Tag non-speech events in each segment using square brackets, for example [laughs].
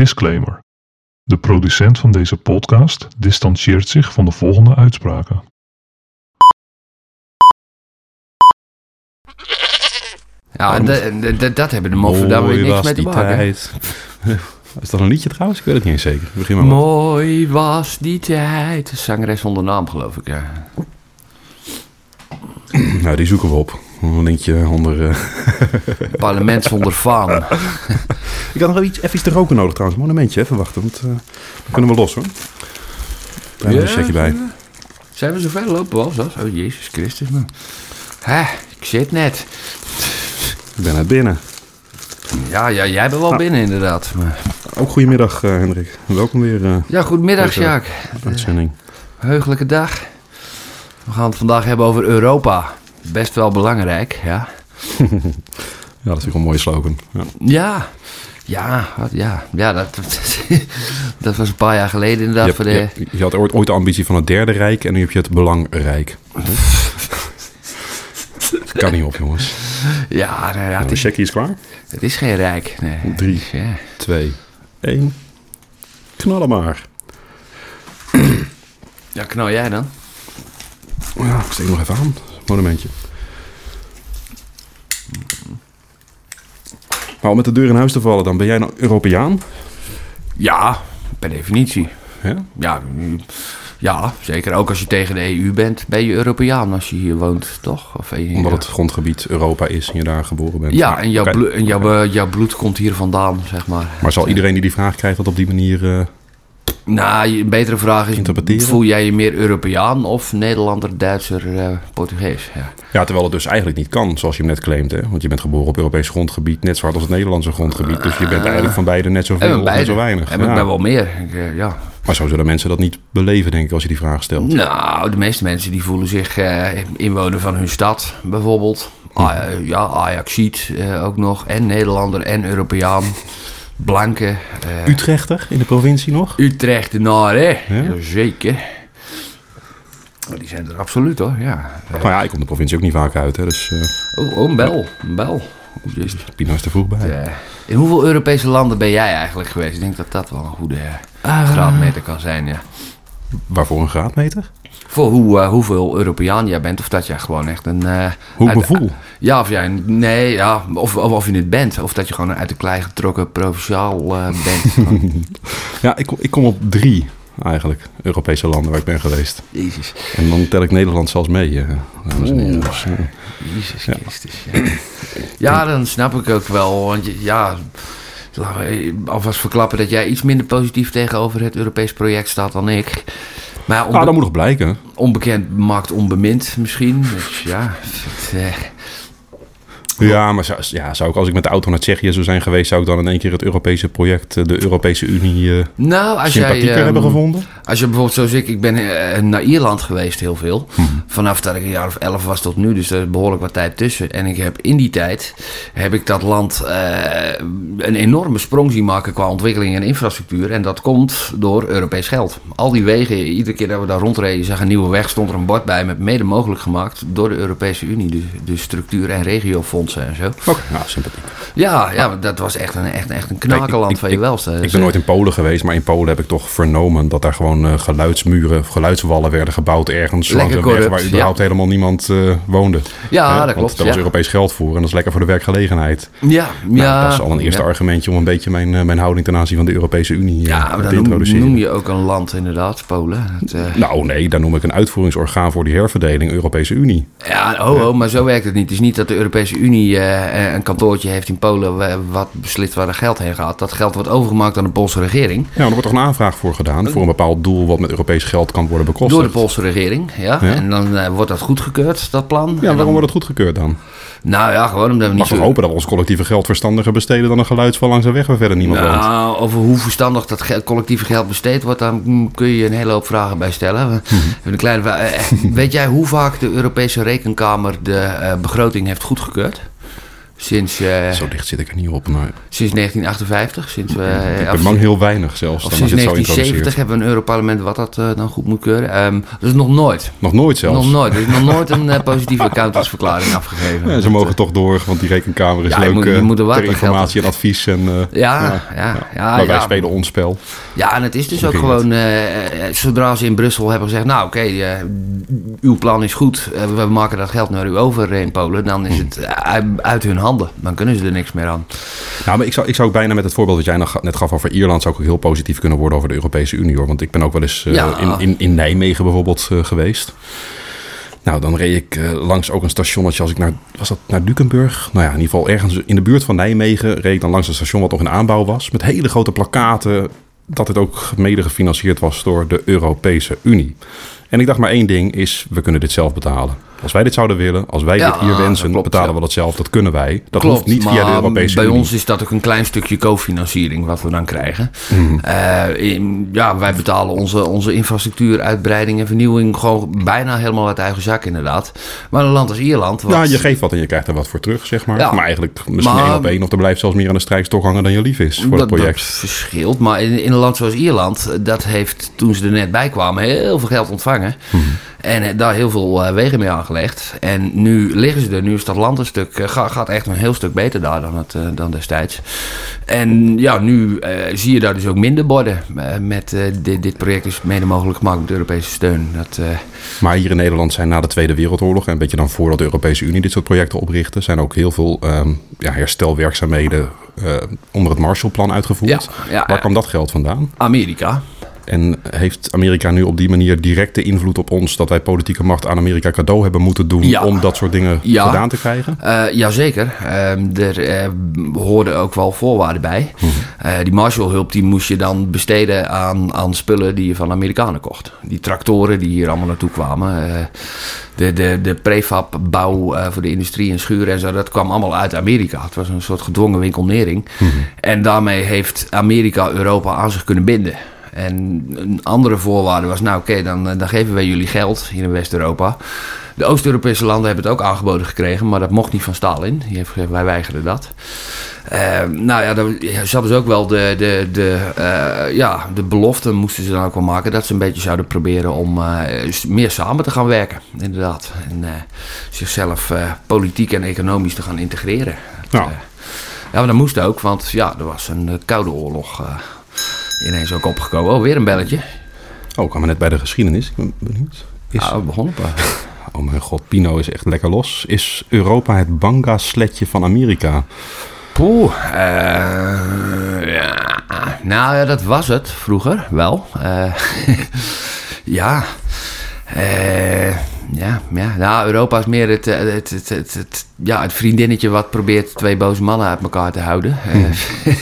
Disclaimer. De producent van deze podcast distancieert zich van de volgende uitspraken. Ja, en de- de- de- dat hebben de moffen daar weer niks was mee te die maken. tijd. [laughs] Is dat een liedje trouwens? Ik weet het niet eens zeker. Begin maar wat. Mooi was die tijd. De zangeres zonder naam, geloof ik, ja. Nou, die zoeken we op. Een linkje onder... eh, [laughs] Parlement zonder faam. [laughs] Ik had nog iets, even iets te roken nodig trouwens. Een monumentje, even wachten. Want eh, dan kunnen we los hoor. Daar we een checkje bij. Zijn we zover lopen, was dat? Oh, Jezus Christus, man. Hè, ik zit net. Ik ben net binnen. Ja, ja jij bent wel binnen, inderdaad. Maar... Ook goedemiddag uh, Hendrik. Welkom weer uh, Ja, goedemiddag, Deze Sjaak. uitzending. Heugelijke dag. We gaan het vandaag hebben over Europa. Best wel belangrijk, ja. [laughs] Ja, dat is ook een mooie slogan. Ja. Ja, ja, ja, ja [laughs] dat, dat was een paar jaar geleden Je, inderdaad. hebt- voor de, je, je had ooit, ooit de ambitie van het derde rijk en nu heb je het belangrijk. [laughs] kan niet op jongens. ja, nou ja, Nou, het, de is, checkie is klaar. het is geen rijk. Nee. Drie. Ja. Twee, één. Knallen maar. ja, knal jij dan? Ja, ik steek nog even aan. Monumentje. Maar om met de deur in huis te vallen, dan ben jij nou Europeaan? Ja, per definitie. Ja? Ja, ja, zeker. Ook als je tegen de EU bent, ben je Europeaan als je hier woont, toch? Of, eh, Omdat het grondgebied Europa is en je daar geboren bent. Ja, en, jouw, en jouw, eh, jouw bloed komt hier vandaan, zeg maar. Maar zal iedereen die die vraag krijgt dat op die manier... eh, Nou, een betere vraag is: voel jij je meer Europeaan of Nederlander, Duitser, eh, Portugees? Ja. Ja, terwijl het dus eigenlijk niet kan, zoals je hem net claimt. Hè? Want je bent geboren op Europees grondgebied, net zo hard als het Nederlandse grondgebied. Dus je bent eigenlijk van beide net zoveel En of net zo weinig. En ik Ja. ben wel meer. Ik, eh, ja. Maar zo zullen mensen dat niet beleven, denk ik, als je die vraag stelt. Nou, de meeste mensen die voelen zich eh, inwoner van hun stad, bijvoorbeeld. Hm. Ah, ja, Ajaxiet ook nog. En Nederlander en Europeaan. Blanke. eh, Utrechter in de provincie nog? Utrechtenaar, hè? Ja? Jazeker. Oh, Die zijn er absoluut, hoor. Ja. Nou ja, ik kom de provincie ook niet vaak uit, hè, dus eh Oh, oh, een bel. Een bel. Pino is er vroeg bij. Eh, in hoeveel Europese landen ben jij eigenlijk geweest? Ik denk dat dat wel een goede eh, graadmeter kan zijn, ja. Waarvoor een graadmeter? Voor hoe, eh, hoeveel Europeaan jij bent, of dat jij gewoon echt een... eh, Hoe uit-. Ja, of jij... Nee, ja, of, of, of je het bent. Of dat je gewoon uit de klei getrokken provinciaal eh, bent. [laughs] Ja, ik kom, ik kom op drie eigenlijk Europese landen waar ik ben geweest. Jezus. En dan tel ik Nederland zelfs mee, dames en heren. Oeh. Dus, Jezus Christus, ja. ja, dan snap ik ook wel. Want je- ja, alvast verklappen dat jij iets minder positief tegenover het Europees project staat dan ik. Maar onbe- ah, dat moet nog blijken. onbekend maakt onbemind misschien. Dus ja, het, eh, Ja, maar zou, ja, zou ik als ik met de auto naar Tsjechië zou zijn geweest, zou ik dan in één keer het Europese project, eh, de Europese Unie, eh nou, als jij, sympathieker ehm, hebben gevonden? als je bijvoorbeeld zoals ik, ik ben eh, naar Ierland geweest heel veel. Mhm. Vanaf dat ik een jaar of elf was tot nu, dus er is behoorlijk wat tijd tussen. En ik heb in die tijd, heb ik dat land een enorme sprong zien maken qua ontwikkeling en infrastructuur. En dat komt door Europees geld. Al die wegen, iedere keer dat we daar rondreden, zag een nieuwe weg, stond er een bord bij met mede mogelijk gemaakt door de Europese Unie. Dus, dus structuur- en en zo. Oké, ja, sympathiek. Ja, ja dat was echt een, echt, echt een knakenland ik- van je welste. Ik ben nooit in Polen geweest, maar in Polen heb ik toch vernomen dat daar gewoon eh, geluidsmuren, of geluidswallen werden gebouwd ergens langs Lekker weg waar überhaupt ja. helemaal niemand eh, woonde. Ja, dat Want klopt, Daar was ja. Europees geld voor en dat is lekker voor de werkgelegenheid. Ja, Nou, ja. dat is al een eerste ja. argumentje om een beetje mijn, eh, mijn houding ten aanzien van de Europese Unie Ja, maar te introduceren. noem je ook een land inderdaad, Polen. Het, Nou nee, dan noem ik een uitvoeringsorgaan voor die herverdeling Europese Unie. ja, ho, ho, maar zo werkt het niet. Het is niet dat de Europese Unie eh, een kantoortje heeft in Polen wa- wat beslist waar er geld heen gaat. Dat geld wordt overgemaakt aan de Poolse regering. Ja, er wordt toch een aanvraag voor gedaan voor een bepaald doel wat met Europees geld kan worden bekostigd. Door de Poolse regering, ja. Ja. En dan eh, wordt dat goedgekeurd, dat plan. Ja, waarom dan- wordt het goedgekeurd dan? Nou ja, gewoon omdat we niet Mag zo... hopen dat we ons collectieve geld verstandiger besteden dan een geluidsval langs een weg waar verder niemand woont. Nou, over hoe verstandig dat ge- collectieve geld besteed wordt, daar kun je een hele hoop vragen bij stellen. Mhm. Een kleine vraag. Eh, Weet jij hoe vaak de Europese Rekenkamer de eh, begroting heeft goedgekeurd? Sinds, uh, Zo dicht zit ik er niet op. Maar... Sinds 1958. Sinds we, ik ben heel weinig zelfs. Of sinds 1970 hebben we een Europarlement wat dat uh, dan goed moet keuren. Um, dat is nog nooit. Nog nooit zelfs? Nog nooit. Er is nog nooit een uh, positieve accountantsverklaring afgegeven. [laughs] Ja, ze mogen toch door, want die rekenkamer is ja, leuk je moet, je moet er ter informatie en advies. En, ja, ja, ja, ja, Maar wij spelen ons spel. Ja, en het is dus ook gewoon... zodra ze in Brussel hebben gezegd... Nou, oké, okay, uw plan is goed. we maken dat geld naar u over in Polen. Dan is het uit hun handen. Dan kunnen ze er niks meer aan. Nou, maar ik zou, ik zou bijna met het voorbeeld dat jij net gaf over Ierland... zou ik ook heel positief kunnen worden over de Europese Unie. Hoor. Want ik ben ook wel eens uh, ja. in, in, in Nijmegen bijvoorbeeld uh, geweest. Nou, dan reed ik uh, langs ook een stationnetje als ik naar... Was dat naar Dukenburg? Nou ja, in ieder geval ergens in de buurt van Nijmegen... reed ik dan langs een station wat nog in aanbouw was... met hele grote plakaten dat het ook mede gefinancierd was door de Europese Unie. En ik dacht maar één ding is, we kunnen dit zelf betalen. Als wij dit zouden willen, als wij Ja, dit hier wensen, klopt, betalen we dat zelf. Dat kunnen wij. Dat Klopt, hoeft niet via de Europese bij Unie. ons is dat ook een klein stukje cofinanciering wat we dan krijgen. Mhm. Eh, in- ja, wij betalen onze, onze infrastructuur, uitbreiding en vernieuwing gewoon bijna helemaal uit eigen zak inderdaad. Maar een land als Ierland... Wat, Ja, je geeft wat en je krijgt er wat voor terug, zeg maar. Ja. Maar eigenlijk misschien één op één. Of er blijft zelfs meer aan de strijkstok hangen dan je lief is voor het project. dat verschilt. Maar in, in een land zoals Ierland, dat heeft toen ze er net bij kwamen heel veel geld ontvangen. Mhm. En eh, daar heel veel eh, wegen mee aangelegd. En nu liggen ze er. Nu is dat land een stuk, eh, ga- gaat echt een heel stuk beter daar dan, het, dan destijds. En ja, nu zie je daar dus ook minder borden. met dit, dit project is mede mogelijk gemaakt met Europese steun. Dat, Maar hier in Nederland zijn na de Tweede Wereldoorlog... en een beetje dan voordat de Europese Unie dit soort projecten oprichtte... zijn ook heel veel ehm, ja, herstelwerkzaamheden onder het Marshallplan uitgevoerd. Ja, ja, Waar kwam dat geld vandaan? Amerika. En heeft Amerika nu op die manier directe invloed op ons... dat wij politieke macht aan Amerika cadeau hebben moeten doen... Ja. om dat soort dingen Ja. gedaan te krijgen? Eh, jazeker. Ehm, er eh, hoorden ook wel voorwaarden bij. Eh, die Marshallhulp die moest je dan besteden aan, aan spullen die je van Amerikanen kocht. Die tractoren die hier allemaal naartoe kwamen. de, de, de prefabbouw voor de industrie en schuren en zo. Dat kwam allemaal uit Amerika. Het was een soort gedwongen winkelnering. En daarmee heeft Amerika Europa aan zich kunnen binden. En een andere voorwaarde was, nou oké, dan, eh, dan geven wij jullie geld hier in West-Europa. De Oost-Europese landen hebben het ook aangeboden gekregen, maar dat mocht niet van Stalin. Die heeft gezegd, wij weigeren dat. Eh, nou ja, dan ja, ze hadden dus ook wel de, de, de, eh, ja, de belofte moesten ze dan ook wel maken... dat ze een beetje zouden proberen om eh, meer samen te gaan werken, inderdaad. En zichzelf politiek en economisch te gaan integreren. Ja. ja, maar dat moest ook, want ja, er was een koude oorlog ineens ook opgekomen. Oh, weer een belletje. Oh, ik kwam net bij de geschiedenis. Ik ben benieuwd. Is, we begonnen pas. Oh mijn god, Pino is echt lekker los. Is Europa het banga-sletje van Amerika? Poeh, eh, ja. Nou ja, dat was het vroeger wel. Eh, [laughs] ja. Eh, ja, ja. Nou, Europa is meer het, eh, het, het, het, het- ja, het vriendinnetje wat probeert twee boze mannen uit elkaar te houden. Eh, [laughs]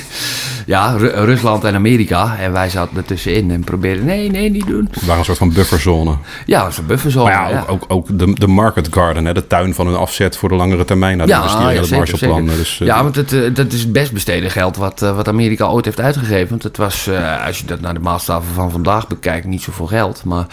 ja, Ru- Rusland en Amerika. En wij zaten ertussenin en probeerden, nee, nee, niet doen. Het waren een soort van bufferzone. Ja, dat een bufferzone. Maar ja, ook, ook, ook de, de market garden, hè, de tuin van hun afzet voor de langere termijn. Nou, die investeren in het Marshallplan. Dus, eh, ja, want het, dat is het best besteden geld wat, wat Amerika ooit heeft uitgegeven. Want het was, als je dat naar de maatstaven van vandaag bekijkt, niet zoveel geld. Maar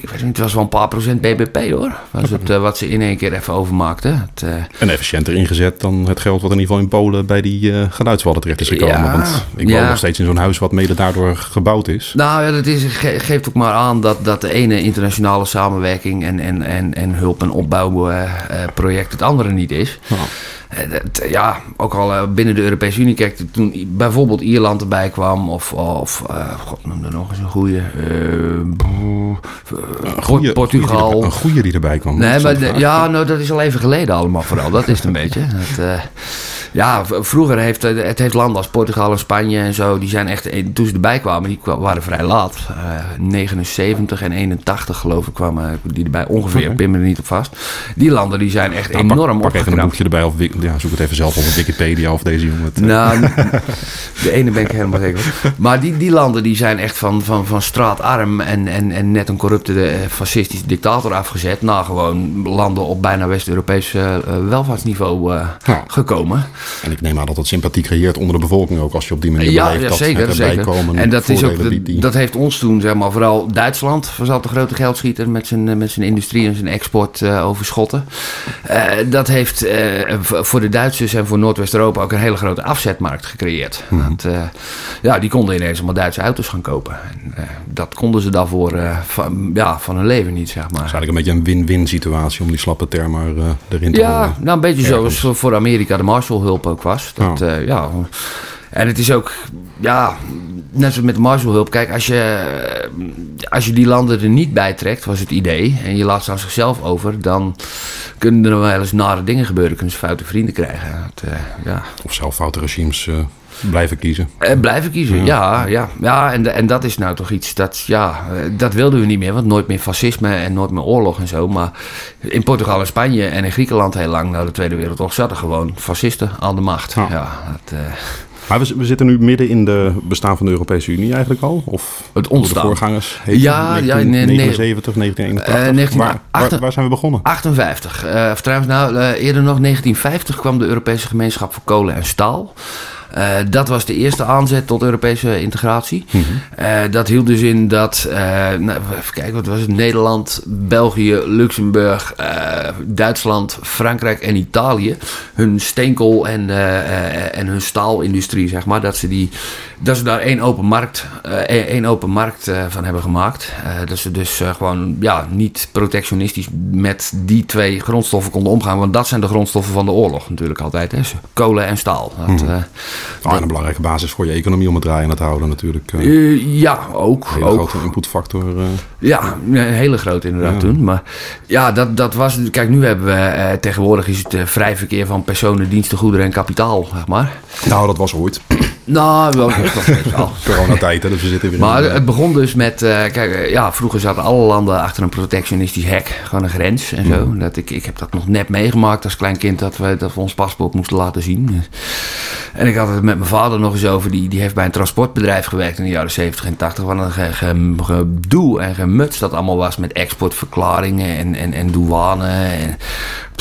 ik weet niet, het was wel een paar procent BBP hoor. Was het, eh, wat ze in één keer even overmaakten. Het, eh, En efficiënter ingezet dan het geld wat in ieder geval in Polen bij die geluidswallen terecht is gekomen. Ja, Want ik ja. woon nog steeds in zo'n huis wat mede daardoor gebouwd is. Nou ja, dat is, ge- geeft ook maar aan dat, dat de ene internationale samenwerking en, en, en, en hulp- en opbouwproject het andere niet is. Nou, ja, ook al eh, binnen de Europese Unie, kijk, toen bijvoorbeeld Ierland erbij kwam, of, of eh, god, noem er nog eens een goede. goeie- Portugal. goeie er- Een goede die erbij kwam. Nee, maar de- ja, nou, dat is al even geleden allemaal vooral. Dat is het een beetje. [laughs] Dat, eh, ja, vroeger heeft eh, het heeft landen als Portugal en Spanje en zo, die zijn echt, eh, toen ze erbij kwamen, die waren vrij laat. Eh 79 en 81 geloof ik kwamen die erbij, ongeveer, Oké. pin me er niet op vast. Die landen die zijn echt Nou, enorm pak, even een boekje erbij of ja, zoek het even zelf op op Wikipedia of deze jongen. het, eh, Nou, [laughs] [laughs] de ene ben ik helemaal zeker van. Maar die, die landen die zijn echt van, van, van straatarm en, en, en net een corrupte eh, fascistische dictator afgezet. naar gewoon landen op bijna West-Europees eh, eh, welvaartsniveau eh, Ja. gekomen. En ik neem aan dat dat sympathie creëert onder de bevolking ook als je op die manier ja, beleeft. Ja, dat zeker. zeker. Komen, en dat, is ook, die... dat heeft ons toen, zeg maar, vooral Duitsland was altijd de grote geldschieter met zijn, met zijn industrie en zijn export uh, overschotten. Uh, dat heeft uh, voor de Duitsers en voor Noordwest-Europa ook een hele grote afzetmarkt gecreëerd. Mm -hmm. dat, ja, die konden ineens allemaal Duitse auto's gaan kopen. En, dat konden ze daarvoor van, ja, van hun leven niet, zeg maar. Het is eigenlijk een beetje een win-win situatie om die slappe term maar erin te Ja, houden. nou een beetje ergens. zoals voor Amerika de Marshallhulp ook was. Dat, oh. ja, en het is ook, ja, net zoals met de Marshallhulp. Kijk, als je, als je die landen er niet bij trekt, was het idee. En je laat ze aan zichzelf over, dan kunnen er wel eens nare dingen gebeuren. Kunnen ze foute vrienden krijgen. Het, uh, ja. Of zelf foute regimes uh, blijven kiezen. Uh, blijven kiezen, ja. Ja, ja, ja en, en dat is nou toch iets dat, ja, dat wilden we niet meer. Want nooit meer fascisme en nooit meer oorlog en zo. Maar in Portugal en Spanje en in Griekenland heel lang na de Tweede Wereldoorlog zaten gewoon fascisten aan de macht. Ja, ja dat, maar we, we, zitten nu midden in de bestaan van de Europese Unie eigenlijk al? Of het ontstaan. De voorgangers? Heet ja, ja, 1979, 1981. Uh, waar, waar, zijn we begonnen? 58. Uh, of trouwens, nou, uh, eerder nog 1950 kwam de Europese gemeenschap voor kolen en staal. Uh, dat was de eerste aanzet tot Europese integratie. Mm -hmm. uh, dat hield dus in dat, uh, nou, even kijken, wat was het? Nederland, België, Luxemburg, Duitsland, Frankrijk en Italië hun steenkool en, en hun staalindustrie, zeg maar, dat ze, die, dat ze daar één open markt, één open markt van hebben gemaakt. dat ze dus gewoon ja, niet protectionistisch met die twee grondstoffen konden omgaan, want dat zijn de grondstoffen van de oorlog natuurlijk altijd, hè? kolen en staal. Dat, mm en een belangrijke basis voor je economie om het draaien te houden natuurlijk. Uh, ja, ook. Een hele ook. grote inputfactor. Uh. Ja, een hele grote inderdaad ja. toen. Maar ja, dat, dat was... Kijk, nu hebben we... Uh, tegenwoordig is het vrij verkeer van personen, diensten, goederen en kapitaal, zeg maar. Nou, dat was ooit. Nou, wel [laughs] al. [laughs] Coronatijd, dus we zitten weer Maar het begon dus met... kijk, ja, vroeger zaten alle landen achter een protectionistisch hek. Gewoon een grens en zo. Mm. Dat ik, ik heb dat nog net meegemaakt als klein kind... dat we, dat we ons paspoort moesten laten zien. En ik had het met mijn vader nog eens over. Die, die heeft bij een transportbedrijf gewerkt in de jaren 70 en 80. Wat een ge, ge, gedoe en gemuts dat allemaal was met exportverklaringen en, en, en douane. En,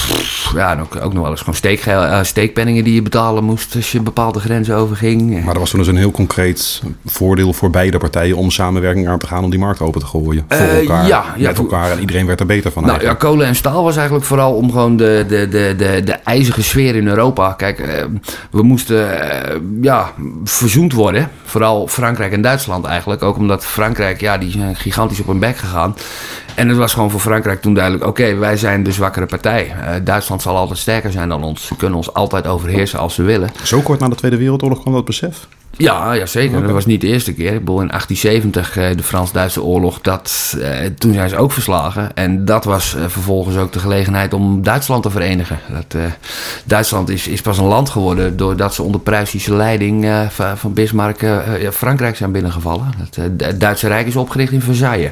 pff, ja, en ook, ook nog wel eens gewoon steek, uh, steekpenningen die je betalen moest als je bepaalde grenzen overging. Maar er was toen dus een heel concreet voordeel voor beide partijen om samenwerking aan te gaan om die markt open te gooien. Voor Uh, elkaar, ja, ja, met elkaar en iedereen werd er beter van. Nou ja, kolen en staal was eigenlijk vooral om gewoon de, de, de, de, de ijzige sfeer in Europa. Kijk, eh, we moesten eh, ja, verzoend worden. Vooral Frankrijk en Duitsland eigenlijk. Ook omdat Frankrijk, ja, die zijn gigantisch op hun bek gegaan. En het was gewoon voor Frankrijk toen duidelijk: oké, wij zijn de zwakkere partij. Eh, Duitsland zal altijd sterker zijn dan ons. Ze kunnen ons altijd overheersen als ze willen. Zo kort na de Tweede Wereldoorlog kwam dat besef? Ja, ja zeker. Dat was niet de eerste keer. Ik bedoel, in 1870, eh, de Frans-Duitse oorlog, dat, eh, toen zijn ze ook verslagen. En dat was eh, vervolgens ook de gelegenheid om Duitsland te verenigen. Dat, eh, Duitsland is, is pas een land geworden doordat ze onder Pruisische leiding van, Bismarck Frankrijk zijn binnengevallen. Het Duitse Rijk is opgericht in Versailles.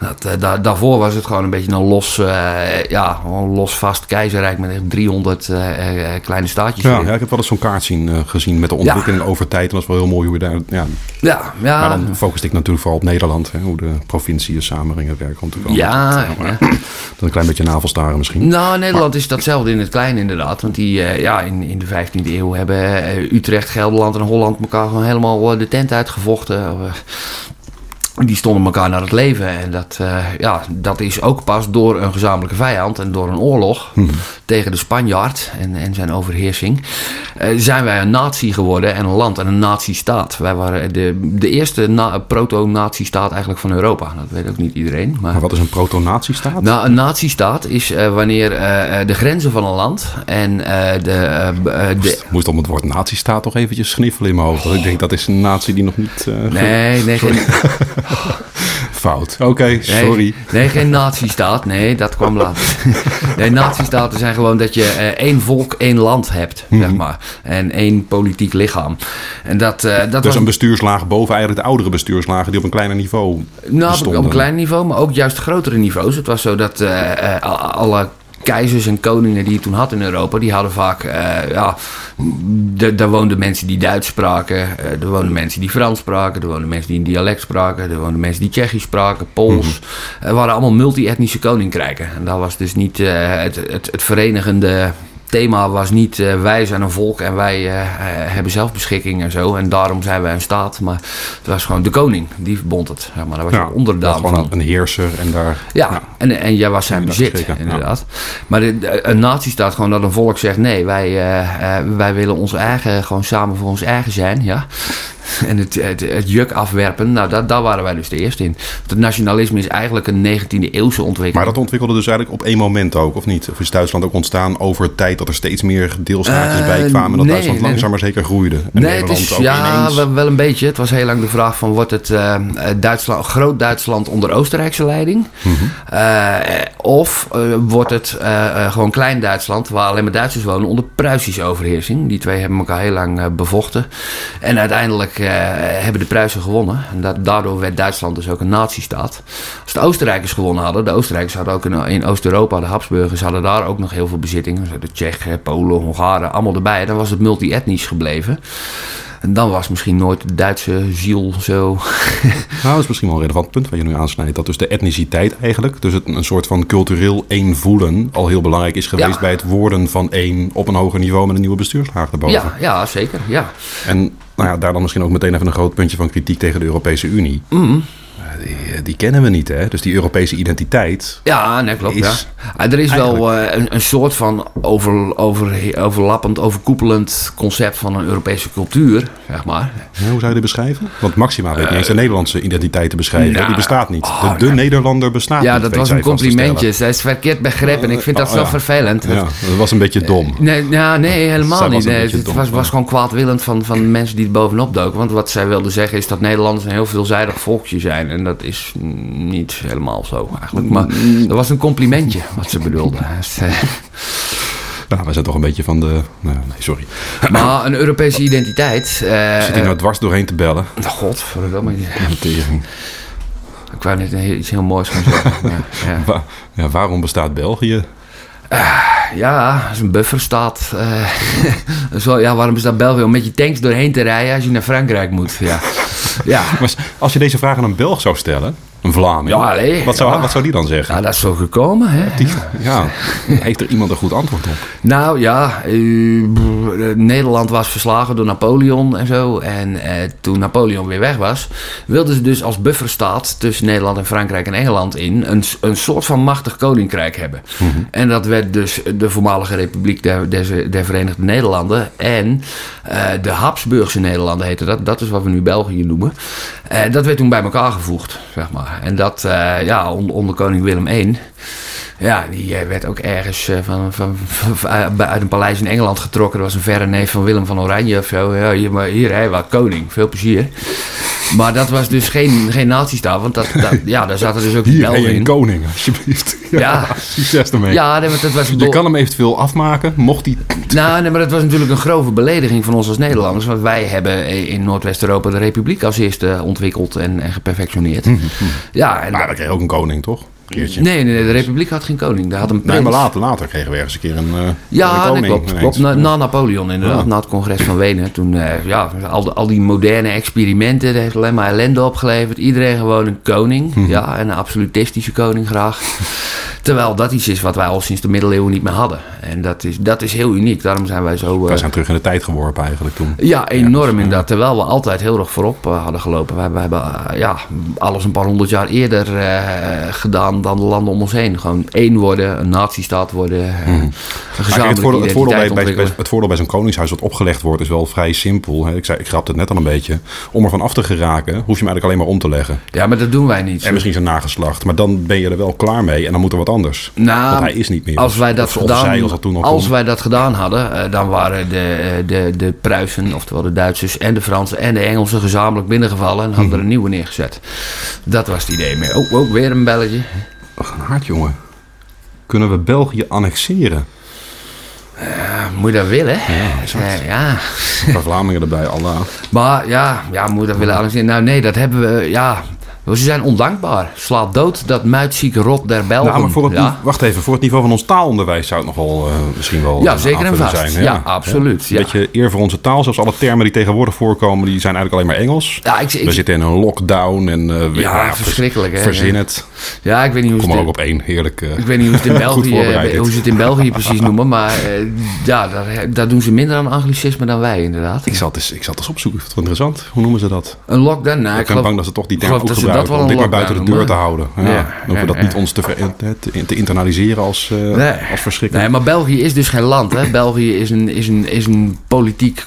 Dat, da daarvoor was het gewoon een beetje een los, uh, ja, een los vast keizerrijk met 300 uh, kleine staatjes. Ja, ja, ik heb wel eens zo'n kaart zien, gezien met de ontwikkeling ja. over tijd. En dat was wel heel mooi hoe je daar. Ja, ja, ja. Maar dan focuste ik natuurlijk vooral op Nederland, hè, hoe de provinciën samenringen werken. Om te komen. Ja, ja. Dan een klein beetje navelstaren misschien. Nou, Nederland maar, is datzelfde in het klein inderdaad. Want die, ja, in, in de 15e eeuw hebben Utrecht, Gelderland en Holland elkaar gewoon helemaal de tent uitgevochten die stonden elkaar naar het leven. En dat, uh, ja, dat is ook pas door een gezamenlijke vijand en door een oorlog hmm. tegen de Spanjaard en, en zijn overheersing. Uh, zijn wij een natie geworden en een land en een nazistaat. Wij waren de, de eerste proto-nazistaat eigenlijk van Europa. Dat weet ook niet iedereen. Maar, maar wat is een proto-nazistaat? Nou, een nazistaat is uh, wanneer de grenzen van een land en de. de moest om het woord nazistaat toch eventjes sniffelen in mijn hoofd. Oh. Ik denk dat is een natie die nog niet. nee, nee, [laughs] geen. [laughs] Fout. Oké, okay, sorry. Nee, nee, geen nazistaat. Nee, dat kwam later. [laughs] nee, nazistaten zijn gewoon dat je uh, één volk, één land hebt, mm -hmm. zeg maar. En één politiek lichaam. En dat, uh, dat dus was... een bestuurslaag boven eigenlijk de oudere bestuurslagen die op een kleiner niveau Nou, bestonden. op een klein niveau, maar ook juist grotere niveaus. Het was zo dat uh, alle keizers en koningen die je toen had in Europa, die hadden vaak, uh, ja, daar woonden mensen die Duits spraken, uh, er woonden mensen die Frans spraken, er woonden mensen die een dialect spraken, er woonden mensen die Tsjechisch spraken, Pools. Mm -hmm. Er waren allemaal multi-etnische koninkrijken. En dat was dus niet uh, het, het, het verenigende thema was niet uh, wij zijn een volk en wij uh, hebben zelfbeschikking en zo. En daarom zijn wij een staat. Maar het was gewoon de koning, die verbond het. Ja, maar dat was ja, onderdaan gewoon van. een heerser en daar... Ja, ja. En, en jij was zijn bezit, inderdaad. Maar de, een natie staat gewoon dat een volk zegt... nee, wij, wij willen ons eigen, gewoon samen voor ons eigen zijn. Ja? [laughs] en het, het, juk afwerpen, nou, dat, daar waren wij dus de eerste in. Het nationalisme is eigenlijk een 19e eeuwse ontwikkeling. Maar dat ontwikkelde dus eigenlijk op één moment ook, of niet? Of is Duitsland ook ontstaan over tijd dat er steeds meer deelstaatjes uh, bij kwamen... en dat Duitsland langzaam maar zeker groeide? En nee, het is, ja, wel, wel, een beetje. Het was heel lang de vraag van... wordt het Duitsland, Groot-Duitsland onder Oostenrijkse leiding? Mm of wordt het gewoon Klein-Duitsland... waar alleen maar Duitsers wonen, onder Pruisische overheersing? Die twee hebben elkaar heel lang bevochten. En uiteindelijk hebben de Pruisen gewonnen. En dat, daardoor werd Duitsland dus ook een nazistaat. Als de Oostenrijkers gewonnen hadden, de Oostenrijkers hadden ook in, in Oost-Europa, de Habsburgers hadden daar ook nog heel veel bezittingen. De Tsjechen, Polen, Hongaren, allemaal erbij. Dan was het multi-etnisch gebleven. En dan was misschien nooit de Duitse ziel zo. [laughs] Nou, dat is misschien wel een relevant punt waar je nu aansnijdt. Dat dus de etniciteit eigenlijk, dus het, een soort van cultureel één voelen, al heel belangrijk is geweest bij het worden van één op een hoger niveau met een nieuwe bestuurslaag erboven. Ja, ja zeker. Ja. En nou ja, daar dan misschien ook meteen even een groot puntje van kritiek tegen de Europese Unie. Mm. Die, die, kennen we niet, hè? Dus die Europese identiteit. Ja, nee, klopt. Is ja. Er is wel uh, een, een, soort van over, over, overlappend, overkoepelend concept van een Europese cultuur, zeg maar. Ja, hoe zou je dit beschrijven? Want Maxima weet niet eens de Nederlandse identiteit te beschrijven. Nou, die bestaat niet. de, de Nederlander bestaat ja, niet. Ja, dat was een complimentje. Zij is verkeerd begrepen. Ik vind dat oh, zo vervelend. Ja, dat was een beetje dom. Nee, ja, nee helemaal niet. Nee, het was, was gewoon kwaadwillend van, van mensen die er bovenop doken. Want wat zij wilden zeggen is dat Nederlanders een heel veelzijdig volkje zijn. En dat is niet helemaal zo eigenlijk. Maar dat was een complimentje wat ze bedoelde. [laughs] Ja, we zijn toch een beetje van de... nee, sorry. Maar een Europese identiteit... Uh, Zit hier nou dwars doorheen te bellen? God, verdomme. Ik wou net iets heel moois gaan zeggen. ja. [laughs] ja, waarom bestaat België? Uh, ja, is een bufferstaat. Uh, [laughs] zo, ja, waarom bestaat België? Om met je tanks doorheen te rijden als je naar Frankrijk moet. Ja. ja. Als je deze vraag aan een Belg zou stellen... Een Vlaming. Ja, allee, wat, zou, wat zou die dan zeggen? Ja, dat is zo gekomen. Hè? Die, ja. Heeft er iemand een goed antwoord op? Nou ja, uh, Nederland was verslagen door Napoleon en zo. En uh, toen Napoleon weer weg was, wilden ze dus als bufferstaat tussen Nederland en Frankrijk en Engeland in een, een soort van machtig koninkrijk hebben. Mm -hmm. En dat werd dus de voormalige Republiek der, der, der Verenigde Nederlanden en uh, de Habsburgse Nederlanden heette dat. Dat is wat we nu België noemen. dat werd toen bij elkaar gevoegd, zeg maar. En dat, uh, ja, onder, onder, koning Willem I... Ja, die eh, werd ook ergens uh, van, van, van, uit een paleis in Engeland getrokken. Dat was een verre neef van Willem van Oranje of zo. Ja, hier, maar hier hij was koning. Veel plezier. Maar dat was dus geen, geen nazistaat, want dat, dat, ja, daar zaten dus ook Hier, Belgen in. koning, alsjeblieft. [laughs] Ja, ja. succes ermee. Ja, nee, maar dat was Je kan hem eventueel afmaken, mocht hij... Nou, nee, maar dat was natuurlijk een grove belediging van ons als Nederlanders. Want wij hebben in Noordwest-Europa de republiek als eerste ontwikkeld en, en geperfectioneerd. Mhm, mhm. ja, en maar dan kreeg je ook een koning, toch? Keertje. Nee, nee, nee, de Republiek had geen koning. Daar had een Nee, maar later, later kregen we ergens een keer een, uh, ja, een koning. Nee, klopt. klopt. Na, na, Napoleon inderdaad, na het congres van Wenen. Toen, uh, ja, al, al die moderne experimenten, dat heeft alleen maar ellende opgeleverd. Iedereen gewoon een koning. -hmm. Ja, een absolutistische koning graag. Terwijl dat iets is wat wij al sinds de middeleeuwen niet meer hadden. En dat is, dat is heel uniek. Daarom zijn wij zo... wij zijn terug in de tijd geworpen eigenlijk toen. Ja, enorm ja, inderdaad. Terwijl we altijd heel erg voorop uh, hadden gelopen. Wij, wij hebben ja, alles een paar honderd jaar eerder gedaan dan de landen om ons heen. Gewoon één worden, een nazistaat worden. Een gezamenlijke het, voordeel, het, voordeel bij, het voordeel bij zo'n koningshuis wat opgelegd wordt is wel vrij simpel. Ik, zei, ik grapte het net al een beetje. Om ervan af te geraken, hoef je hem eigenlijk alleen maar om te leggen. Ja, maar dat doen wij niet. En misschien zijn nageslacht. Maar dan ben je er wel klaar mee en dan moet er wat anders. Nou, Want hij is niet meer. Als wij dat, gedaan, zij, als, wij dat gedaan hadden, uh, dan waren de, de, de Pruisen, oftewel de Duitsers en de Fransen en de Engelsen gezamenlijk binnengevallen en hadden er een nieuwe neergezet. Dat was het idee mee. Oh, oh weer een belletje. Ach, een hart, jongen. Kunnen we België annexeren? Uh, moet je dat willen? Ja, uh, ja. Erbij, Allah. Maar ja, ja, moet je dat willen annexeren? Nou nee, dat hebben we, ja... Ze zijn ondankbaar. Slaat dood dat muitzieke rot der Belgen. Nou, maar voor het, wacht even, voor het niveau van ons taalonderwijs zou het nog wel uh, misschien wel Ja, zeker en vast. Zijn, ja, absoluut. Ja. Beetje eer voor onze taal. Zelfs alle termen die tegenwoordig voorkomen, die zijn eigenlijk alleen maar Engels. Ja, ik, ik, We zitten in een lockdown en... Uh, ja, verschrikkelijk. Hè? Verzin het. Ja, ik weet niet hoe Kom maar ook op één. Heerlijk. ik weet niet hoe het in [laughs] België, hoe ze het in België precies noemen, maar ja, daar, daar, doen ze minder aan anglicisme dan wij inderdaad. Ik zat eens, ik zat eens opzoeken. Het interessant. Hoe noemen ze dat? Een lockdown? Nou, ik, ben bang dat ze toch die term ook gebruiken. Om dit maar buiten de deur te houden. Ja, ja, dan hoeven we dat niet ons te, te, te internaliseren als, uh, nee. als verschrikkelijk. Nee, maar België is dus geen land. Hè? België is een, is een, is een politiek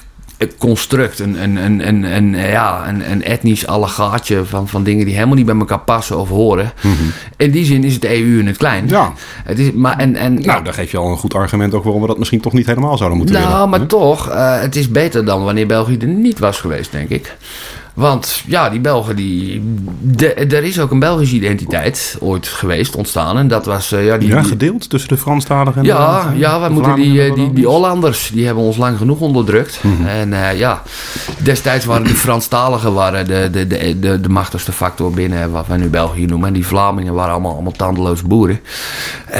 construct, een, een, een, een, een, ja, een, een etnisch allegaatje van, van dingen die helemaal niet bij elkaar passen of horen. Mm -hmm. In die zin is het EU in het klein. Ja. Het is, maar, en, en, nou, ja. daar geef je al een goed argument ook waarom we dat misschien toch niet helemaal zouden moeten nou, willen. Nou, maar toch, uh, het is beter dan wanneer België er niet was geweest, denk ik. Want ja, die Belgen, die, de, er is ook een Belgische identiteit ooit geweest, ontstaan. En dat was... Uh, ja, die, ja, gedeeld tussen de Franstaligen en ja, de Ja, wij moeten die, die, die Hollanders, die hebben ons lang genoeg onderdrukt. Mm -hmm. En uh, ja, destijds waren de Franstaligen waren de, de, de, de, de machtigste factor binnen wat wij nu België noemen. En die Vlamingen waren allemaal, allemaal tandeloos boeren. Uh,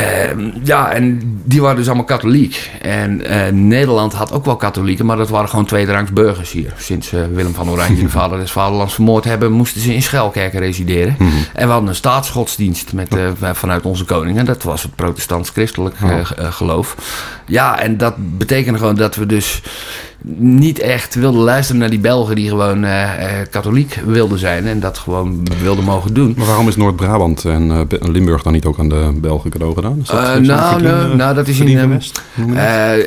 ja, en die waren dus allemaal katholiek. En Nederland had ook wel katholieken, maar dat waren gewoon tweederangs burgers hier. Sinds Willem van Oranje, [laughs] de vader des vaderlands vermoord hebben, moesten ze in Schelkerken resideren. Mm -hmm. En we hadden een staatsgodsdienst met, uh, vanuit onze koning. En dat was het protestants-christelijk uh, geloof. Ja, en dat betekende gewoon dat we dus niet echt wilden luisteren naar die Belgen die gewoon uh, katholiek wilden zijn en dat gewoon wilden mogen doen. Maar waarom is Noord-Brabant en uh, Limburg dan niet ook aan de Belgen cadeau gedaan? Is dat nou, nou, nou, dat is in,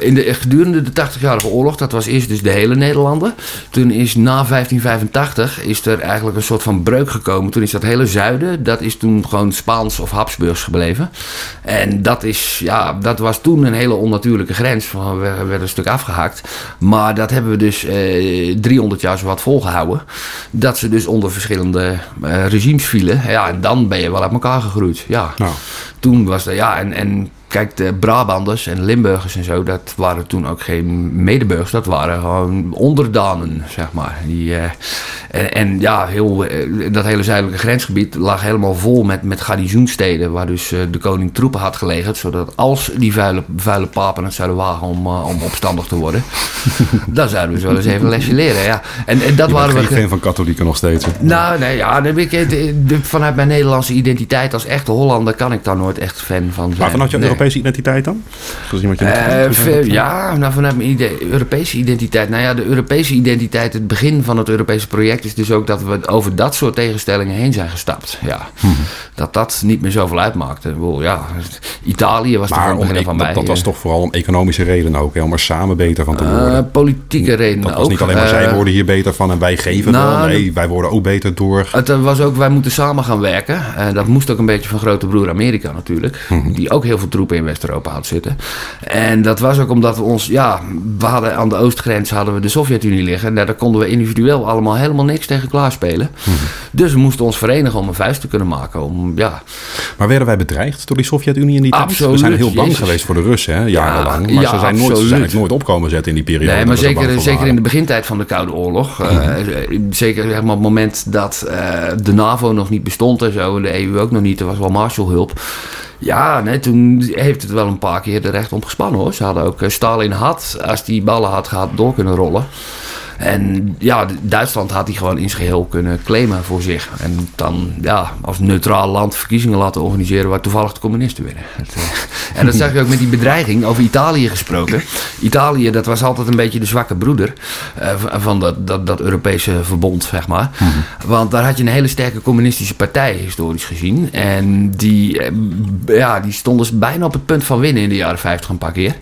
in de, gedurende de 80-jarige oorlog, dat was eerst dus de hele Nederlanden. Toen is na 1585 is er eigenlijk een soort van breuk gekomen. Toen is dat hele zuiden, dat is toen gewoon Spaans of Habsburgs gebleven. En dat, is, ja, dat was toen een hele onnatuurlijke grens. We werden een stuk afgehakt. Maar maar dat hebben we dus eh, 300 jaar zo wat volgehouden. Dat ze dus onder verschillende eh, regimes vielen. Ja, en dan ben je wel uit elkaar gegroeid. Ja. Nou. Toen was dat, ja, en, en Kijk, de Brabanders en Limburgers en zo, dat waren toen ook geen medeburgers. Dat waren gewoon onderdanen, zeg maar. Die, uh, en, en, ja, heel, uh, dat hele zuidelijke grensgebied lag helemaal vol met, met garnizoensteden. Waar dus uh, de koning troepen had gelegerd. Zodat als die vuile, vuile papen het zouden wagen om, om opstandig te worden. [laughs] dan zouden we zo eens even een lesje leren, ja. En, en dat Je waren we. geen van katholieken nog steeds. Nou, nee, ja. Ik, vanuit mijn Nederlandse identiteit als echte Hollander kan ik daar nooit echt fan van zijn. Maar vanuit je. Europese identiteit dan? Wat je uh, ja, nou, vanuit mijn idee, Europese identiteit. Nou ja, de Europese identiteit, het begin van het Europese project is dus ook dat we over dat soort tegenstellingen heen zijn gestapt. Ja. Hmm. Dat dat niet meer zoveel uitmaakte. Ja, Italië was maar er begin van bij. Dat was toch vooral om economische redenen ook, hè? om er samen beter van te worden. Uh, politieke redenen Dat was ook. niet alleen maar zij worden hier beter van en wij geven nou, wel. Nee, wij worden ook beter door. Het was ook, wij moeten samen gaan werken. Uh, dat moest ook een beetje van grote broer Amerika natuurlijk. Hmm. Die ook heel veel troepen in West-Europa had zitten. En dat was ook omdat we ons, ja, we hadden aan de oostgrens hadden we de Sovjet-Unie liggen. En daar konden we individueel allemaal helemaal niks tegen klaarspelen. Hmm. Dus we moesten ons verenigen om een vuist te kunnen maken. Om, ja. Maar werden wij bedreigd door die Sovjet-Unie in die tijd? Absoluut. We zijn heel bang Jezus. geweest voor de Russen, hè, jarenlang. maar ja, ze, zijn nooit, ze zijn nooit opkomen zetten in die periode. Nee, maar zeker, zeker in de begintijd van de Koude Oorlog. Mm. Uh, zeker zeg maar, op het moment dat uh, de NAVO nog niet bestond en zo. En de EU ook nog niet. Er was wel Marshallhulp. Ja, nee, toen heeft het wel een paar keer de recht gespannen hoor. Ze hadden ook Stalin had, als die ballen had gehad, door kunnen rollen. En ja, Duitsland had die gewoon in zijn geheel kunnen claimen voor zich. En dan ja, als neutraal land verkiezingen laten organiseren waar toevallig de communisten winnen. [laughs] en dat zag je ook met die bedreiging over Italië gesproken. Italië, dat was altijd een beetje de zwakke broeder uh, van dat, dat, dat Europese verbond, zeg maar. Mm -hmm. Want daar had je een hele sterke communistische partij, historisch gezien. En die, ja, die stonden dus bijna op het punt van winnen in de jaren 50 een paar keer.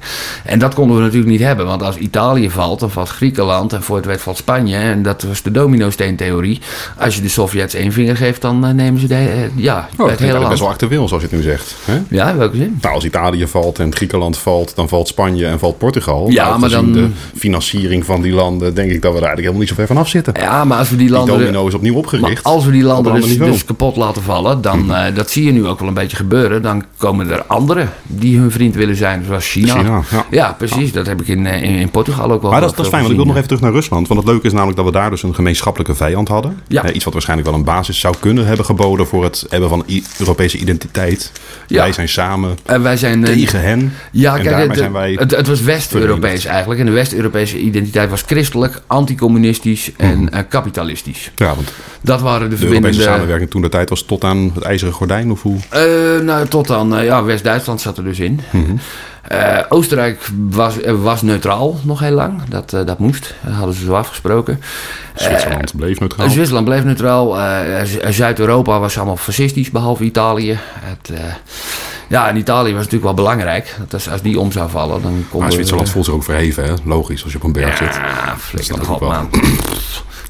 En dat konden we natuurlijk niet hebben, want als Italië valt, dan valt Griekenland en voor het werd van Spanje. En dat was de domino-steentheorie. Als je de Sovjets één vinger geeft, dan uh, nemen ze de, uh, ja, oh, het hele land. best wel actueel, zoals je het nu zegt. Hè? Ja, in welke zin? Nou, als Italië valt en Griekenland valt, dan valt Spanje en valt Portugal. Ja, nou, maar dan... De financiering van die landen, denk ik dat we er eigenlijk helemaal niet zo ver vanaf zitten. Ja, maar als we die landen... Die domino is opnieuw opgericht. Maar als we die landen dus, dus, kapot laten vallen, dan, mm. uh, dat zie je nu ook wel een beetje gebeuren. Dan komen er anderen die hun vriend willen zijn, zoals China. China ja. ja. precies. Dat heb ik in, in, in, Portugal ook wel Maar dat, dat is fijn, want ik wil nog even terug naar Rusland. Zwitserland. Want het leuke is namelijk dat we daar dus een gemeenschappelijke vijand hadden. Ja. iets wat waarschijnlijk wel een basis zou kunnen hebben geboden voor het hebben van Europese identiteit. Ja. Wij zijn samen en wij zijn, tegen hen. Ja, kijk, het, zijn wij het, het was West-Europees eigenlijk. En de West-Europese identiteit was christelijk, anticommunistisch en mm. kapitalistisch. Ja, want dat waren de, de Europese samenwerking toen de tijd was tot aan het ijzeren gordijn of hoe? nou, tot aan, ja, West-Duitsland zat er dus in. Mm uh, Oostenrijk was, was neutraal nog heel lang. Dat, uh, dat moest. Dat hadden ze zo afgesproken. Zwitserland bleef neutraal. Zwitserland bleef neutraal. Zuid-Europa was allemaal fascistisch, behalve Italië. Het, ja, en Italië was natuurlijk wel belangrijk. Dat als die om zou vallen, dan kon. Maar Zwitserland voelt zich ook verheven, hè? Logisch, als je op een berg ja, zit. Ja, flikker op, man.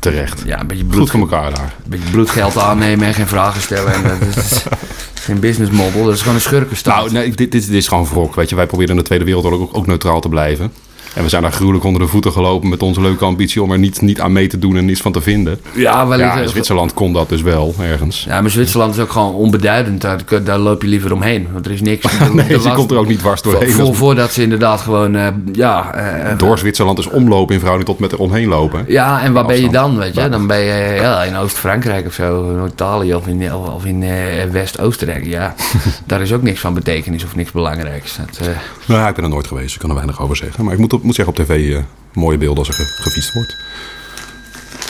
Terecht. Ja, een beetje bloed, Goed voor elkaar daar. Een beetje bloedgeld aannemen en geen vragen stellen. En dat is, [laughs] geen business model. Dat is gewoon een schurkenstaat. Nou, nee, dit, dit, dit is gewoon wrok. Weet je, wij proberen in de Tweede Wereldoorlog ook, ook neutraal te blijven. En we zijn daar gruwelijk onder de voeten gelopen met onze leuke ambitie om er niet, niet aan mee te doen en niets van te vinden. Ja, wel ja, Zwitserland kon dat dus wel ergens. Ja, maar Zwitserland is ook gewoon onbeduidend. Daar, daar loop je liever omheen. Want er is niks. [laughs] nee, je komt er ook niet dwars doorheen. Voor, voordat ze inderdaad gewoon. Uh, ja, uh, Door Zwitserland is omlopen in verhouding tot met er omheen lopen. Ja, en waar ben je dan? Weet je? Dan ben je ja, in Oost-Frankrijk of zo, in Italië of in, of in uh, West-Oostenrijk. Ja, [laughs] daar is ook niks van betekenis of niks belangrijks. Dat, nou ja, ik ben er nooit geweest. Ik kan er weinig over zeggen. Maar ik moet, moet zeggen op tv uh, mooie beelden als er gefietst wordt.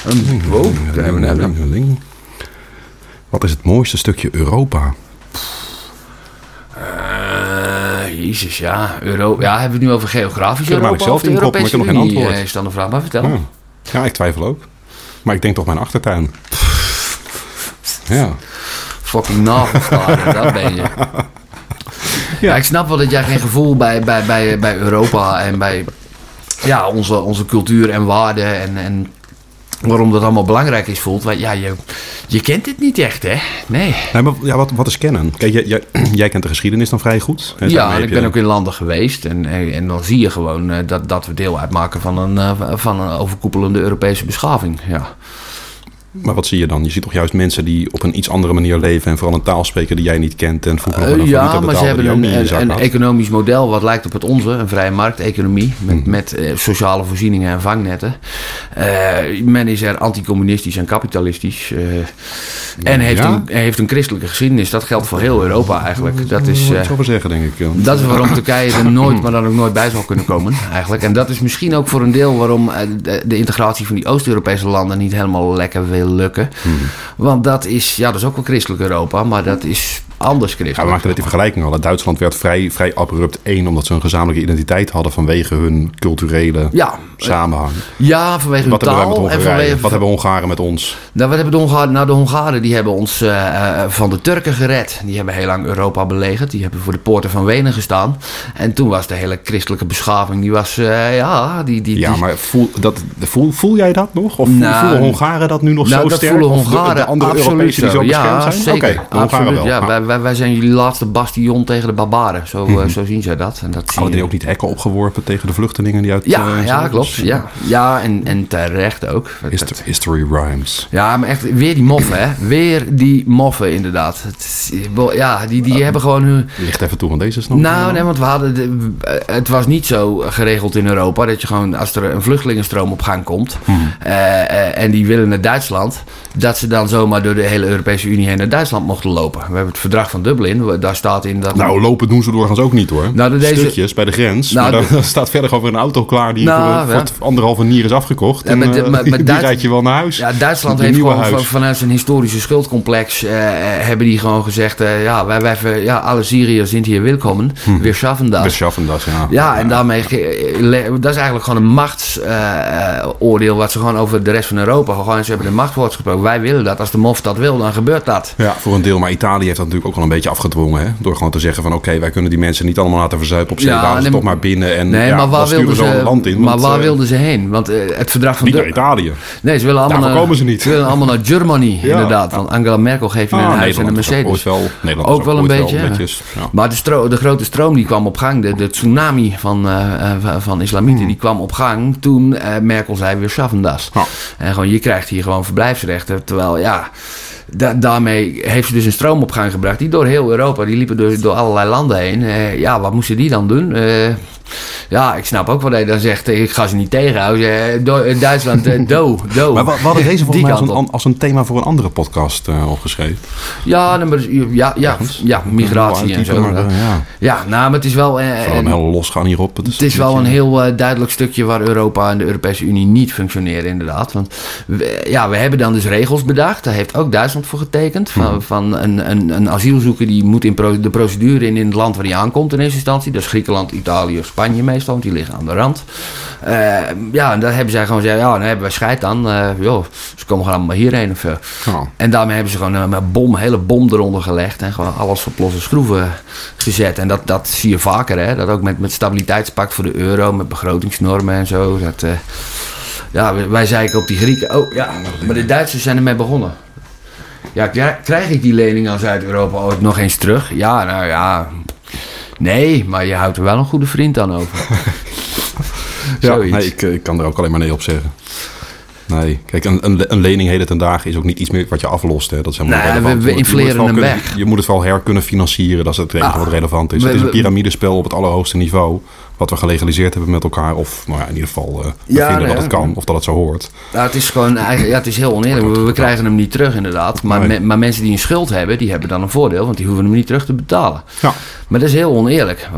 Een wow, Wat is het mooiste stukje Europa? Uh, Jezus, ja. Euro ja, hebben we het nu over geografisch Europa? Ik zelf in maar ik heb nog geen antwoord. is dan de vraag, maar vertel. Ja. ja, ik twijfel ook. Maar ik denk toch mijn achtertuin. [laughs] ja. Fucking navelstaren, [laughs] dat ben je. Ja. ik snap wel dat jij geen gevoel bij, bij, bij, bij Europa en bij ja, onze, onze cultuur en waarden en, en waarom dat allemaal belangrijk is voelt. Want ja, je, je kent het niet echt, hè? Nee. nee maar ja, wat, wat is kennen? Kijk, jij, jij, [clears throat] jij kent de geschiedenis dan vrij goed. Hè? Ja, ik ben ook in landen geweest. En, en dan zie je gewoon eh, dat, dat we deel uitmaken van een, eh, van een overkoepelende Europese beschaving. Ja. Maar wat zie je dan? Je ziet toch juist mensen die op een iets andere manier leven en vooral een taal spreken die jij niet kent en vroeger uh, Ja, maar ze hebben een, een, een economisch model wat lijkt op het onze, een vrije markteconomie met, mm. met uh, sociale voorzieningen en vangnetten. Uh, men is er anticommunistisch en kapitalistisch en heeft, ja? een, heeft een christelijke geschiedenis. Dat geldt voor heel Europa eigenlijk. Dat is, uh, zeggen, denk ik. Dat is waarom [laughs] Turkije er nooit, maar dan ook nooit bij zal kunnen komen eigenlijk. En dat is misschien ook voor een deel waarom de, de integratie van die Oost-Europese landen niet helemaal lekker wil lukken. Hmm. Want dat is, ja, dat is ook wel christelijk Europa, maar dat is anders christelijk. Ja, we maakten net die vergelijking al. Duitsland werd vrij, vrij abrupt één, omdat ze een gezamenlijke identiteit hadden vanwege hun culturele ja, samenhang. Ja, vanwege hun taal. En vanwege... Wat hebben Hongaren met ons? Nou, wat hebben de Hongaren? Nou, de Hongaren die hebben ons uh, van de Turken gered. Die hebben heel lang Europa belegerd. Die hebben voor de poorten van Wenen gestaan. En toen was de hele christelijke beschaving, die was, uh, ja, die... die ja, maar voel, dat, voel, voel jij dat nog? Of nou, voelen Hongaren dat nu nog nou, zo dat sterk? voelen Hongaren de, de andere Europese die zo ja, zijn? Zeker, okay, Hongaren wel. Ja, wij, wij, wij, zijn jullie laatste bastion tegen de barbaren. Zo, mm -hmm. zo zien zij dat. En dat Hadden die ook niet hekken opgeworpen tegen de vluchtelingen die uit... Ja, uh, ja klopt. Ja, ja en, en terecht ook. History, history rhymes. Ja, maar echt weer die moffen, hè. Weer die moffen, inderdaad. Het, ja, die, die uh, hebben gewoon hun... Ligt even toe, van deze snap Nou, nee, want we hadden... De, het was niet zo geregeld in Europa dat je gewoon, als er een vluchtelingenstroom op gang komt mm -hmm. uh, en die willen naar Duitsland, dat ze dan zomaar door de hele Europese Unie heen naar Duitsland mochten lopen. We hebben het verdrag van Dublin, daar staat in dat... Nou, lopen doen ze doorgaans ook niet hoor. Nou, deze... Stukjes bij de grens. Nou, maar daar [laughs] staat verder over een auto klaar die nou, voor, voor anderhalve nier is afgekocht. Ja, en, met, uh, met, met die rijdt je wel naar huis. Ja, Duitsland heeft gewoon huis. vanuit zijn historische schuldcomplex... Uh, hebben die gewoon gezegd... Uh, ja, wij, wij, ja, alle Syriërs zijn hier welkom. Hm. We schaffen dat. We schaffen dat, ja. Ja, en daarmee... Dat is eigenlijk gewoon een machtsoordeel... wat ze gewoon over de rest van Europa... gewoon ze hebben de machtwoord gesproken. Wij willen dat. Als de MOF dat wil, dan gebeurt dat. Ja, voor een deel. Maar Italië heeft dat natuurlijk ook wel een beetje afgedwongen. Hè? Door gewoon te zeggen van... oké, wij kunnen die mensen niet allemaal laten verzuipen op zee. Ja, toch maar binnen. En nee, ja, maar waar wilden ze, land in, maar want, waar uh, wilden ze heen? Want uh, het verdrag van... Niet naar Italië. Nee, ze willen allemaal Daarvoor naar, komen ze niet. Ze willen allemaal naar Germany, [laughs] ja. inderdaad. Want Angela Merkel geeft je ah, een huis en een Mercedes. Wel, Nederland ook, wel een beetje. Wel netjes, ja. Maar de, de, grote stroom die kwam op gang. De, de tsunami van, uh, van islamieten hmm. die kwam op gang toen Merkel zei weer schaffen das. Oh. En gewoon, je krijgt hier gewoon verblijfsrechten. Terwijl, ja... Da daarmee heeft ze dus een stroom op gang gebracht. Die door heel Europa, die liepen door, door allerlei landen heen. Uh, ja, wat moesten die dan doen? Ja, ik snap ook wat hij dan zegt. Ik ga ze niet tegenhouden. Duitsland, do, [laughs] do. Maar we hadden deze volgens mij als een, als een thema voor een andere podcast uh, opgeschreven. Ja, ja, ja, ja, migratie en zo. Maar, ja. ja, nou, maar het is wel... Uh, een heel losgaan hierop. Het is, het is wel een heel uh, duidelijk stukje waar Europa en de Europese Unie niet functioneren, inderdaad. Want we, ja, we hebben dan dus regels bedacht. Daar heeft ook Duitsland voor getekend. Van, hmm. van een, een, een asielzoeker die moet in pro, de procedure in, in het land waar hij aankomt in eerste instantie. Dat is Griekenland, Italië of Spanje meestal, want die liggen aan de rand. Uh, ja, en daar hebben zij gewoon gezegd, ja, dan hebben wij scheid dan. Uh, joh, ze komen gewoon allemaal hierheen of zo. Oh. En daarmee hebben ze gewoon een bom, hele bom eronder gelegd. En gewoon alles op losse schroeven gezet. En dat, dat zie je vaker, hè. Dat ook met, met stabiliteitspact voor de euro, met begrotingsnormen en zo. Dat, uh, ja, wij zeiken op die Grieken. Oh ja, maar de Duitsers zijn ermee begonnen. Ja, krijg ik die lening aan Zuid-Europa ooit nog eens terug? Ja, nou ja. Nee, maar je houdt er wel een goede vriend aan over. [laughs] [laughs] ja, nee, ik, ik kan er ook alleen maar nee op zeggen. Nee, kijk, een, een, een, lening heden ten dagen is ook niet iets meer wat je aflost. Hè. Dat is helemaal nee, we, we infleren hem weg. Je moet het wel her kunnen financieren, dat is het enige ah, wat relevant is. het is een piramidespel op het allerhoogste niveau wat we gelegaliseerd hebben met elkaar. Of nou ja, in ieder geval uh, ja, vinden dat het kan of dat het zo hoort. Ja, het is gewoon eigenlijk, ja, het is heel oneerlijk. We, krijgen hem niet terug inderdaad. Maar, maar mensen die een schuld hebben, die hebben dan een voordeel. Want die hoeven hem niet terug te betalen. Ja. Maar dat is heel oneerlijk.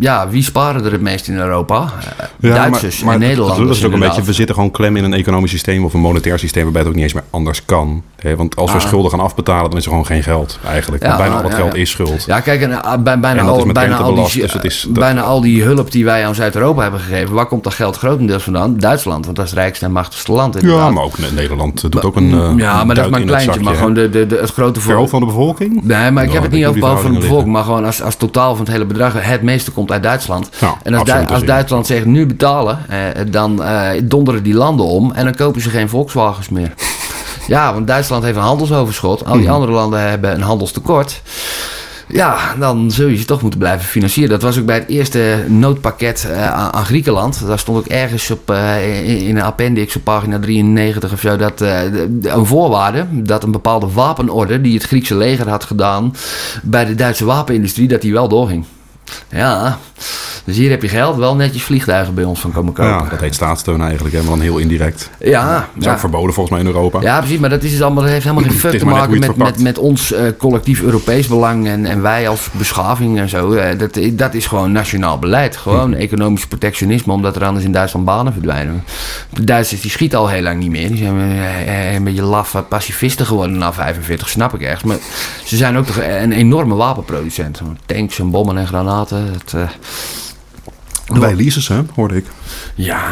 Ja, wie sparen er het meest in Europa? Ja, Duitsers maar, maar en Nederlanders. Dat is ook een beetje, we zitten gewoon klem in een economisch systeem of een monetair systeem waarbij het ook niet eens meer anders kan. Want als we ah. schulden gaan afbetalen, dan is er gewoon geen geld eigenlijk. bijna al dat geld is schuld. Ja, kijk, en, ah, bij, bijna, al, bijna, al die, dus bijna al die hulp die wij aan Zuid-Europa hebben gegeven, waar komt dat geld grotendeels vandaan? Duitsland, want dat is het rijkste en machtigste land. Ja, maar ook Nederland doet ook een. Uh, ja, maar dat is maar een kleintje. Maar gewoon de, de, de, het grote voor. van de bevolking? Nee, maar ik heb het niet over van de bevolking, maar gewoon als, als totaal van het hele bedrag. Het meeste komt uit Duitsland. en als, als Duitsland zegt nu betalen, eh, dan eh, donderen die landen om en dan kopen ze geen Volkswagens meer. [laughs] Ja, want Duitsland heeft een handelsoverschot. Al die mhm. andere landen hebben een handelstekort. Ja, dan zul je ze toch moeten blijven financieren. Dat was ook bij het eerste noodpakket uh, aan, Griekenland. Daar stond ook ergens op, uh, in een appendix op pagina 93 of zo... Dat, uh, een voorwaarde dat een bepaalde wapenorde... die het Griekse leger had gedaan bij de Duitse wapenindustrie... dat die wel doorging. Ja, dus hier heb je geld, wel netjes vliegtuigen bij ons van komen kopen. Ja, dat heet staatssteun eigenlijk, maar dan heel indirect. Ja. Dat is ook verboden volgens mij in Europa. Ja, precies, maar dat, is dus allemaal, dat heeft helemaal geen [clears throat] fuck te maken met, met, met ons uh, collectief Europees belang en, en wij als beschaving en zo. Uh, dat, dat is gewoon nationaal beleid. Gewoon hm. economisch protectionisme, omdat er anders in Duitsland banen verdwijnen. De Duitsers die schieten al heel lang niet meer. Die zijn uh, een beetje laffe pacifisten geworden na 45, snap ik echt. Maar ze zijn ook toch een enorme wapenproducent. Tanks en bommen en granaten. Het, bij Lises, hè, hoorde ik. Ja,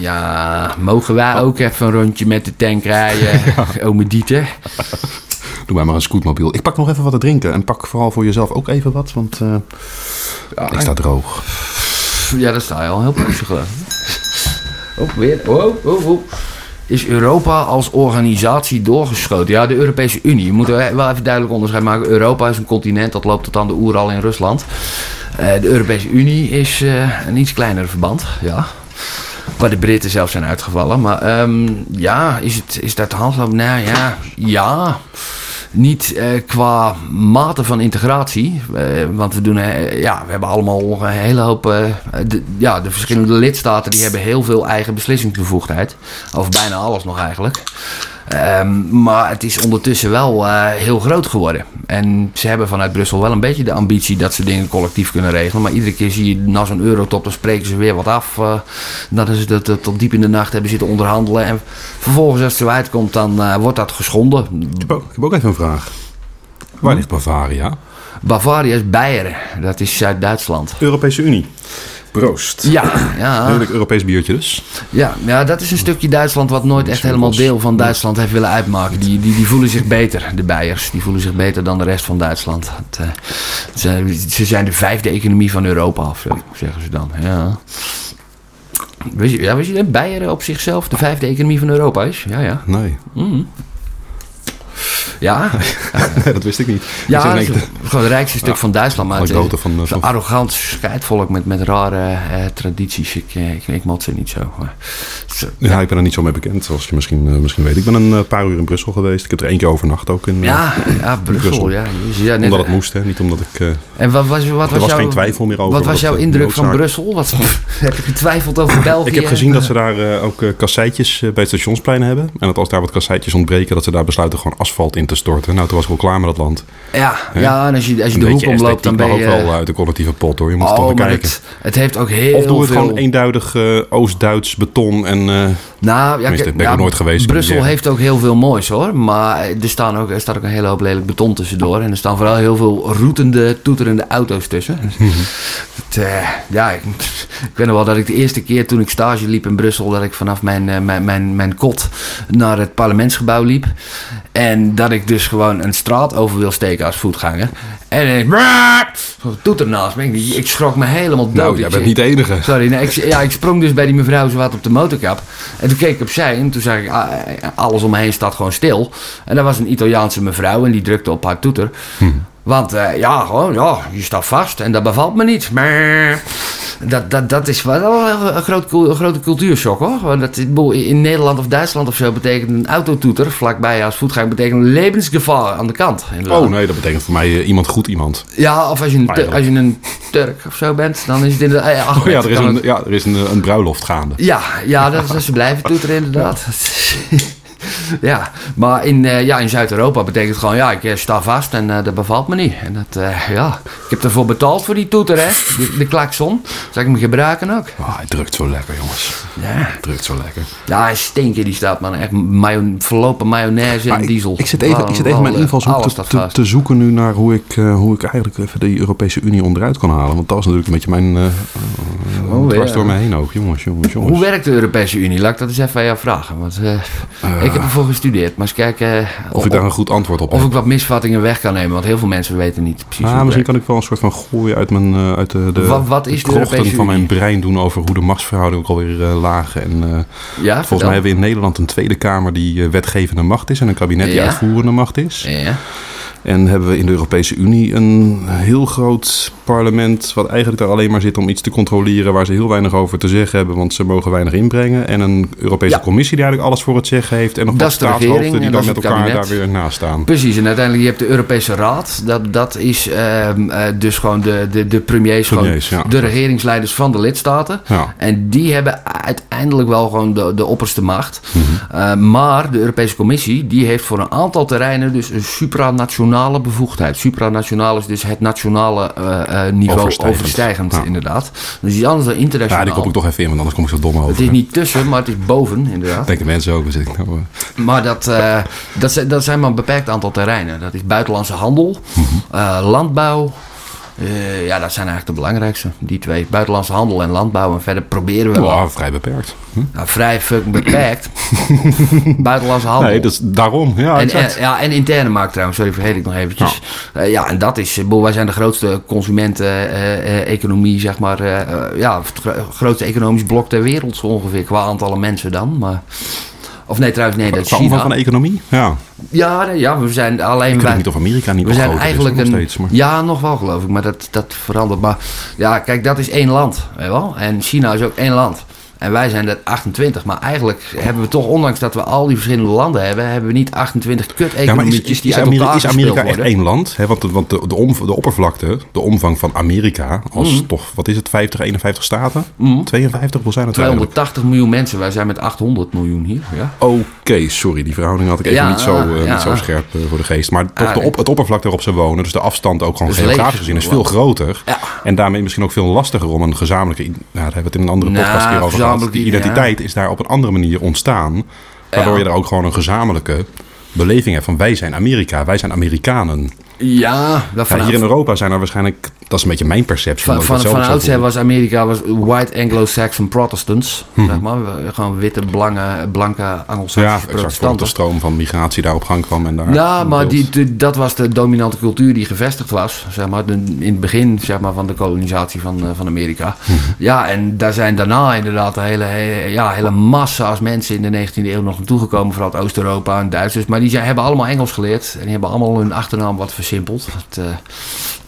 ja. Mogen wij ook even een rondje met de tank rijden, [laughs] ja. ome Dieter? Doe mij maar een scootmobiel. Ik pak nog even wat te drinken. En pak vooral voor jezelf ook even wat, want uh, ja, ik sta droog. Ja, daar sta je al heel geloof Oh, weer. Oh, oh, oh. Is Europa als organisatie doorgeschoten? Ja, de Europese Unie. Je moet wel even duidelijk onderscheid maken. Europa is een continent, dat loopt tot aan de Oeral in Rusland. Eh, de Europese Unie is uh, een iets kleiner verband, ja. Waar de Britten zelfs zijn uitgevallen. Maar um, ja, is, het, is dat handloop? Nou ja, ja. Niet uh, qua mate van integratie. Uh, want we, doen, uh, ja, we hebben allemaal een hele hoop. De, ja, de verschillende lidstaten die hebben heel veel eigen beslissingsbevoegdheid. Over bijna alles nog eigenlijk. Um, maar het is ondertussen wel uh, heel groot geworden. En ze hebben vanuit Brussel wel een beetje de ambitie dat ze dingen collectief kunnen regelen. Maar iedere keer zie je na zo'n eurotop, dan spreken ze weer wat af. Uh, dat is dat, dat tot diep in de nacht hebben zitten onderhandelen. En vervolgens als het zo uitkomt, dan uh, wordt dat geschonden. Ik heb, ook, ik heb ook even een vraag. Waar ligt Bavaria? Bavaria is Beieren. Dat is Zuid-Duitsland. Europese Unie. Proost. Ja, [clears throat] ja. Heerlijk Europees biertje dus. Ja, ja, dat is een stukje Duitsland wat nooit echt helemaal deel van Duitsland heeft willen uitmaken. Die, die, die voelen zich beter, de Beiers. Die voelen zich beter dan de rest van Duitsland. Het, uh, ze, ze, zijn de vijfde economie van Europa, of zo, zeggen ze dan. Ja. Weet je, ja, weet je dat Beieren op zichzelf de vijfde economie van Europa is? Ja, ja. Nee. Mm. Ja? [laughs] dat wist ik niet. Ja, gewoon het rijkste stuk van Duitsland. Maar het is van, van... arrogant scheidvolk met, met rare eh, tradities. Ik, ik, ik mat ze niet zo. Maar, ja, ik ben er niet zo mee bekend, zoals je misschien, uh, misschien weet. Ik ben een paar uur in Brussel geweest. Ik heb er één keer overnacht ook in, ja, ja, Brussel. Brussel. Ja, ja, net, omdat het moest, hè. niet omdat ik... en wat was, wat er was, jouw, geen twijfel meer over. Wat was jouw indruk van Brussel? Wat, [laughs] heb je getwijfeld over België? Ik heb gezien dat ze daar ook kasseitjes bij het stationsplein hebben. En dat als daar wat kasseitjes ontbreken, dat ze daar besluiten gewoon asfalt in te storten. Nou, toen was ik wel klaar met dat land. Ja, ja en als je, als je de hoek omloopt, dan ben je... ook wel uit de collectieve pot, hoor. Je moet oh, toch kijken. Het, het, heeft ook heel Of doe het gewoon eenduidig uh, Oost-Duits beton en... Uh, nou, ja, ben ja, nooit geweest. Brussel heeft ook heel veel moois, hoor. Maar er, staan ook, er staat ook een hele hoop lelijk beton tussendoor. En er staan vooral heel veel roetende, toeterende auto's tussen. Mhm. het, uh, ja, ik, ik weet nog wel dat ik de eerste keer toen ik stage liep in Brussel... dat ik vanaf mijn, mijn, mijn, mijn kot naar het parlementsgebouw liep. En dat ik dus gewoon een straat over wil steken als voetganger. En ik toeter naast me. Ik, schrok me helemaal dood. Nou, jij bent niet de enige. Sorry, nee, ik, ja, ik sprong dus bij die mevrouw zo wat op de motorkap. En toen keek ik opzij en toen zag ik, ah, alles om me heen staat gewoon stil. En daar was een Italiaanse mevrouw en die drukte op haar toeter. Hm. Want uh, ja, gewoon, ja, je staat vast en dat bevalt me niet. Maar dat, dat, dat is wel een, groot, een grote cultuurshock hoor. Dat, in Nederland of Duitsland of zo betekent een autotoeter vlakbij als voetganger betekent levensgevaar aan de kant. Inderdaad. Oh nee, dat betekent voor mij uh, iemand goed iemand. Ja, of als je, een, als je een Turk of zo bent, dan is het inderdaad... Uh, oh, ja, er is, een, ja, er is een, een bruiloft gaande. Ja, ja dat, dat ze blijven toeteren inderdaad. ja, [laughs] [laughs] maar in, uh, ja, in Zuid-Europa betekent het gewoon, ja, ik eh, sta vast en uh, dat bevalt me niet. En dat, uh, ja, ik heb ervoor betaald voor die toeter, hè, de, de klakson. Zal ik hem gebruiken ook? Oh, hij drukt zo lekker, jongens. Ja. Hij drukt zo lekker. Ja, hij stinkt die staat, man. Echt mayo verlopen mayonaise en diesel. Ik, zit even, ik zit even mijn invalshoek te, te, te, zoeken nu naar hoe ik, hoe ik eigenlijk even de Europese Unie onderuit kan halen. Want dat was natuurlijk een beetje mijn... oh, dwars door mij heen ook, jongens, jongens, jongens. Hoe werkt de Europese Unie? Laat ik dat eens even aan jou vragen. Want ik heb ervoor gestudeerd. Maar eens kijken... Of, of ik daar een goed antwoord op heb. Of ik wat misvattingen weg kan nemen. Want heel veel mensen weten niet precies ah, Misschien kan ik wel een soort van gooien uit, mijn, uh, uit de, de, wat, wat is de van mijn brein doen over hoe de machtsverhoudingen ook alweer uh, lagen. En, uh, ja, volgens mij hebben we in Nederland een Tweede Kamer die wetgevende macht is. En een kabinet die uitvoerende macht is. Ja. En hebben we in de Europese Unie een heel groot parlement, wat eigenlijk daar alleen maar zit om iets te controleren waar ze heel weinig over te zeggen hebben, want ze mogen weinig inbrengen. En een Europese Commissie die eigenlijk alles voor het zeggen heeft. En nog wat staatshoofden die dan met elkaar daar weer naast staan. Precies, en uiteindelijk je hebt de Europese Raad. Dat, dat is uh, dus gewoon de, de, de premiers, premiers gewoon, de regeringsleiders van de lidstaten. Ja. En die hebben uiteindelijk wel gewoon de, de opperste macht. Mm -hmm. uh, maar de Europese Commissie, die heeft voor een aantal terreinen dus een supranationale bevoegdheid. Supranationaal is dus het nationale uh, uh, niveau overstijgend, overstijgend ja. inderdaad. Dus die anders dan internationaal. Ja, die kom ik toch even in, want anders kom ik zo dom over. Het is niet tussen, maar het is boven, inderdaad. Denken mensen ook, zit ik nou... Uh... Maar dat, uh, dat, dat zijn maar een beperkt aantal terreinen. Dat is buitenlandse handel, -hmm. landbouw, uh, ja, dat zijn eigenlijk de belangrijkste. Die twee. Buitenlandse handel en landbouw. En verder proberen we. Oh, vrij beperkt. Hm? Nou, vrij fucking beperkt. [laughs] Buitenlandse handel. Nee, dat is daarom. Ja, en, en, ja, en interne markt trouwens. Sorry, vergeet ik nog eventjes. Ja, uh, ja en dat is. Boel, wij zijn de grootste consumenten-economie, uh, zeg maar. ja, het grootste economisch blok ter wereld, zo ongeveer. Qua aantallen mensen dan. Maar. Of nee, trouwens, nee, dat is China. van de economie? Ja. Ja, ja, we zijn alleen... Ik weet niet of Amerika niet we zijn eigenlijk is, een, steeds, maar... Ja, nog wel geloof ik, maar dat, dat verandert. Maar ja, kijk, dat is één land, weet wel. En China is ook één land. En wij zijn er 28. Maar eigenlijk hebben we toch, ondanks dat we al die verschillende landen hebben, hebben we niet 28 kut-economietjes die is, Amerika, is Amerika echt één land? Hè? Want, want de, de, om, de, oppervlakte, de omvang van Amerika, als mm. toch, wat is het, 50, 51 staten? Mm. 52, hoe zijn het 280 miljoen mensen, wij zijn met 800 miljoen hier. Ja. Oké, okay, sorry, die verhouding had ik even ja, niet, zo, uh, ja, niet zo scherp uh, voor de geest. Maar toch de op, het oppervlakte waarop ze wonen, dus de afstand ook gewoon geografisch gezien, is veel groter. En daarmee misschien ook veel lastiger om een gezamenlijke, nou, daar hebben we het in een andere podcast nou, keer over die identiteit is daar op een andere manier ontstaan. Waardoor je er ook gewoon een gezamenlijke beleving hebt van wij zijn Amerika, wij zijn Amerikanen. Ja, ja, hier in Europa zijn er waarschijnlijk, dat is een beetje mijn perceptie. Van, van, van oudsher was Amerika was white Anglo-Saxon Protestants, hmm. zeg maar. Gewoon witte, blanke, blanke Anglo-Saxische ja, protestanten. de stroom van migratie daar op gang kwam. En daar ja, maar die, dat was de dominante cultuur die gevestigd was, zeg maar. In het begin zeg maar, van de kolonisatie van, van Amerika. Hmm. Ja, en daar zijn daarna inderdaad een hele, hele, ja, hele massa als mensen in de 19e eeuw nog naartoe gekomen. Vooral uit Oost-Europa en Duitsers. Maar die zijn, hebben allemaal Engels geleerd. En die hebben allemaal hun achternaam wat versimpeld. Het, uh,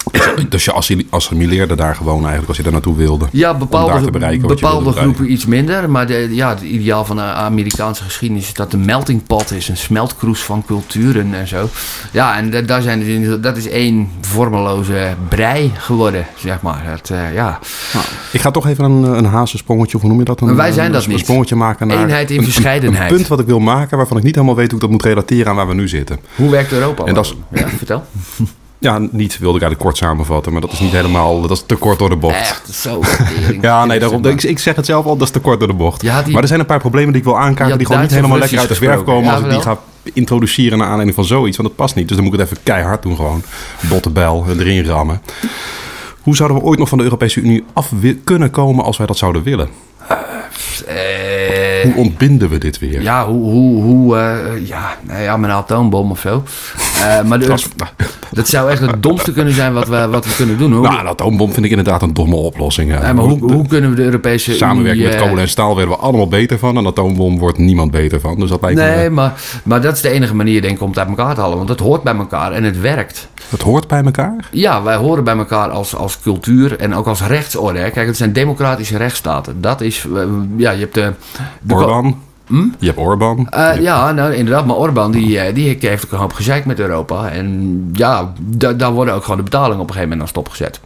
[clears throat] dus je assimileerde daar gewoon eigenlijk als je daar naartoe wilde. Ja, bepaalde, bepaalde groepen iets minder. Maar de, ja, het ideaal van de Amerikaanse geschiedenis is dat de melting pot is. Een smeltkroes van culturen en zo. Ja, en daar zijn dus, dat is één vormeloze brei geworden, zeg maar. Het, uh, ja. Nou, ik ga toch even een, een hazensprongetje, of hoe noem je dat? Een, wij zijn dat een, niet. Een sprongetje maken naar... Eenheid in verscheidenheid. Een, punt wat ik wil maken waarvan ik niet helemaal weet hoe ik dat moet relateren aan waar we nu zitten. Hoe werkt Europa? En dat is, ja, vertel. [laughs] Ja, niet wilde ik eigenlijk kort samenvatten, maar dat is niet helemaal, dat is te kort door de bocht. Echt, zo. [laughs] ja, nee, daarom, ik, ik, zeg het zelf al, dat is te kort door de bocht. Maar er zijn een paar problemen die ik wil aankaarten, die gewoon niet helemaal lekker uit de verf komen als ik die ga introduceren naar aanleiding van zoiets, want dat past niet. Dus dan moet ik het even keihard doen gewoon. Botte bel, erin rammen. Hoe zouden we ooit nog van de Europese Unie af kunnen komen als wij dat zouden willen? Uh, hoe ontbinden we dit weer? Ja, hoe, hoe, hoe uh, ja, nou ja, met een atoombom of zo. Uh, maar dus, dat zou echt het domste kunnen zijn wat we, wat we kunnen doen. Hoor. Nou, een atoombom vind ik inderdaad een domme oplossing. Maar hoe, hoe kunnen we de Europese Samenwerking met kolen en staal werden we allemaal beter van. Een atoombom wordt niemand beter van. Dus dat lijkt nee, me... maar, maar dat is de enige manier denk ik om het uit elkaar te halen. Want het hoort bij elkaar en het werkt. Het hoort bij elkaar? Ja, wij horen bij elkaar als, als cultuur en ook als rechtsorde. Kijk, het zijn democratische rechtsstaten. Dat is, ja, je hebt de... de Orban. Hm? Je hebt Orbán. Uh, ja, nou, inderdaad. Maar Orbán die, eh, die heeft ook een hoop gezeik met Europa. En ja, daar worden ook gewoon de betalingen op een gegeven moment aan stopgezet.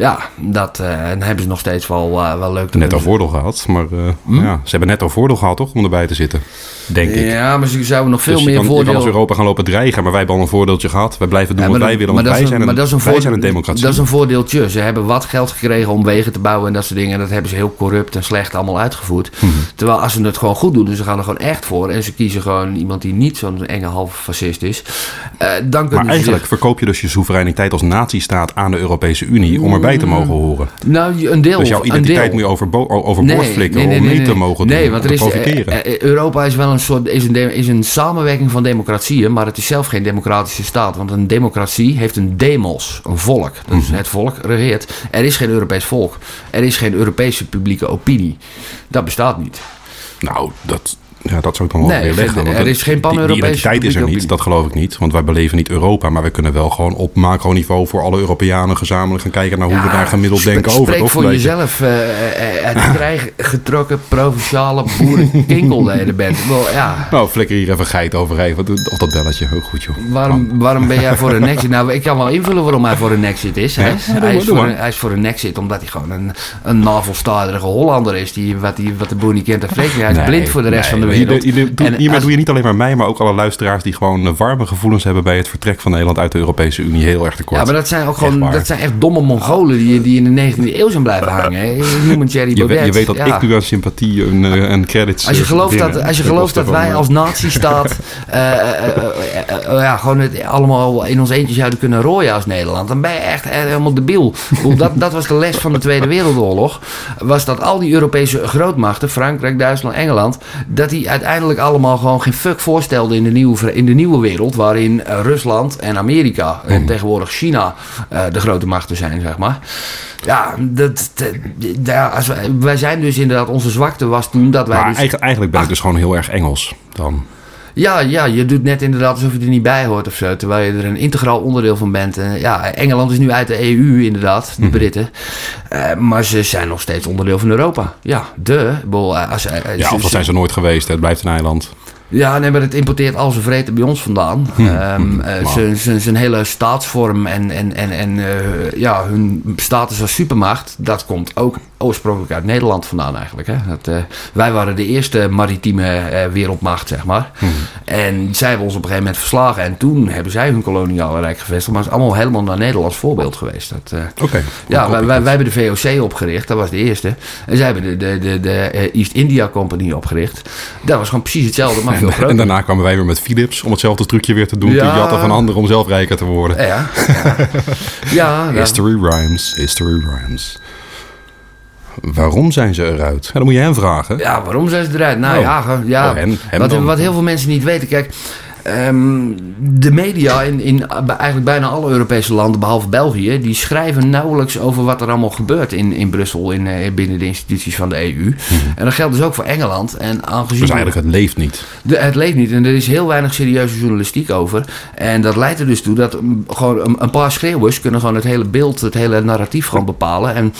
Ja, dat uh, hebben ze nog steeds wel, uh, wel leuk te Netto voordeel gehad, maar uh, hm? ja, ze hebben netto voordeel gehad toch, om erbij te zitten, denk ik. Ja, maar ze zouden nog veel dus meer kan, voordeel... Je kan als Europa gaan lopen dreigen, maar wij hebben al een voordeeltje gehad. Wij blijven doen wat wij willen, want wij, zijn een, wij zijn een democratie. Dat is een voordeeltje. Ze hebben wat geld gekregen om wegen te bouwen en dat soort dingen. En dat hebben ze heel corrupt en slecht allemaal uitgevoerd. Hm. Terwijl als ze het gewoon goed doen, dus ze gaan er gewoon echt voor... en ze kiezen gewoon iemand die niet zo'n enge half fascist is... dan maar eigenlijk verkoop je dus je soevereiniteit als natiestaat aan de Europese Unie... om erbij te mogen horen. Nou, een deel. Dus jouw identiteit moet je overboord over nee, flikken nee, om mee te mogen doen, nee, want er is, profiteren. Uh, Europa is wel een soort is een, is een samenwerking van democratieën, maar het is zelf geen democratische staat. Want een democratie heeft een demos, een volk. Dus mm het volk regeert. Er is geen Europees volk. Er is geen Europese publieke opinie. Dat bestaat niet. Nou, dat, ja, dat zou ik dan wel weer leggen. Er is geen pan-Europese identiteit is er niet, dat geloof ik niet. Want wij beleven niet Europa, maar we kunnen wel gewoon op macroniveau voor alle Europeanen gezamenlijk gaan kijken naar hoe we daar gemiddeld denken over. Spreek voor jezelf uh, het [laughs] krijg getrokken provinciale boerenkinkeldelen bent. Wel, ja. Nou, flikker hier even geit overheen. Of dat belletje, heel goed joh. Waarom, waarom ben jij voor een [laughs] exit? Nou, ik kan wel invullen waarom hij voor een exit is. Hij, hij, is, voor een, hij is voor een exit omdat hij gewoon een, een navelstaderige Hollander is. Die, wat, die, wat de boer niet kent en Hij is blind voor de rest van de wereld. Hier, hiermee doe je niet alleen maar mij, maar ook alle luisteraars die gewoon warme gevoelens hebben bij het vertrek van Nederland uit de Europese Unie. Heel erg tekort. Ja, maar dat zijn ook gewoon dat zijn echt domme Mongolen die, die in de 19e eeuw zijn blijven hangen. Ik noem een Jerry Baudet. Je, je weet dat ik nu aan sympathie en, uh, en credits. Als je gelooft dat, als je gelooft dat wij als nazistaat [laughs] ja, gewoon het allemaal in ons eentje zouden kunnen rooien als Nederland, dan ben je echt helemaal debiel. dat, dat was de les van de Tweede Wereldoorlog. Was dat al die Europese grootmachten, Frankrijk, Duitsland, Engeland, dat die uiteindelijk allemaal gewoon geen fuck voorstelden in de nieuwe, in de nieuwe wereld. Waarin uh, Rusland en Amerika en mm. tegenwoordig China uh, de grote machten zijn, zeg maar. Ja, dat, ja als wij, wij, zijn dus inderdaad, onze zwakte was toen dat wij. Maar dus, eigenlijk, eigenlijk ben ik dus gewoon heel erg Engels dan. Ja, ja, je doet net inderdaad alsof je er niet bij hoort of zo. Terwijl je er een integraal onderdeel van bent. En ja, Engeland is nu uit de EU inderdaad, de mhm. Britten. Uh, maar ze zijn nog steeds onderdeel van Europa. Ja, de. Eh, als, uh, ja, of dat zijn ze nooit geweest. Het blijft een eiland. Ja, nee, maar het importeert al zijn vreten bij ons vandaan. Hm. Um, zijn hele staatsvorm en, en, en, en ja, hun status als supermacht, dat komt ook oorspronkelijk uit Nederland vandaan eigenlijk. Hè? Dat, uh, wij waren de eerste maritieme uh, wereldmacht, zeg maar. Hmm. En zij hebben ons op een gegeven moment verslagen. En toen hebben zij hun koloniale rijk gevestigd. Maar het is allemaal helemaal naar Nederlands voorbeeld geweest. Dat, Oké. Ja, wij, wij, wij, hebben de VOC opgericht. Dat was de eerste. En zij hebben de, de, de, de East India Company opgericht. Dat was gewoon precies hetzelfde, maar veel. En daarna kwamen wij weer met Philips om hetzelfde trucje weer te doen. Ja. Te jatten van anderen om zelf rijker te worden. Ja, ja. [laughs] ja history rhymes, history rhymes. Waarom zijn ze eruit? Ja, dan moet je hem vragen. Ja, waarom zijn ze eruit? Nou oh. ja, ja oh, wat, wat, heel veel mensen niet weten. Kijk, Um, de media in, in eigenlijk bijna alle Europese landen, behalve België, die schrijven nauwelijks over wat er allemaal gebeurt in, in Brussel, in, eh, binnen de instituties van de EU. Mhm. En dat geldt dus ook voor Engeland. En aangezien dus eigenlijk het leeft niet. De, het leeft niet en er is heel weinig serieuze journalistiek over. En dat leidt er dus toe dat mm, gewoon een, een, paar schreeuwers kunnen gewoon het hele beeld, het hele narratief gewoon bepalen. En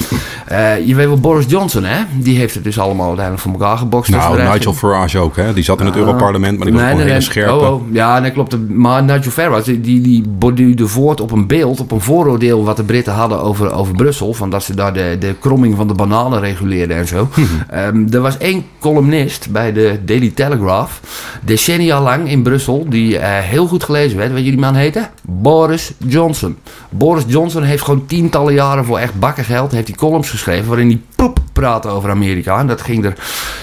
uh, je weet wel, Boris Johnson, hè, die heeft het dus allemaal uiteindelijk voor elkaar gebokst. Nou, Nigel Farage ook, hè? die zat in het uh, Europarlement, maar die was nee, gewoon nee, hele scherpe. Oh, oh. Ja, nee, klopt. Maar Nigel Farage, die, die borduurde voort op een beeld, op een vooroordeel wat de Britten hadden over, over Brussel. Van dat ze daar de, de kromming van de bananen reguleerden en zo. um, [laughs] er was één columnist bij de Daily Telegraph, decennia lang in Brussel, die uh, heel goed gelezen werd. Weet je die man heette? Boris Johnson. Boris Johnson heeft gewoon tientallen jaren voor echt bakken geld, heeft hij columns geschreven waarin hij poep praten over Amerika. En dat ging er...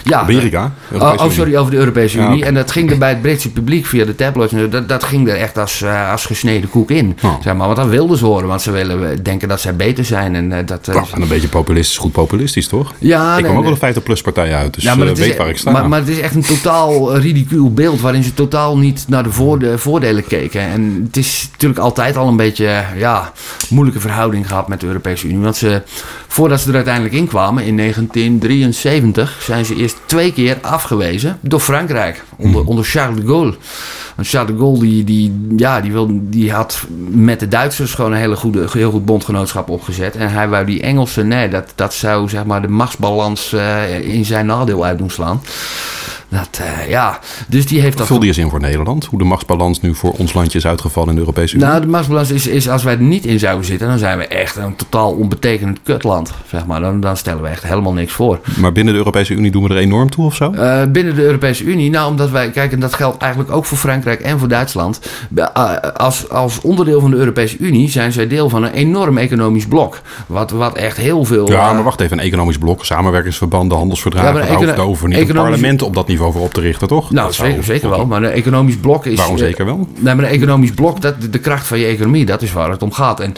Ja, Amerika? Uh, oh, sorry, over de Europese Unie. En dat ging er bij het Britse publiek via de tabloids... Dat, dat ging er echt als, uh, als gesneden koek in. Oh. Zeg maar, want dat wilden ze horen. Want ze willen denken dat zij beter zijn. En, dat, en een beetje populistisch, goed populistisch, toch? Ja. Ik kom ook wel een 50-plus partij uit. Dus ja, maar weet is, waar ik sta. Maar, maar, het is echt een totaal ridicuul beeld... waarin ze totaal niet naar de voorde, voordelen keken. En het is natuurlijk altijd al een beetje... ja, moeilijke verhouding gehad met de Europese Unie. Want ze, voordat ze er uiteindelijk in kwamen... in 1973 zijn ze eerst twee keer afgewezen door Frankrijk. Onder, mhm. onder Charles de Gaulle. Want Charles de Gaulle die, die, ja, die, wil, die had met de Duitsers gewoon een hele goede, heel goed bondgenootschap opgezet. En hij wou die Engelsen, nee, dat, dat zou zeg maar de machtsbalans uh, in zijn nadeel uit doen slaan. Dat, uh, ja, dus die heeft dat... Vul die eens in voor Nederland? Hoe de machtsbalans nu voor ons landje is uitgevallen in de Europese Unie? Nou, de machtsbalans is, is als wij er niet in zouden zitten... dan zijn we echt een totaal onbetekenend kutland, zeg maar. Dan, dan stellen we echt helemaal niks voor. Maar binnen de Europese Unie doen we er enorm toe of zo? Uh, binnen de Europese Unie? Nou, omdat wij... Kijk, en dat geldt eigenlijk ook voor Frankrijk en voor Duitsland. Uh, als, als onderdeel van de Europese Unie zijn zij deel van een enorm economisch blok. Wat, wat echt heel veel... Ja, maar wacht even. Een economisch blok, samenwerkingsverbanden, handelsverdragen... Ja, maar over niet. Economisch... parlementen op dat niveau voor op te richten, toch? Nou, zeker, zeker wel. Maar een economisch blok is... Waarom zeker wel? Nee, maar een economisch blok, dat, de kracht van je economie, dat is waar het om gaat. En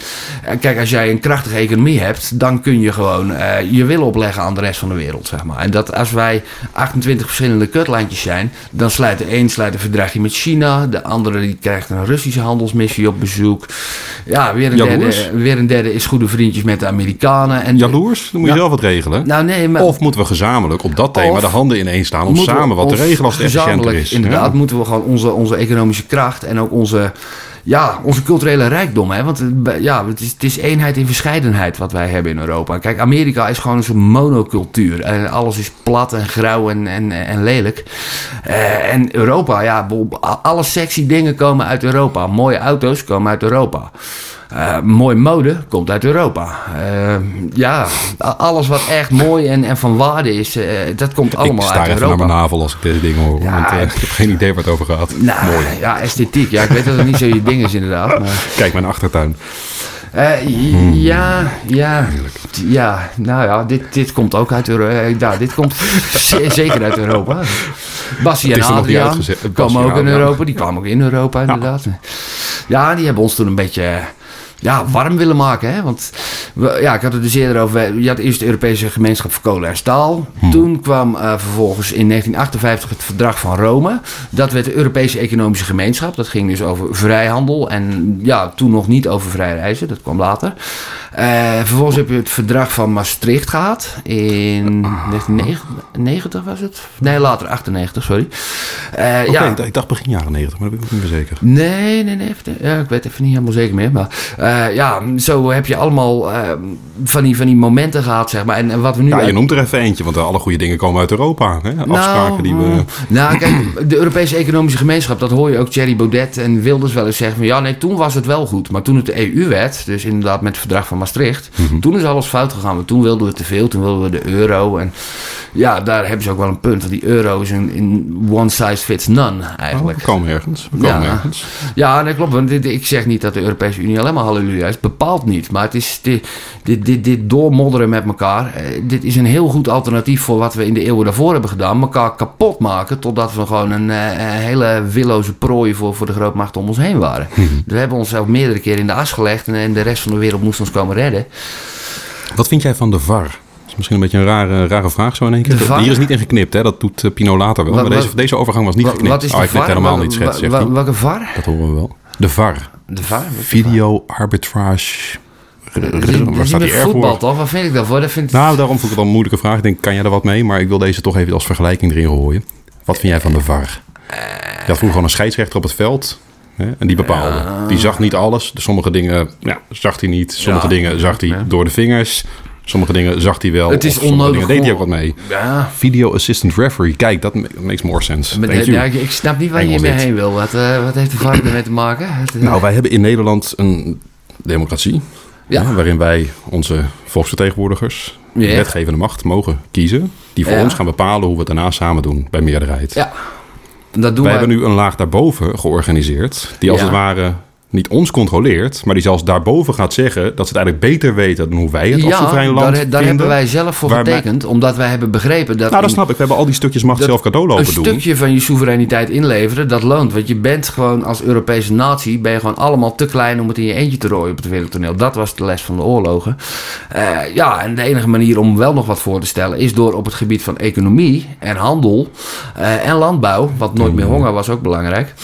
kijk, als jij een krachtige economie hebt, dan kun je gewoon uh, je wil opleggen aan de rest van de wereld, zeg maar. En dat als wij 28 verschillende kutlijntjes zijn, dan sluit de een sluit een verdragje met China, de andere die krijgt een Russische handelsmissie op bezoek. Ja, weer een, derde, weer een derde is goede vriendjes met de Amerikanen. En Jaloers? Dan moet je zelf wat regelen. Nou, nee, maar, of moeten we gezamenlijk op dat thema de handen ineen staan om samen wat te regelen als het efficiënter is? Inderdaad, moeten we gewoon onze, onze economische kracht en ook onze ja, onze culturele rijkdom. Hè? Want ja, het is, het is eenheid in verscheidenheid wat wij hebben in Europa. Kijk, Amerika is gewoon een monocultuur. En alles is plat en grauw en, en, en lelijk. Uh, en Europa, ja, alle sexy dingen komen uit Europa. Mooie auto's komen uit Europa. Uh, mooi mode komt uit Europa. Uh, ja, alles wat echt mooi en, en van waarde is, uh, dat komt allemaal uit Europa. Ik sta even naar mijn navel als ik deze dingen hoor. Ja, want, [laughs] ik heb geen idee waar het over gaat. Nou, mooi. Ja, esthetiek. Ja, ik weet dat het niet zo je ding is inderdaad. Maar... Kijk, mijn achtertuin. Uh, ja, ja, ja, nou ja, dit, dit komt ook uit Europa. Ja, dit komt zeker uit Europa. Bassie en Adriaan komen ook in Europa. Die kwamen ook in Europa, inderdaad. Ja, die hebben ons toen een beetje ja, warm willen maken. Hè? Want we, ja, ik had het dus eerder over. Je had eerst de Europese gemeenschap voor kolen en staal. Hm. Toen kwam uh, vervolgens in 1958 het verdrag van Rome. Dat werd de Europese Economische Gemeenschap. Dat ging dus over vrijhandel. En ja, toen nog niet over vrij reizen. Dat kwam later. Uh, vervolgens heb je het verdrag van Maastricht gehad. In 1990 was het? Nee, later, 98, sorry. Uh, ja. Ik dacht begin jaren 90, maar dat ben ik niet meer zeker. Nee, nee, nee. Ja, ik weet even niet helemaal zeker meer. Maar uh, ja, zo heb je allemaal van, die, van die momenten gehad, zeg maar. En, en wat we nu... Ja, je noemt er even eentje, want alle goede dingen komen uit Europa. Hè? Nou, Afspraken die we... Mm, nou, kijk, de Europese Economische Gemeenschap, dat hoor je ook Thierry Baudet en Wilders wel eens zeggen van... Ja, nee, toen was het wel goed. Maar toen het de EU werd, dus inderdaad met het verdrag van Maastricht. Mhm. Toen is alles fout gegaan. Want toen wilden we te veel. Toen wilden we de euro. En ja, daar hebben ze ook wel een punt. Want die euro is een, one size fits none eigenlijk. Oh, we komen ergens. We komen ja. ergens. Ja, dat klopt. Want ik zeg niet dat de Europese Unie alleen maar halleluja is. Bepaald niet. Maar het is, dit, dit, dit doormodderen met elkaar. Eh, dit is een heel goed alternatief voor wat we in de eeuwen daarvoor hebben gedaan. Elkaar kapot maken totdat we gewoon een, eh, een hele willoze prooi voor, voor de grootmacht om ons heen waren. Mhm. We hebben onszelf meerdere keren in de as gelegd en, en de rest van de wereld moest ons komen redden. Wat vind jij van de VAR? Dat is misschien een beetje een rare, rare vraag zo in één keer. De? Hier is niet in geknipt, hè? dat doet eh, Pino later wel. Wat- maar deze, wat- deze overgang was niet Wa- geknipt. Wat is oh, de ik weet VAR? helemaal niet, schet, wa- zegt wa- hij. Welke VAR? Dat horen we wel. De VAR. De VAR? Video Arbitrage. VAR? Dat is- Waar is staat die voetbal toch? Wat vind ik daarvoor? Dat vind Nou, daarom vond ik het wel een moeilijke vraag. Ik denk, kan jij er wat mee? Maar ik wil deze toch even als vergelijking erin gooien. Wat vind jij van de VAR? Je had vroeger gewoon een scheidsrechter op het veld. Hè, en die bepaalde. Die zag niet alles. Sommige dingen ja, zag hij niet. Sommige Ja. dingen zag hij Ja. door de vingers. Sommige dingen zag hij wel. Het is of sommige onnodig dingen deed hij ook wat mee. Ja, Video assistant referee. Kijk, dat ma- makes more sense. Maar, Thank you. ja, ik, snap niet waar je mee dit. heen wil. Wat, eh, wat heeft de VAR ermee te maken? Eh, Nou, wij hebben in Nederland een democratie. Ja. waarin wij onze volksvertegenwoordigers, de wetgevende macht, mogen kiezen. Die voor Ja. ons gaan bepalen hoe we het daarna samen doen bij meerderheid. ja, dat doen wij wij. hebben nu een laag daarboven georganiseerd. Die als Ja. het ware niet ons controleert, maar die zelfs daarboven gaat zeggen dat ze het eigenlijk beter weten dan hoe wij het als soeverein land daar, daar vinden. hebben wij zelf voor getekend. Omdat wij hebben begrepen dat... Nou, dat een- snap ik. We hebben al die stukjes macht zelf cadeau lopen een doen. stukje van je soevereiniteit inleveren, dat loont. Want je bent gewoon als Europese natie, ben je gewoon allemaal te klein om het in je eentje te rooien op het wereldtoneel. Dat was de les van de oorlogen. Eh, ja, en de enige manier om wel nog wat voor te stellen is door op het gebied van economie en handel eh, en landbouw, wat nooit meer honger was ook belangrijk,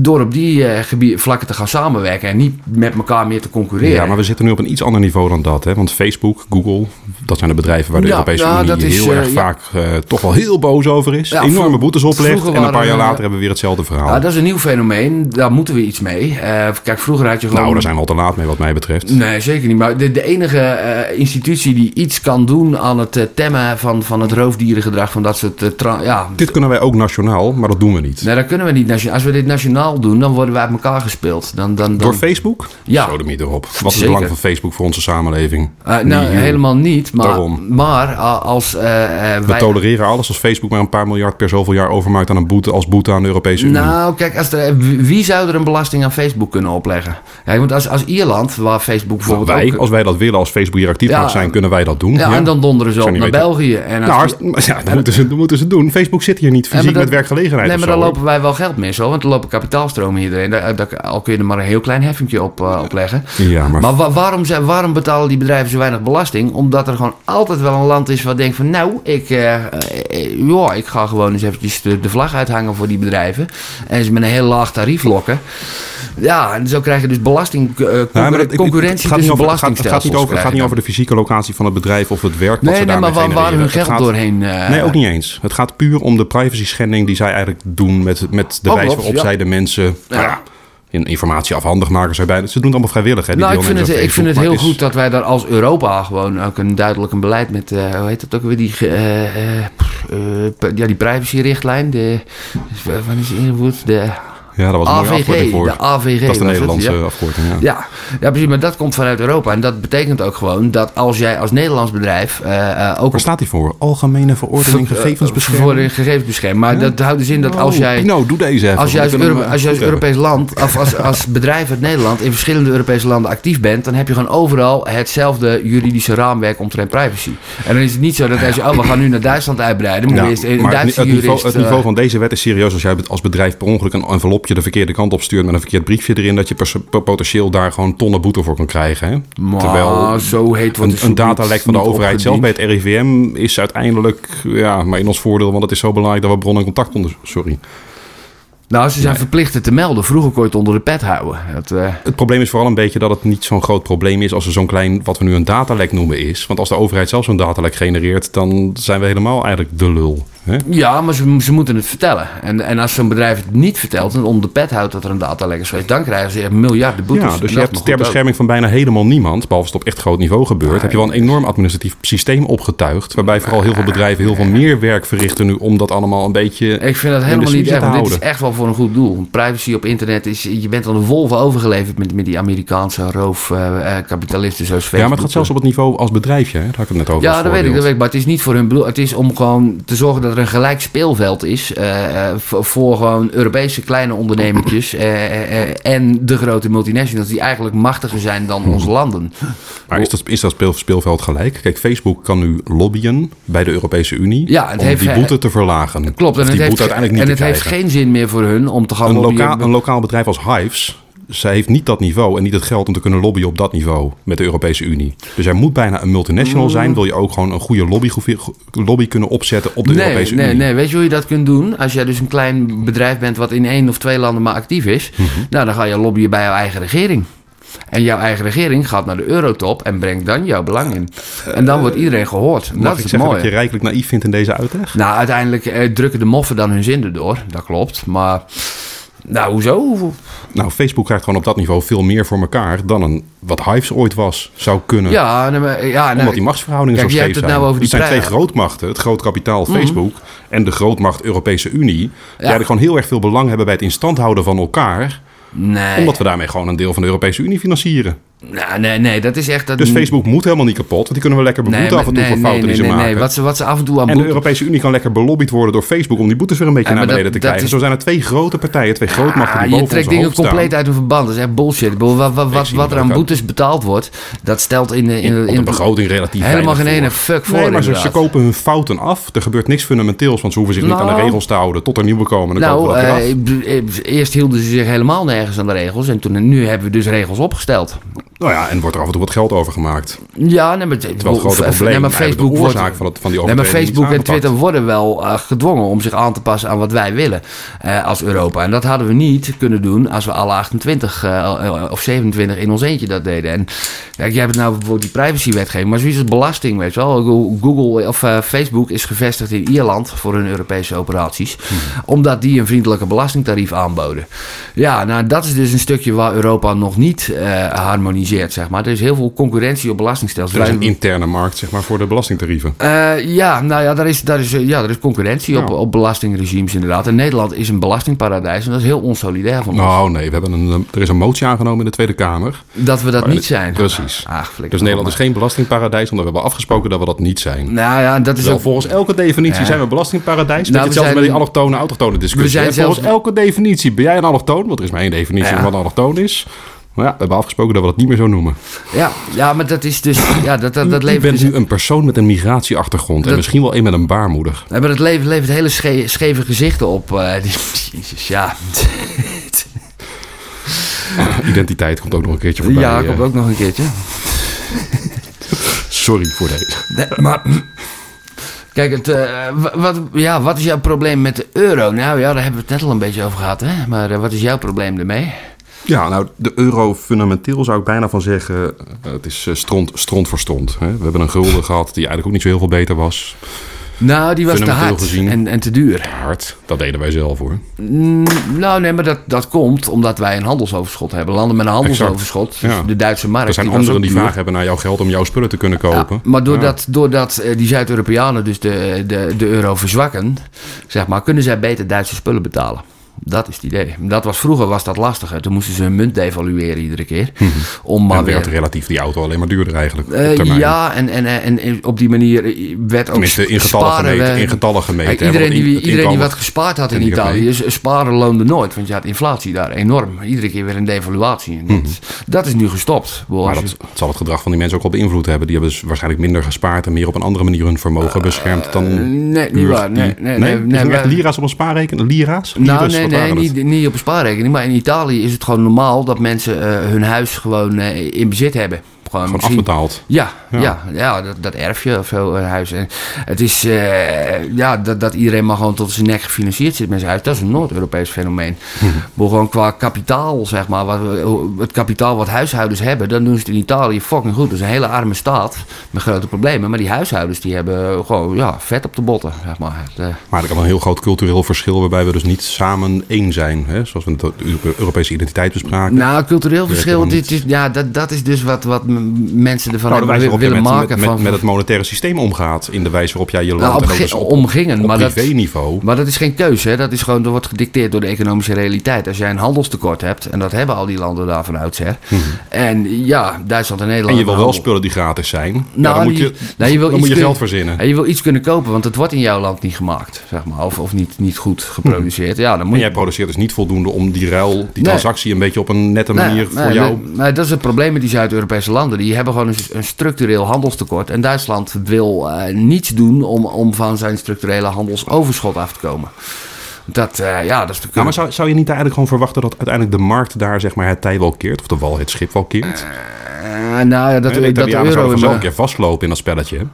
door op die eh, gebied, vlakken te gaan samenwerken en niet met elkaar meer te concurreren. Ja, maar we zitten nu op een iets ander niveau dan dat. Hè? Want Facebook, Google, dat zijn de bedrijven waar de Ja, Europese ja, Unie is, heel eh, erg ja. vaak eh, toch wel heel boos over is. Enorme boetes oplegt. vroeger En een paar jaar eh, later hebben we weer hetzelfde verhaal. Ja, dat is een nieuw fenomeen. Daar moeten we iets mee. Eh, kijk, vroeger had je gewoon... nou, daar zijn we al te laat mee wat mij betreft. Nee, zeker niet. Maar de, de enige eh, institutie die iets kan doen aan het eh, temmen van, van het roofdierengedrag, van dat soort. eh, ja, Dit kunnen wij ook nationaal, maar dat doen we niet. nee, dat kunnen we niet. Als we dit nationaal doen, dan worden we uit elkaar gespeeld. Dan, dan, dan, Door Facebook? Ja. Zo de erop. Wat is het belang van Facebook voor onze samenleving? Eh, nou, joh. helemaal niet. Maar, Daarom. maar a- als eh, eh, We wij. tolereren alles als Facebook maar een paar miljard per zoveel jaar overmaakt aan een boete als boete aan de Europese Unie. Nou, kijk, als er, wie zou er een belasting aan Facebook kunnen opleggen? Kijk, want als, als Ierland, waar Facebook bijvoorbeeld wij, ook... als wij dat willen, als Facebook hier actief Ja. mag zijn, kunnen wij dat doen. ja, en dan donderen ze op naar weten. België. En als Nou, die- ja, dat, moeten ze, dat moeten ze doen. Facebook zit hier niet fysiek dat- met werkgelegenheid Nee, maar dan lopen wij wel geld mis, hoor. Want er lopen kapitaalstromen. Daar, daar, al kun je er maar een heel klein heffingje op, eh, opleggen. Ja, maar, Maar wa- waarom, zijn- waarom betalen die bedrijven zo weinig belasting? Omdat er gewoon altijd wel een land is wat denkt van... nou, ik, ja, ik ga gewoon eens eventjes de, de vlag uithangen voor die bedrijven. En ze met een heel laag tarief lokken. Ja, en zo krijg je dus belasting, dat- concurrentie tussen over, het gaat, belastingstelsels. niet over, het gaat niet over de fysieke locatie van het bedrijf of het werk wat Nee, ze nee, daarmee maar waar, hun geld gaat- doorheen... Nee, ook niet eens. Het gaat puur om de privacy schending die zij eigenlijk doen met, met de Oh, wijze waarop ja. zij de mensen Ja. Informatie afhandig maken. Zij bijna. Ze doen het allemaal vrijwillig. Hè, die Nou, ik vind, het, ik vind het heel goed dat wij daar als Europa gewoon ook een duidelijk een beleid met, eh, hoe heet dat ook weer, die, eh, eh, pff, eh, ja, die privacyrichtlijn, de, wat is ingevoerd? De Ja, dat was een mooie AVG, afkorting voor. de AVG. Dat is de het, Nederlandse ja. afkorting, ja. Ja, ja, precies, maar dat komt vanuit Europa. En dat betekent ook gewoon dat als jij als Nederlands bedrijf eh, eh, ook Waar staat die voor? Algemene verordening Ver- gegevensbescherming? Gegevensbescherming. Maar dat houdt dus in dat als Oh, jij... Pino, doe deze even. Als jij als, Euro- als. Europees land, of als, als bedrijf uit Nederland in verschillende Europese landen actief bent, dan heb je gewoon overal hetzelfde juridische raamwerk omtrent privacy. En dan is het niet zo dat als je, oh, we gaan nu naar Duitsland uitbreiden, moet je eerst een het, Duitse het, niveau, het eh, niveau van deze wet is serieus. Als jij als bedrijf per ongeluk een envelopje de verkeerde kant op stuurt met een verkeerd briefje erin, dat je potentieel daar gewoon tonnen boete voor kan krijgen. Hè? maar Terwijl zo heet wordt een, datalek van de overheid zelf bij het RIVM is uiteindelijk ja, maar in ons voordeel, want het is zo belangrijk dat we bron- en contact onder... Sorry. Nou, ze zijn verplicht het te melden. Vroeger kon je het onder de pet houden. Dat, eh, Het probleem is vooral een beetje dat het niet zo'n groot probleem is als er zo'n klein, wat we nu een datalek noemen, is. Want als de overheid zelf zo'n datalek genereert, dan zijn we helemaal eigenlijk de lul. Hè? Ja, maar ze, ze moeten het vertellen. En, en als zo'n bedrijf het niet vertelt en onder de pet houdt dat er een datalek is geweest, dan krijgen ze echt miljarden boetes. Ja, dus je hebt ter ook. bescherming van bijna helemaal niemand, behalve als het op echt groot niveau gebeurt, heb je wel een enorm administratief systeem opgetuigd, waarbij vooral heel veel bedrijven heel veel meer werk verrichten nu om dat allemaal een beetje Ik vind dat helemaal niet echt. Dit is echt wel voor een goed doel. Privacy op internet is, je bent aan de wolven overgeleverd met, met die Amerikaanse roofkapitalisten zoals Facebook. Ja, maar het gaat zelfs op het niveau als bedrijfje, hè? daar had ik het net over. Ja, dat weet ik, dat weet ik, maar het is niet voor hun bedoel. Het is om gewoon te zorgen dat er een gelijk speelveld is uh, voor, voor, gewoon Europese kleine ondernemertjes en de grote multinationals die eigenlijk machtiger zijn dan onze landen. Maar is dat, is dat speelveld gelijk? Kijk, Facebook kan nu lobbyen bij de Europese Unie ja, het om heeft, die boete te verlagen. Klopt, en het, heeft, en het heeft geen zin meer voor hun om te gaan een lokaal, een lokaal bedrijf als Hives zij heeft niet dat niveau en niet het geld om te kunnen lobbyen op dat niveau met de Europese Unie. Dus jij moet bijna een multinational mm. zijn. Wil je ook gewoon een goede lobby, lobby kunnen opzetten op de Europese nee, Unie? Nee, nee. Weet je hoe je dat kunt doen? Als jij dus een klein bedrijf bent wat in één of twee landen maar actief is, mhm. nou dan ga je lobbyen bij jouw eigen regering. En jouw eigen regering gaat naar de eurotop en brengt dan jouw belang in. En dan wordt iedereen gehoord. Mag dat ik is zeggen dat je rijkelijk naïef vindt in deze uitleg? Nou, uiteindelijk eh, drukken de moffen dan hun zin erdoor. Dat klopt. Maar nou, hoezo? Nou, Facebook krijgt gewoon op dat niveau veel meer voor elkaar dan een, wat Hives ooit was, zou kunnen. Ja, nee, ja Omdat die machtsverhoudingen zo zijn. Nou over die er zijn twee grootmachten, het groot kapitaal mhm. Facebook en de grootmacht Europese Unie, die eigenlijk gewoon heel erg veel belang hebben bij het instand houden van elkaar. Nee. Omdat we daarmee gewoon een deel van de Europese Unie financieren. Nou, nee, nee, dat is echt... Dat... Dus Facebook moet helemaal niet kapot. Want die kunnen we lekker beboeten nee, af en toe voor fouten die ze maken. Nee, wat ze, wat ze af en toe aan En de Europese Unie kan lekker belobbyd worden door Facebook... om die boetes weer een beetje naar beneden te krijgen. Zo zijn er twee grote partijen, twee grootmachten die boven Je trekt dingen compleet uit hun verband. Dat is echt bullshit. Wat, wat, wat, er aan boetes betaald wordt, dat stelt in de, in, in, de begroting relatief Helemaal geen ene fuck voor. Nee, maar ze, kopen hun fouten af. Er gebeurt niks fundamenteels, want ze hoeven zich niet aan de nou. regels te houden... tot er nieuwe komen. Nou, eh, eerst hielden ze zich helemaal nergens aan de regels. En toen, nu hebben we dus regels opgesteld. Nou ja, en wordt er af en toe wat geld over gemaakt. Ja, nee, maar, het is wel een groot probleem. Nee, maar Facebook de oorzaak van, het, van die nee, maar Facebook en Twitter worden wel uh, gedwongen om zich aan te passen aan wat wij willen uh, als Europa. En dat hadden we niet kunnen doen als we alle 28 uh, of 27 in ons eentje dat deden. En kijk, jij hebt nou bijvoorbeeld die privacywetgeving, maar zoiets als belasting, weet je wel. Google of Facebook is gevestigd in Ierland voor hun Europese operaties, hmm. omdat die een vriendelijke belastingtarief aanboden. Ja, nou dat is dus een stukje waar Europa nog niet harmoniseert, zeg maar. Er is heel veel concurrentie op belastingstelsels. Er is een interne markt zeg maar, voor de belastingtarieven. Uh, ja, nou ja, daar is, daar is, ja, er is concurrentie op, op belastingregimes inderdaad. En Nederland is een belastingparadijs en dat is heel onsolidair van ons. Nou nee, we hebben een, er is een motie aangenomen in de Tweede Kamer. Dat we dat niet zijn. Precies. Ah, dus Nederland is geen belastingparadijs, omdat we hebben afgesproken dat we dat niet zijn. Nou ja, dat is ook... Volgens elke definitie zijn we belastingparadijs. Nou, hetzelfde met die allochtone, autochtone discussie. We zijn zelfs... Volgens elke definitie ben jij een allochtoon, want er is maar één definitie van wat een allochtoon is. Maar ja, we hebben afgesproken dat we dat niet meer zo noemen. Ja, ja maar dat is dus... Ja, dat, dat, dat levert bent dus... nu een persoon met een migratieachtergrond. en misschien wel een met een baarmoeder. Ja, maar dat levert, levert hele scheve gezichten op. Uh, die, jezus, ja. [laughs] Identiteit komt ook nog een keertje voorbij. Ja, komt ook nog een keertje. Sorry voor deze. Nee, maar... Kijk, het, uh, wat, ja, wat is jouw probleem met de euro? Nou ja, daar hebben we het net al een beetje over gehad. Hè? Maar uh, wat is jouw probleem ermee? Ja, nou, de euro fundamenteel zou ik bijna van zeggen, uh, het is stront, stront voor stront. Hè? We hebben een gulden gehad die eigenlijk ook niet zo heel veel beter was. Nou, die was te hard en, en te duur. Hard, dat deden wij zelf hoor. Mm, nou, nee, maar dat, dat komt omdat wij een handelsoverschot hebben. Landen met een handelsoverschot, dus de Duitse markt. Er zijn anderen die vraag hebben naar jouw geld om jouw spullen te kunnen kopen. maar doordat, doordat eh, die Zuid-Europeanen dus de, de, de euro verzwakken, zeg maar, kunnen zij beter Duitse spullen betalen. Dat is het idee. Dat was, vroeger was dat lastiger. Toen moesten ze hun munt devalueren iedere keer. Mhm. Om maar en werd relatief die auto alleen maar duurder eigenlijk. Uh, ja, en, en, en, en, op die manier werd ook in getallen gemeten. In getallen gemeten iedereen, die, iedereen die wat gespaard had in Italië, sparen loonde nooit. Want je had inflatie daar enorm. Iedere keer weer een devaluatie. dat, mhm. dat, is nu gestopt. Maar dat, zal het gedrag van die mensen ook wel beïnvloed hebben. Die hebben dus waarschijnlijk minder gespaard en meer op een andere manier hun vermogen beschermd dan. Uh, nee, niet waar. Nee, nee, nee, nee, nee, lira's op een spaarrekening? Lira's? Nou, nee, nee, niet, niet op een spaarrekening. Maar in Italië is het gewoon normaal dat mensen uh, hun huis gewoon uh, in bezit hebben. Gewoon, gewoon afbetaald. Ja, ja. ja, dat, dat erfje of zo, een huis. En het is uh, ja, dat, dat iedereen maar gewoon tot zijn nek gefinancierd zit met zijn huis. Dat is een Noord-Europees fenomeen. Maar gewoon qua kapitaal, zeg maar, wat, het kapitaal wat huishoudens hebben, dan doen ze het in Italië fucking goed. Dat is een hele arme staat met grote problemen. Maar die huishoudens die hebben gewoon ja, vet op de botten, zeg maar. Het, uh... Maar er kan een heel groot cultureel verschil waarbij we dus niet samen één zijn. Hè? Zoals we de Europese identiteit bespraken. Nou, cultureel verschil, dit is, ja, dat, dat is dus wat, wat mensen ervan nou, hebben willen maken. Met, van, met, het monetaire systeem omgaat. In de wijze waarop jij je land nou, op, op, omgingen. Op maar privé-niveau. Dat, maar dat is geen keuze. Hè? Dat is gewoon, dat wordt gedicteerd door de economische realiteit. Als jij een handelstekort hebt, en dat hebben al die landen daarvan oudsher. Mm En ja, Duitsland en Nederland. En je wil wel spullen die gratis zijn. Nou, ja, dan moet je, nou, je, wil dan moet je geld verzinnen. En je wil iets kunnen kopen, want het wordt in jouw land niet gemaakt. Zeg maar, of, of niet, niet goed geproduceerd. Ja, dan moet en jij produceert dus niet voldoende om die ruil, die transactie een beetje op een nette manier voor jou... Nee, dat is het probleem met die Zuid-Europese landen. Die hebben gewoon een, een, structureel handelstekort. En Duitsland wil uh, niets doen om, om van zijn structurele handelsoverschot af te komen. Dat, uh, ja, dat is de maar zou, zou je niet eigenlijk gewoon verwachten dat uiteindelijk de markt daar zeg maar, het tij wel keert? Of de wal het schip wel keert? Uh, nou ja, dat, nee, dat de euro... zou een keer vastlopen in dat spelletje.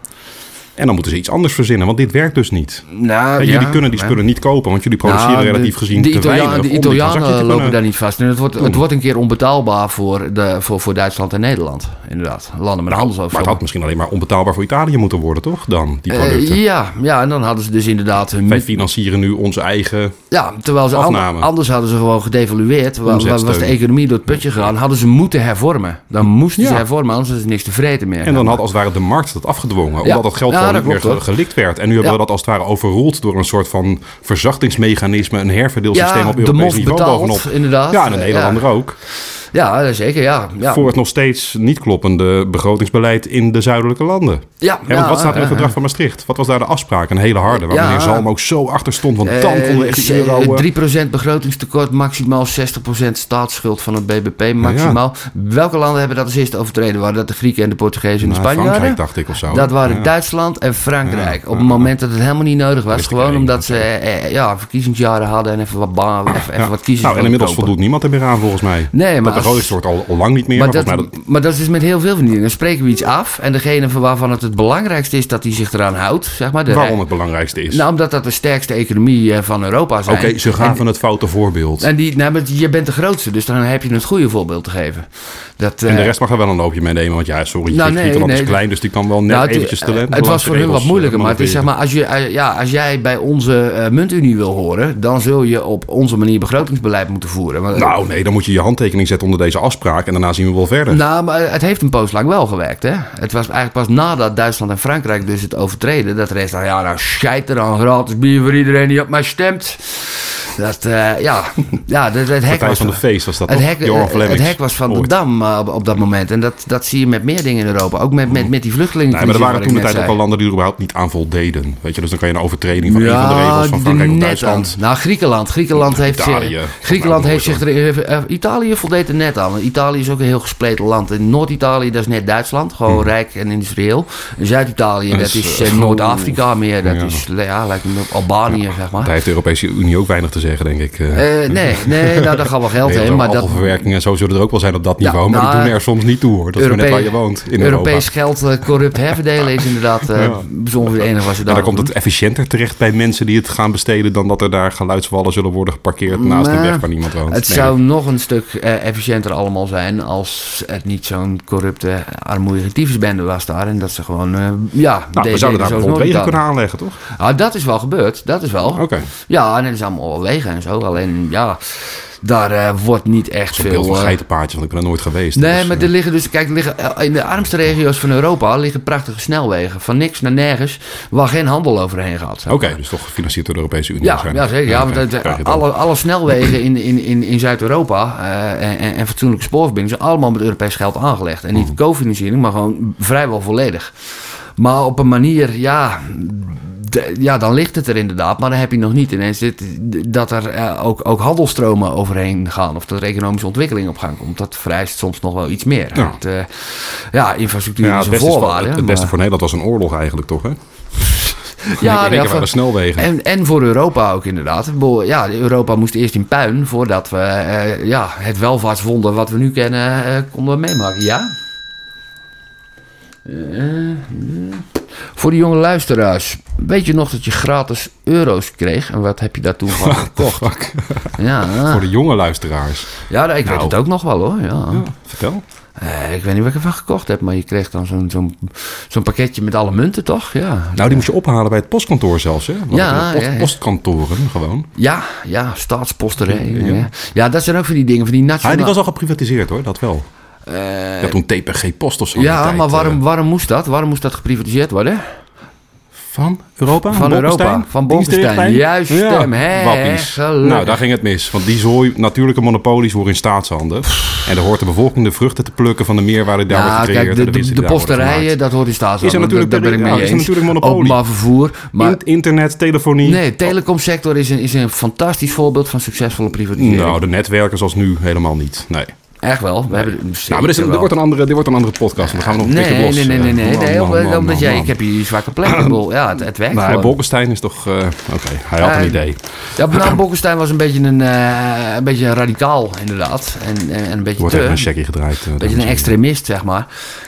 En dan moeten ze iets anders verzinnen, want dit werkt dus niet. Nou, jullie kunnen die spullen niet kopen, want jullie produceren nou, relatief gezien de te weinig. De Italianen lopen daar niet vast. En het wordt, het wordt een keer onbetaalbaar voor, de, voor, voor Duitsland en Nederland. Inderdaad, landen met handelsoverschot. Maar het had misschien alleen maar onbetaalbaar voor Italië moeten worden, toch? Dan, die eh, producten. Uh, ja, ja, en dan hadden ze dus inderdaad... Hun... Wij financieren nu onze eigen Ja, terwijl ze anders hadden ze gewoon gedevalueerd. Was de economie door het putje gegaan. Hadden ze moeten hervormen. Dan moesten ze hervormen, anders is er niks tevreden meer. En dan had als het ware de markt dat afgedwongen. Omdat dat geld gewoon niet meer gelikt werd. En nu hebben we dat als het ware overroeld door een soort van verzachtingsmechanisme, een herverdeelsysteem op Europees niveau bovenop. Inderdaad. Ja, en de Nederlander ook. Ja, zeker, ja. ja. Voor het nog steeds niet kloppende begrotingsbeleid in de zuidelijke landen. Ja. En wat staat er in het verdrag van Maastricht? Wat was daar de afspraak? Een hele harde, waar meneer Zalm ook zo achter stond. Want dan kon de echt euro... 3% begrotingstekort, maximaal 60% staatsschuld van het BBP, maximaal. Welke landen hebben dat als eerste overtreden? Waren dat de Grieken en de Portugezen en de nou, Spanjaarden? Frankrijk, dacht ik, of zo. Dat waren Duitsland en Frankrijk. Op het moment dat het helemaal niet nodig was. Gewoon omdat ze eh, ja, verkiezingsjaren hadden en even wat, baan, even, even wat kiezen. Nou, en inmiddels voldoet niemand er meer aan, volgens mij. Nee, maar begrotingstekort al, al lang niet meer. Maar, dat, maar dat is met heel veel van die dingen. Dan spreken we iets af. En degene waarvan het het belangrijkste is dat hij zich eraan houdt. Zeg maar, de Waarom het belangrijkste is? Nou, omdat dat de sterkste economie eh, van Europa is. Oké, ze gaan van het foute voorbeeld. En die, nou, je bent de grootste, dus dan heb je het goede voorbeeld te geven. Dat, en de eh, rest mag er wel een loopje meenemen. Want ja, sorry, nou, nee, Griekenland nee, is klein, dus die kan wel net nou, eventjes talent. Het was voor hun wat moeilijker, maar het is zeg maar, als, je, ja, als jij bij onze uh, muntunie wil horen, dan zul je op onze manier begrotingsbeleid moeten voeren. Maar, nou nee, dan moet je je handtekening zetten onder deze afspraak en daarna zien we wel verder. Nou, maar het heeft een poos lang wel gewerkt. Hè? Het was eigenlijk pas nadat Duitsland en Frankrijk dus het overtreden, dat de rest ja, nou scheid er dan gratis bier voor iedereen die op mij stemt. Dat, uh, ja, [laughs] ja het, het hek was van de feest was dat het hek, het hek was van de dam uh, op, dat moment. En dat, dat zie je met meer dingen in Europa. Ook met, met, met die vluchtelingen. Nee, maar er waren toen de tijd ook al landen die er überhaupt niet aan voldeden. Weet je, dus dan kan je een overtreding van ja, een van de regels van Frankrijk of Duitsland. Nou, Griekenland. Griekenland heeft Italië, zich, Griekenland heeft zich er, Italië voldeed er net aan. Italië is ook een heel gespleten land. In Noord-Italië, dat is net Duitsland. Gewoon hmm. rijk en industrieel. Zuid-Italië, dat is Noord-Afrika meer. Dat is, ja, lijkt me Albanië, zeg maar. Daar heeft de Europese Unie ook weinig te zeggen, denk ik. nee, nee, [laughs] nou, daar gaat wel geld heen. Maar dat, verwerking en zo zullen er ook wel zijn op dat niveau. maar die nou, doen er soms niet toe hoor. Dat is net waar je woont in Europees geld corrupt herverdelen is inderdaad [laughs] uh, bijzonder het enige wat ze daar En dan komt het efficiënter terecht bij mensen die het gaan besteden... dan dat er daar geluidswallen zullen worden geparkeerd naast de weg waar niemand woont. Het zou nog een stuk uh, efficiënter allemaal zijn... als het niet zo'n corrupte, armoedige tyfusbende was daar. En dat ze gewoon, ja... Nou, we zouden daar bijvoorbeeld wegen kunnen aanleggen, toch? Ah, dat is wel gebeurd, dat is wel. Oké. Ja, en het is allemaal wegen en zo. Alleen, ja... Daar uh, wordt niet echt veel... Heel veel geitenpaardjes, want ik ben er nooit geweest. Nee, dus, maar er liggen dus... Kijk, er liggen, in de armste regio's van Europa liggen prachtige snelwegen. Van niks naar nergens, waar geen handel overheen gaat. Oké, dus toch gefinancierd door de Europese Unie ja, ja, zeker. Ja, want alle, alle snelwegen in, in, in, in Zuid-Europa uh, en, en fatsoenlijke spoorverbindingen... zijn allemaal met Europees geld aangelegd. En niet mm. cofinanciering, maar gewoon vrijwel volledig. Maar op een manier, ja, ja, dan ligt het er inderdaad. Maar dan heb je nog niet ineens dit, dat er uh, ook, ook handelstromen overheen gaan. Of dat er economische ontwikkeling op gang komt. Dat vereist soms nog wel iets meer. Ja, het, uh, ja infrastructuur ja, is een voorwaarde. Het, beste voor Nederland was een oorlog eigenlijk toch, hè? [laughs] Ja, ja de snelwegen. En, en voor Europa ook inderdaad. Ja, Europa moest eerst in puin voordat we uh, ja, het welvaartswonder wat we nu kennen uh, konden meemaken. Ja? Uh, voor de jonge luisteraars, weet je nog dat je gratis euro's kreeg? En wat heb je daar toen van gekocht? [laughs] ja, Voor de jonge luisteraars. Ja, ik weet nou. het ook nog wel hoor. Ja. ja vertel. Uh, ik weet niet wat ik ervan gekocht heb, maar je kreeg dan zo'n zo'n zo'n pakketje met alle munten, toch? Ja. Nou, die moest je ophalen bij het postkantoor zelfs, hè? ja, post, ja, postkantoren gewoon. Ja, ja, staatsposterij. Ja. ja. dat zijn ook van die dingen, van die nationale... Ah, die was al geprivatiseerd hoor, dat wel. Uh, ja, toen TPG Post of zo. Ja, maar waarom, waarom moest dat? Waarom moest dat geprivatiseerd worden? Van Europa? Van Europa, van Bolkestein. Juist ja, hem, Nou, daar ging het mis. Want die zooi, natuurlijke monopolies worden in staatshanden. En daar hoort de bevolking de vruchten te plukken van de meerwaarde die daar wordt gecreëerd. Kijk, de, de, de, posterijen, dat hoort in staatshanden. Is er natuurlijk, daar ben ik mee eens. Is natuurlijk monopolie. Openbaar vervoer. Maar, internet, telefonie. Nee, de telecomsector is een, is een fantastisch voorbeeld van succesvolle privatisering. Nou, de netwerken zoals nu helemaal niet. Nee. Echt wel. We hebben, nou, maar dit, wordt een andere, dit wordt een andere podcast. Dan gaan we nog een nee, los. Nee, nee, nee. nee, nee, nee omdat jij, ik heb hier zwakke plek. ja, het, het werkt nou, Bolkestein is toch... Uh, Oké, okay, hij had een idee. Ja, nou, Bolkestein was een beetje een, uh, een beetje radicaal, inderdaad. En, en, een beetje wordt even een checkie gedraaid. Uh, een beetje een extremist, zeg maar.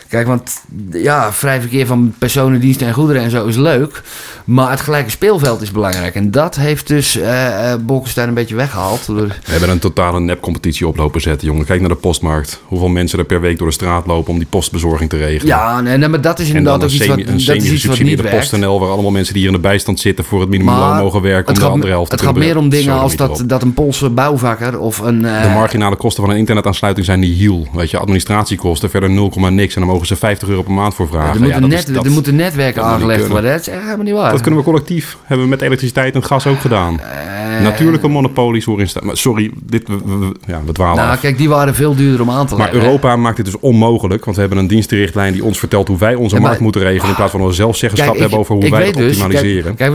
Kijk, want ja, vrij verkeer van personen, diensten en goederen en zo is leuk. Maar het gelijke speelveld is belangrijk. En dat heeft dus uh, Bolkestein een beetje weggehaald. We hebben een totale nepcompetitie oplopen zetten, jongen. Kijk naar de postmarkt. Hoeveel mensen er per week door de straat lopen om die postbezorging te regelen. Ja, nee, nee maar dat is inderdaad ook iets wat, een dat is iets wat niet werkt. PostNL, waar allemaal mensen die hier in de bijstand zitten voor het minimumloon mogen werken om de andere helft te Het gaat meer om dingen als dat, dat een Poolse bouwvakker of een... Uh, de marginale kosten van een internetaansluiting zijn die hiel. Weet je, administratiekosten, verder 0, niks. En dan mogen ze 50 euro per maand voor vragen. er, moeten, net, er moeten netwerken aangelegd worden. Dat is echt helemaal niet waar. Dat kunnen we collectief. Hebben we met elektriciteit en gas ook gedaan. Uh, Natuurlijke monopolies horen in Sorry, dit, we, ja, we dwalen Nou, kijk, die waren veel duurder om aan te leggen. Maar Europa maakt dit dus onmogelijk. Want we hebben een dienstenrichtlijn die ons vertelt hoe wij onze markt moeten regelen. In plaats van we zelfzeggenschap hebben over hoe wij het dus, optimaliseren. Kijk.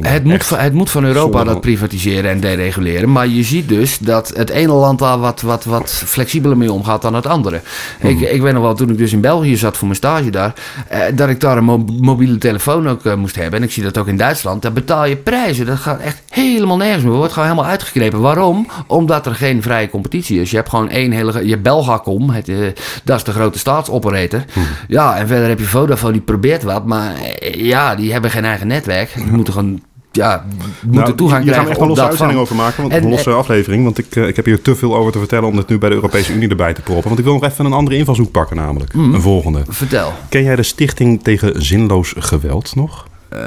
Het moet, het moet van Europa dat privatiseren en dereguleren. Maar je ziet dus dat het ene land daar wat, wat, wat flexibeler mee omgaat dan het andere. Ik, hmm. ik weet nog wel, toen ik dus in België zat voor mijn stage daar eh, dat ik daar een mobiele telefoon ook eh, moest hebben. En ik zie dat ook in Duitsland. Daar betaal je prijzen. Dat gaat echt helemaal nergens meer. Wordt gewoon helemaal uitgeknepen. Waarom? Omdat er geen vrije competitie is. Je hebt gewoon één hele... Je Belgacom, het, uh, dat is de grote staatsoperator. Hm. Ja, en verder heb je Vodafone, die probeert wat. Maar ja, die hebben geen eigen netwerk. Die moeten gewoon ja, moeten nou, toegang krijgen. Hier gaan we echt een losse uitzending over maken, want een losse aflevering. Want ik, ik heb hier te veel over te vertellen om het nu bij de Europese Unie erbij te proppen. Want ik wil nog even een andere invalshoek pakken namelijk. Mm. Een volgende. Vertel. Ken jij de Stichting tegen Zinloos Geweld nog? Uh,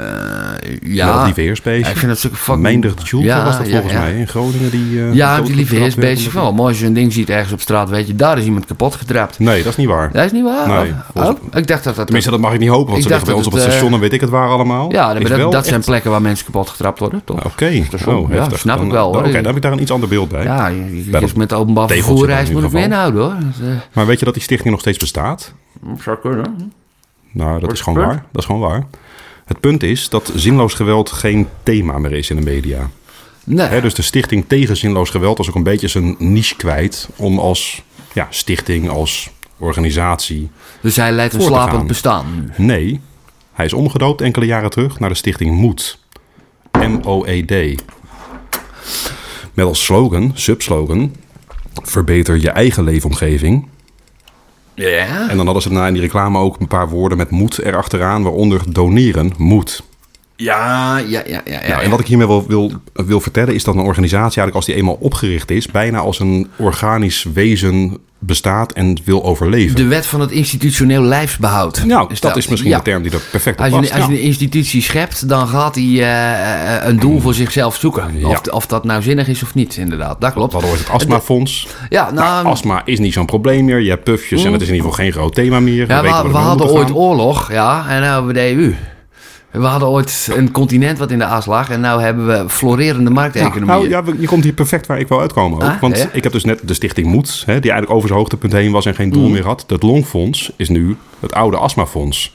ja. Ja, ik vind dat stuk fucking... Meindert ja, was dat volgens mij in Groningen. Die, uh, ja, die Lieve Heersbeestje. Wel, maar als je een ding ziet ergens op straat, weet je, daar is iemand kapot getrapt. Nee, dat is niet waar. Dat is niet waar? Nee. Oh, ik dacht dat dat... Tenminste, dat mag ik niet hopen, want ze liggen bij ons op het station en weet ik het waar allemaal. Ja, dat, dat zijn plekken waar mensen kapot getrapt worden, toch? Oké, oh, ja, snap ik wel. Oké, dan heb ik daar een iets ander beeld bij. Ja, je, met openbaar vervoerreis moet ik houden, hoor. Maar weet je dat die stichting nog steeds bestaat? Zou kunnen. Nou, dat is gewoon waar. Dat is gewoon waar. Het punt is dat zinloos geweld geen thema meer is in de media. Nee. dus de stichting tegen zinloos geweld is ook een beetje zijn niche kwijt om als ja, stichting, als organisatie. Dus hij leidt een slapend bestaan Nee, hij is omgedoopt enkele jaren terug naar de stichting Moed. M-O-E-D. Met als slogan, subslogan, verbeter je eigen leefomgeving ja. En dan hadden ze daarna in die reclame ook een paar woorden met moed erachteraan, waaronder doneren moet. Ja, ja, ja. ja, ja nou, en wat ik hiermee wil, wil, wil vertellen is dat een organisatie eigenlijk als die eenmaal opgericht is, bijna als een organisch wezen bestaat en wil overleven. De wet van het institutioneel lijfsbehoud. Nou, is dat, is misschien de term die er perfect op als je, past. Als je een institutie schept, dan gaat hij uh, een doel voor zichzelf zoeken. Of, of, dat nou zinnig is of niet, inderdaad. Dat klopt. Dat hoort het astmafonds. Ja, nou, nou, astma is niet zo'n probleem meer. Je hebt pufjes en het is in ieder geval geen groot thema meer. Ja, we, we, we hadden ooit oorlog, ja, en nu hebben we de EU. We hadden ooit een continent wat in de aas lag en nu hebben we florerende markteconomie. Nou, ja, je komt hier perfect waar ik wil uitkomen ook. Ah, want ik heb dus net de stichting Moed, hè, die eigenlijk over zijn hoogtepunt heen was en geen doel mm. meer had. Dat longfonds is nu het oude astmafonds.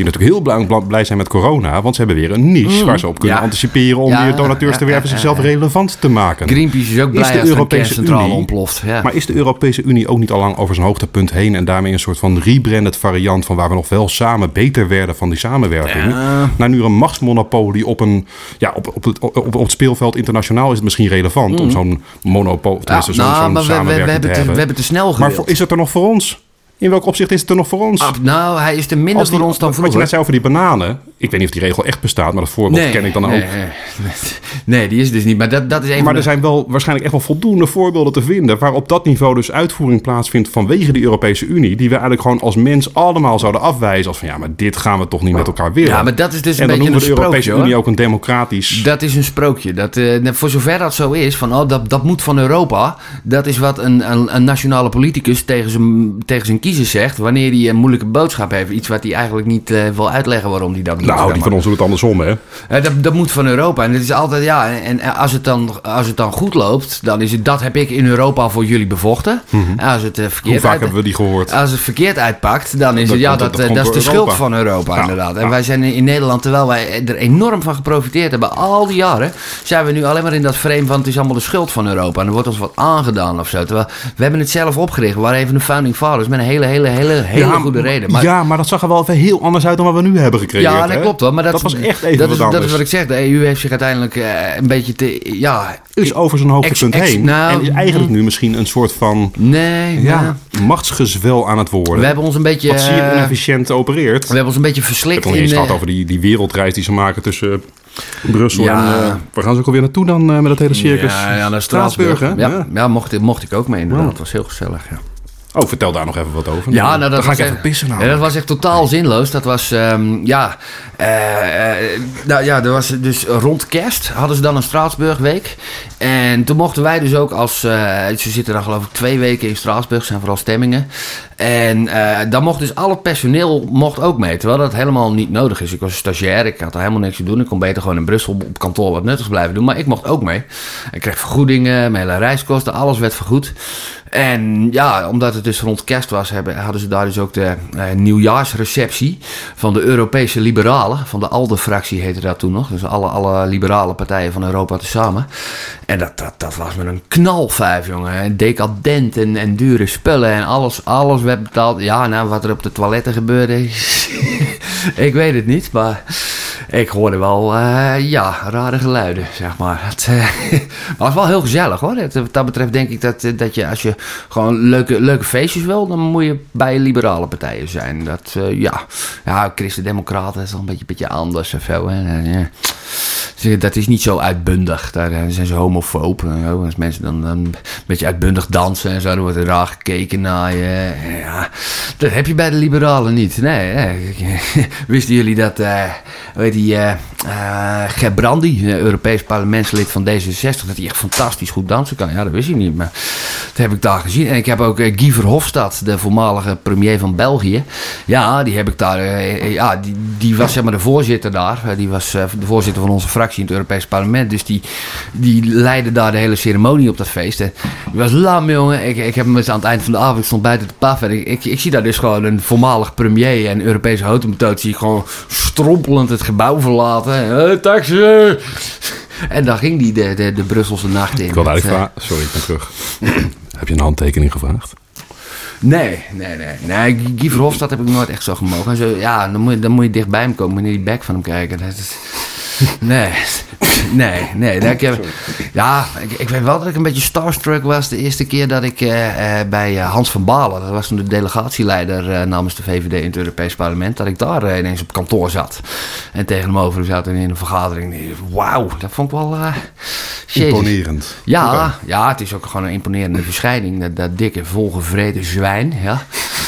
Die natuurlijk heel blij, blij zijn met corona, want ze hebben weer een niche mm. waar ze op kunnen anticiperen om weer donateurs te werven zichzelf relevant te maken. Greenpeace is ook blij is de als Europese centrale ontploft. Maar is de Europese Unie ook niet al lang over zijn hoogtepunt heen en daarmee een soort van rebranded variant van waar we nog wel samen beter werden van die samenwerking, naar nu een machtsmonopolie op een ja, op, op, het, op, op het speelveld internationaal is het misschien relevant om mm. zo'n monopolie, nou, zo'n samenwerking we, we, te hebben. We hebben te snel gewild. Maar is het er nog voor ons? In welk opzicht is het er nog voor ons? Ah, nou, hij is er minder voor ons dan vroeger. Wat je net zei over die bananen. Ik weet niet of die regel echt bestaat, maar dat voorbeeld ken ik dan nee, ook. Nee, nee, [laughs] die is dus niet. Maar dat, dat is een Maar er zijn wel waarschijnlijk echt wel voldoende voorbeelden te vinden... waar op dat niveau dus uitvoering plaatsvindt vanwege de Europese Unie... die we eigenlijk gewoon als mens allemaal zouden afwijzen... als van ja, maar dit gaan we toch niet met elkaar willen. Ja, maar dat is dus een en dan beetje noemen we de Europese Unie ook een democratisch... Dat is een sprookje. Dat, uh, voor zover dat zo is, van oh, dat, dat moet van Europa... dat is wat een, een, een nationale politicus tegen zijn, tegen zijn kiezers zegt... wanneer hij een moeilijke boodschap heeft. Iets wat hij eigenlijk niet uh, wil uitleggen waarom hij dat doet. Nou, die van ons doet het andersom, hè? Dat, dat moet van Europa. En het is altijd, ja, en als het, dan, als het dan goed loopt, dan is het dat heb ik in Europa voor jullie bevochten. Mm -hmm. Als het uh, verkeerd Hoe vaak uit, hebben we die gehoord? Als het verkeerd uitpakt, dan is Dat- het, ja, dat- dat, dat dat, is de schuld van Europa, Ja, inderdaad. En ja. wij zijn in Nederland, terwijl wij er enorm van geprofiteerd hebben, al die jaren, zijn we nu alleen maar in dat frame van het is allemaal de schuld van Europa. En er wordt ons wat aangedaan of zo. Terwijl we hebben het zelf opgericht. We waren even de founding fathers met een hele, hele, hele, hele goede reden. Maar, ja, maar dat zag er wel even heel anders uit dan wat we nu hebben gekregen. ja, dat klopt wel. Maar dat, was echt even dat wat is, dat is wat ik zeg. De EU heeft zich uiteindelijk eh, een beetje te... Ja, is over zijn hoogtepunt Ex- ex- heen. nou, en is eigenlijk nu misschien een soort van nee, ja, ja. machtsgezwel aan het worden. We hebben ons een beetje... wat eh, inefficiënt opereert. we hebben ons een beetje Ik verslikt heb het nog niet eens gehad eh, over die, die wereldreis die ze maken tussen Brussel Ja. en... eh, waar gaan ze ook alweer naartoe dan met dat hele circus? Ja, ja, naar Straatsburg, Straatsburg. hè? Ja, Ja. ja. mocht, ik- mocht ik ook mee inderdaad. Het was heel gezellig, ja. Oh, vertel daar nog even wat over. Ja, nou, dat dan ga was ik even echt- pissen nou. Ja, dat was echt totaal zinloos. Dat was, ehm, ja, eh, eh, nou ja, er was dus rond kerst hadden ze dan een Straatsburgweek. En toen mochten wij dus ook als, eh, ze zitten dan geloof ik twee weken in Straatsburg, zijn vooral stemmingen. En dan mocht dus al het personeel mocht ook mee, terwijl dat helemaal niet nodig is. Ik was stagiair, ik had er helemaal niks te doen. Ik kon beter gewoon in Brussel op kantoor wat nuttigs blijven doen. Maar ik mocht ook mee. Ik kreeg vergoedingen, mijn hele reiskosten, alles werd vergoed. En ja, omdat het dus rond kerst was, hebben, hadden ze daar dus ook de eh, nieuwjaarsreceptie van de Europese Liberalen. Van de ALDE-fractie heette dat toen nog. Dus alle, alle liberale partijen van Europa tezamen. En dat, dat, dat was met een knalvijf, jongen. En Decadent en, en dure spullen en alles, alles werd betaald. Ja, nou, wat er op de toiletten gebeurde, [laughs] ik weet het niet, maar... Ik hoorde wel, eh, ja, rare geluiden, zeg maar. [laughs] Het eh, maar het was wel heel gezellig, hoor. Het, wat dat betreft denk ik dat, eh, dat je, als je gewoon leuke, leuke feestjes wil... dan moet je bij liberale partijen zijn. Dat, eh, ja, ja Christen-Democraten is wel een beetje, beetje anders of zo, hè. Dat is niet zo uitbundig. Daar zijn ze homofoob. zo. Als mensen dan, een beetje uitbundig dansen en zo, dan wordt er raar gekeken naar je. Ja, dat heb je bij de liberalen niet. Nee. [laughs] Wisten jullie dat, eh weet die, eh, Gebrandi, Europees parlementslid van D66, dat hij echt fantastisch goed dansen kan? Ja, dat wist je niet, maar dat heb ik daar gezien. En ik heb ook Guy Verhofstadt, de voormalige premier van België. Ja, die heb ik daar, ja, die, die was zeg maar de voorzitter daar. Die was de voorzitter van onze fractie in het Europees parlement. Dus die, die leidde daar de hele ceremonie op dat feest. En die was lam, jongen. Ik, ik heb hem eens aan het eind van de avond, ik stond buiten de paf. En ik, ik, ik zie daar dus gewoon een voormalig premier en Europese houten zie ik gewoon strompelend het gebouw verlaten. Eh, taxi! En daar ging die de, de, de Brusselse nacht in. Ik Met, eigenlijk vragen... Sorry, ik ben terug. [clears throat] Heb je een handtekening gevraagd? Nee, nee, nee. nee Guy Verhofstadt heb ik nooit echt zo gemogen. En zo, ja, dan moet, je, dan moet je dichtbij hem komen, moet je naar die bek van hem kijken. Dat is, [laughs] nee, nee, nee. Ik heb, ja, ik, ik weet wel dat ik een beetje starstruck was de eerste keer dat ik eh, eh, bij eh, Hans van Balen, dat was toen de delegatieleider namens de VVD in het Europees Parlement, dat ik daar ineens op kantoor zat. En tegen hem over zat en in een vergadering. Wauw, dat vond ik wel... Imponerend. Ja, ja, het is ook gewoon een imponerende verschijning. Dat, dat dikke, volgevreten zwijn. Ja.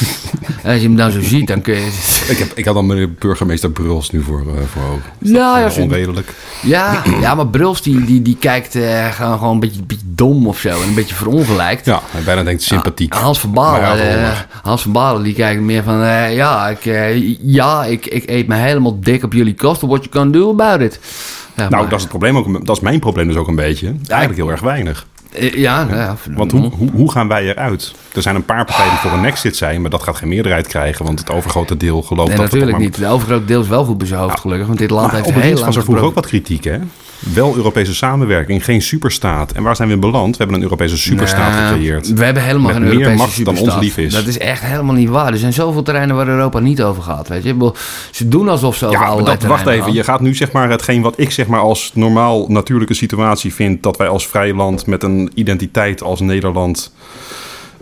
[laughs] Als je hem dan zo ziet, dan kun je. Ik, heb, ik had dan meneer burgemeester Bruls nu voor, eh, voor ogen. Nou, ja, onredelijk? Ja, ja maar Bruls die, die, die kijkt eh, gewoon, gewoon een beetje, beetje dom of zo. En een beetje verongelijkt. Ja, hij bijna denkt sympathiek. Ja, Hans van Balen, ja, eh. Hans van Balen die kijkt meer van... eh, ja, ik, ja ik, ik eet me helemaal dik op jullie kosten. What you can do about it. Ja, nou, maar- dat is het probleem ook. Dat is mijn probleem dus ook een beetje. Eigenlijk heel erg weinig. ja, ja, Want hoe, hoe, hoe gaan wij eruit? Er zijn een paar partijen die voor een exit zijn, maar dat gaat geen meerderheid krijgen, want het overgrote deel gelooft Nee, dat natuurlijk niet. De overgrote deel is wel goed bij zijn hoofd, gelukkig. Want dit land heeft het heel lang was er vroeger ook wat kritiek, hè? Wel Europese samenwerking, geen superstaat. En waar zijn we in beland? We hebben een Europese superstaat gecreëerd. We hebben helemaal Met geen meer Europese macht dan ons lief is. Dat is echt helemaal niet waar. Er zijn zoveel terreinen waar Europa niet over gaat. Weet je? Ze doen alsof ze over Ja, dat, wacht even. Je gaat nu zeg maar hetgeen wat ik zeg maar als normaal natuurlijke situatie vind... dat wij als vrij land met een identiteit als Nederland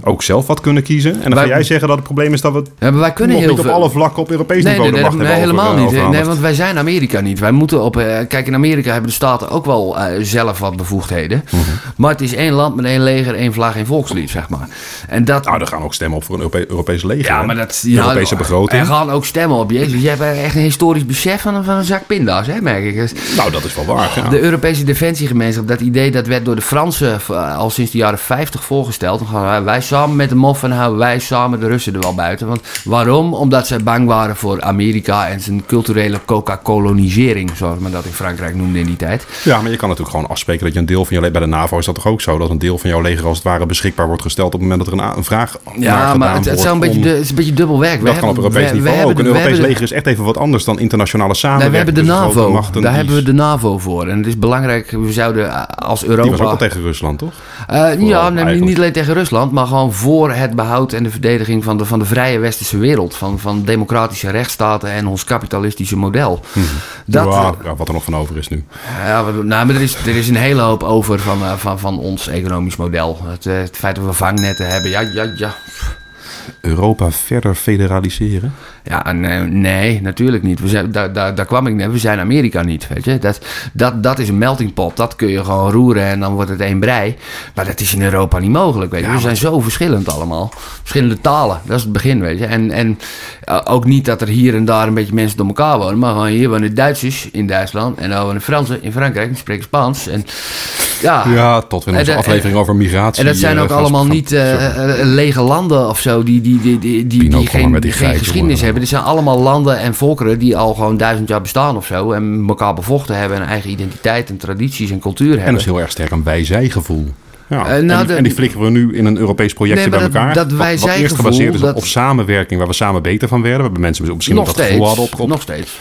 ook zelf wat kunnen kiezen. En dan wij, ga jij zeggen dat het probleem is dat we ja, wij kunnen heel niet op alle vlakken op Europees nee, niveau nee, nee, nee, helemaal niet. Nee, want wij zijn Amerika niet. Wij moeten op... Uh, kijk, in Amerika hebben de staten ook wel uh, zelf wat bevoegdheden. Mm -hmm. Maar het is één land met één leger, één vlag, één volkslied, zeg maar. En dat... Nou, er gaan ook stemmen op voor een Europe Europees leger. Ja, maar dat... Ja, Europese begroting. Er gaan ook stemmen op. Jezus, je hebt echt een historisch besef van, van een zak pinda's, hè, merk ik. Nou, dat is wel waar. Ja. De Europese defensiegemeenschap, dat idee, dat werd door de Fransen al sinds de jaren 50 voorgesteld. Dan gaan wij samen met de MOF en houden wij samen de Russen er wel buiten. Want waarom? Omdat ze bang waren voor Amerika en zijn culturele coca-kolonisering, zoals men dat in Frankrijk noemde in die tijd. Ja, maar je kan natuurlijk gewoon afspreken dat je een deel van je... Bij de NAVO is dat toch ook zo? Dat een deel van jouw leger als het ware beschikbaar wordt gesteld... op het moment dat er een, een vraag Ja, maar het, het, zou een beetje, het is een beetje dubbel werk. Dat we kan op Europees niveau ook. Een Europees leger is echt even wat anders dan internationale samenwerking. Nee, we hebben de NAVO. Daar hebben we de NAVO voor. En het is belangrijk, we zouden als Europa... Die was ook al tegen Rusland, toch? Uh, ja, nee, niet alleen tegen Rusland, maar gewoon voor het behoud en de verdediging van de, van de vrije westerse wereld. Van, van democratische rechtsstaten en ons kapitalistische model. Hmm. Dat, ja, wat er nog van over is nu. Ja, nou, maar er is, er is een hele hoop over van, uh, van, van ons economisch model. Het, uh, het feit dat we vangnetten hebben, ja, ja, ja. Europa verder federaliseren? Ja, nee, nee, natuurlijk niet. We zijn, daar, daar, daar kwam ik net. We zijn Amerika niet, weet je. Dat, dat, dat is een melting pot. Dat kun je gewoon roeren en dan wordt het één brei. Maar dat is in Europa niet mogelijk, weet je. Ja, we zijn zo verschillend allemaal. Verschillende talen, dat is het begin, weet je. En, en uh, ook niet dat er hier en daar een beetje mensen door elkaar wonen. Maar gewoon hier wonen Duitsers in Duitsland. En dan wonen Fransen in Frankrijk. Die spreken Spaans. En, ja, ja, tot in onze aflevering over migratie. En dat zijn ook uh, allemaal van, niet uh, lege landen of zo... die, die, die, die, die, die geen, die geen geschiedenis hebben. Er zijn allemaal landen en volkeren die al gewoon duizend jaar bestaan of zo. En elkaar bevochten hebben en eigen identiteit en tradities en cultuur hebben. En dat is heel erg sterk een wij-zij-gevoel. Ja, uh, nou, en, die, en, die flikkeren we nu in een Europees projectje nee, bij elkaar. Dat, wij wat, wat eerst gebaseerd is dat... op samenwerking, waar we samen beter van werden. Waarbij mensen misschien nog dat steeds, gevoel hadden. Nog steeds.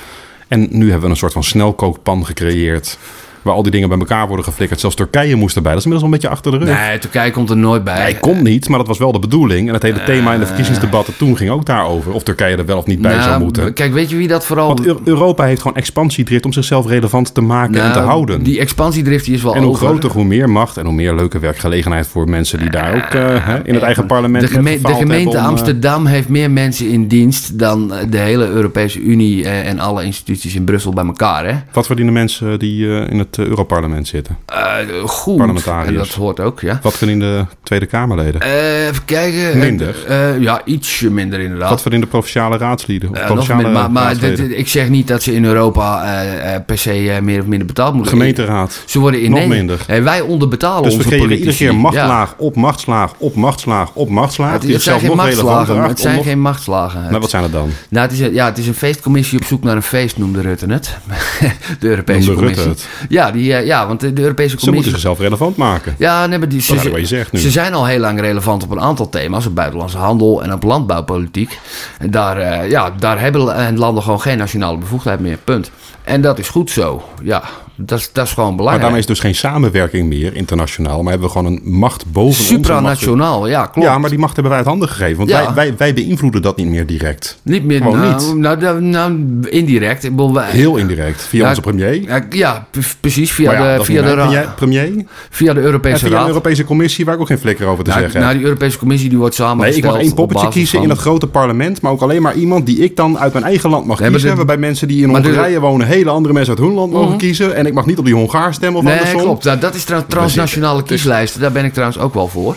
En nu hebben we een soort van snelkookpan gecreëerd waar al die dingen bij elkaar worden geflikkerd. Zelfs Turkije moest erbij. Dat is inmiddels een beetje achter de rug. Nee, Turkije komt er nooit bij. Nee, komt niet, maar dat was wel de bedoeling. En het hele uh, thema in de verkiezingsdebatten toen ging ook daarover. Of Turkije er wel of niet bij nou, zou moeten. Kijk, weet je wie dat vooral... Want Europa heeft gewoon expansiedrift om zichzelf relevant te maken nou, en te houden. Die expansiedrift die is wel En hoe over. groter, hoe meer macht en hoe meer leuke werkgelegenheid voor mensen die daar ook uh, hè, in het eigen parlement De, geme de gemeente om, Amsterdam heeft meer mensen in dienst dan de hele Europese Unie en alle instituties in Brussel bij elkaar. Hè? Wat verdienen mensen die in het Europarlement zitten? Uh, goed. En dat hoort ook, ja. Wat verdienen de Tweede Kamerleden? Uh, even kijken. Minder? Uh, ja, ietsje minder inderdaad. Wat verdienen de provinciale raadsleden? Of provinciale minder, maar maar dit, ik zeg niet dat ze in Europa per se meer of minder betaald moeten worden. Gemeenteraad? Ze worden in Nog minder. wij onderbetalen dus onze we politici. iedere keer machtslaag ja. op machtslaag op machtslaag op machtslaag. Het, het zijn geen machtslagen. Het zijn geen machtslagen. Maar wat zijn het dan? Nou, het is, een, ja, het is een feestcommissie op zoek naar een feest, noemde Rutte het. [laughs] de Europese noemde Commissie. Rutte het? Ja, die, ja, want de Europese Commissie... Ze moeten zichzelf relevant maken. Ja, nee, maar die, dat is wat je zegt nu. Ze zijn al heel lang relevant op een aantal thema's. Op buitenlandse handel en op landbouwpolitiek. En daar, uh, ja, daar hebben landen gewoon geen nationale bevoegdheid meer. Punt. En dat is goed zo. Ja, dat is, dat is gewoon belangrijk. Maar daarmee is dus geen samenwerking meer internationaal. Maar hebben we gewoon een macht boven Supranationaal, ja, klopt. Ja, maar die macht hebben wij uit handen gegeven. Want ja. wij, wij, wij beïnvloeden dat niet meer direct. Niet meer, gewoon nou, niet. Nou, nou, nou, indirect. Ik bedoel, wij, Heel indirect. Via ja, onze premier. Ja, ja precies. Via ja, de, via de premier, premier. Via de Europese via Raad. de Europese Commissie, waar ik ook geen flikker over te nou, zeggen Nou, die Europese Commissie die wordt samengesteld Nee, ik mag één poppetje kiezen van... in het grote parlement. Maar ook alleen maar iemand die ik dan uit mijn eigen land mag kiezen. waarbij mensen die in Hongarije wonen... hele andere mensen uit hun land mogen Mhm. kiezen. En ik mag niet op die Hongaar stemmen of Nee, andersom. klopt. Nou, dat is trouwens transnationale kieslijsten. Daar ben ik trouwens ook wel voor.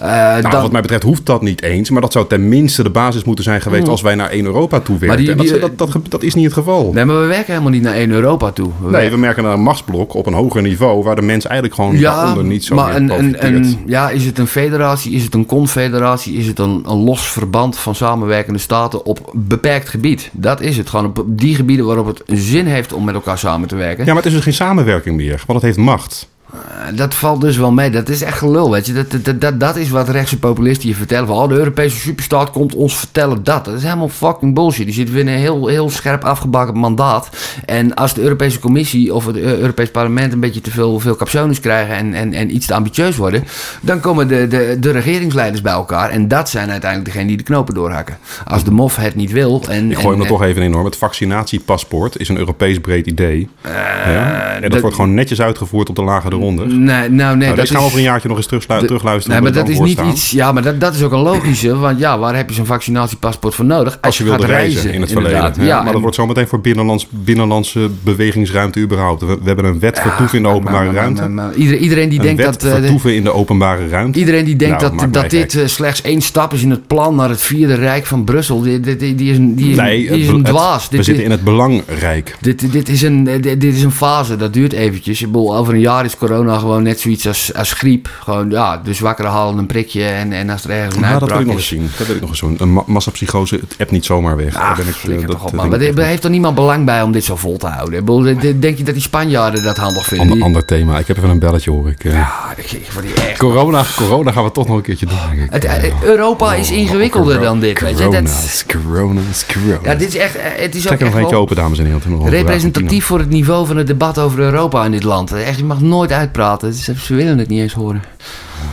Uh, Nou, dan- wat mij betreft hoeft dat niet eens. Maar dat zou tenminste de basis moeten zijn geweest... Mhm. als wij naar één Europa toe werken. Maar die- dat, die- dat, dat, dat, dat is niet het geval. Nee, maar we werken helemaal niet naar één Europa toe. We Nee, werken- we merken naar een machtsblok op een hoger niveau... waar de mens eigenlijk gewoon daaronder niet zo maar een, een, een, ja, is het een federatie, is het een confederatie, is het een, een los verband van samenwerkende staten op beperkt gebied? Dat is het. Gewoon op die gebieden waarop het zin heeft om met elkaar samen te werken. Ja, maar het is dus geen samenwerking meer. Want het heeft macht. Uh, Dat valt dus wel mee. Dat is echt gelul, weet je. Dat, dat, dat, dat is wat rechtse populisten je vertellen. Van, oh, de Europese superstaat komt ons vertellen dat. Dat is helemaal fucking bullshit. Die zitten weer in een heel, heel scherp afgebakken mandaat. En als de Europese Commissie of het Eu- Europees Parlement een beetje te veel, veel krijgen en, en, en iets te ambitieus worden, dan komen de, de, de regeringsleiders bij elkaar. En dat zijn uiteindelijk degenen die de knopen doorhakken. Als de MOF het niet wil. En, Ik gooi hem en, er toch even enorm. Het vaccinatiepaspoort is een Europees breed idee. ja? En dat, dat- wordt gewoon netjes uitgevoerd op de lagere eronder. Nee, nou nee. Nou, dat gaan we over een jaartje nog eens terug, terugluisteren. Nee, maar dat is niet iets. Ja, maar dat, dat is ook een logische. Want ja, waar heb je zo'n vaccinatiepaspoort voor nodig? Als, je, je wilde reizen, reizen, in het verleden. Ja, ja, maar dat wordt zometeen voor binnenlands, binnenlandse bewegingsruimte überhaupt. We, we hebben een wet vertoeven in de openbare ruimte. Iedereen, die een denkt wet dat. vertoeven in de openbare ruimte. Iedereen die denkt nou, dat, dat dit uh, slechts één stap is in het plan naar het vierde rijk van Brussel. Die, die, die, die is, die nee, die is een dwaas. Het, we zitten in het belangrijk. Dit, dit, is een, dit, is een fase, dat duurt eventjes. Ik bedoel, over een jaar is corona gewoon net zoiets als, als griep. Gewoon, ja, dus wakker halen, een prikje en, en als er ergens een ja, dat wil ik nog eens zien. Dat wil ik nog eens doen. Een ma massapsychose, het app niet zomaar weg. Ach, ben ik, dat, op, man. Maar er heeft er niemand belang bij om dit zo vol te houden? Bedoel, denk je dat die Spanjaarden dat handig vinden? Ander, ander thema. Ik heb even een belletje hoor ik. Uh, ja, ik, echt... Corona, corona gaan we toch nog een keertje doen, denk ik. Het, uh, Europa is oh, ingewikkelder dan dit. Corona, weet je? Dat, corona, corona. Ja, dit is echt... Het is Trek ook er nog eentje open, dames en heren. Representatief voor het niveau van het debat over Europa in dit land. Echt, je mag nooit uitpraten. Ze willen het niet eens horen.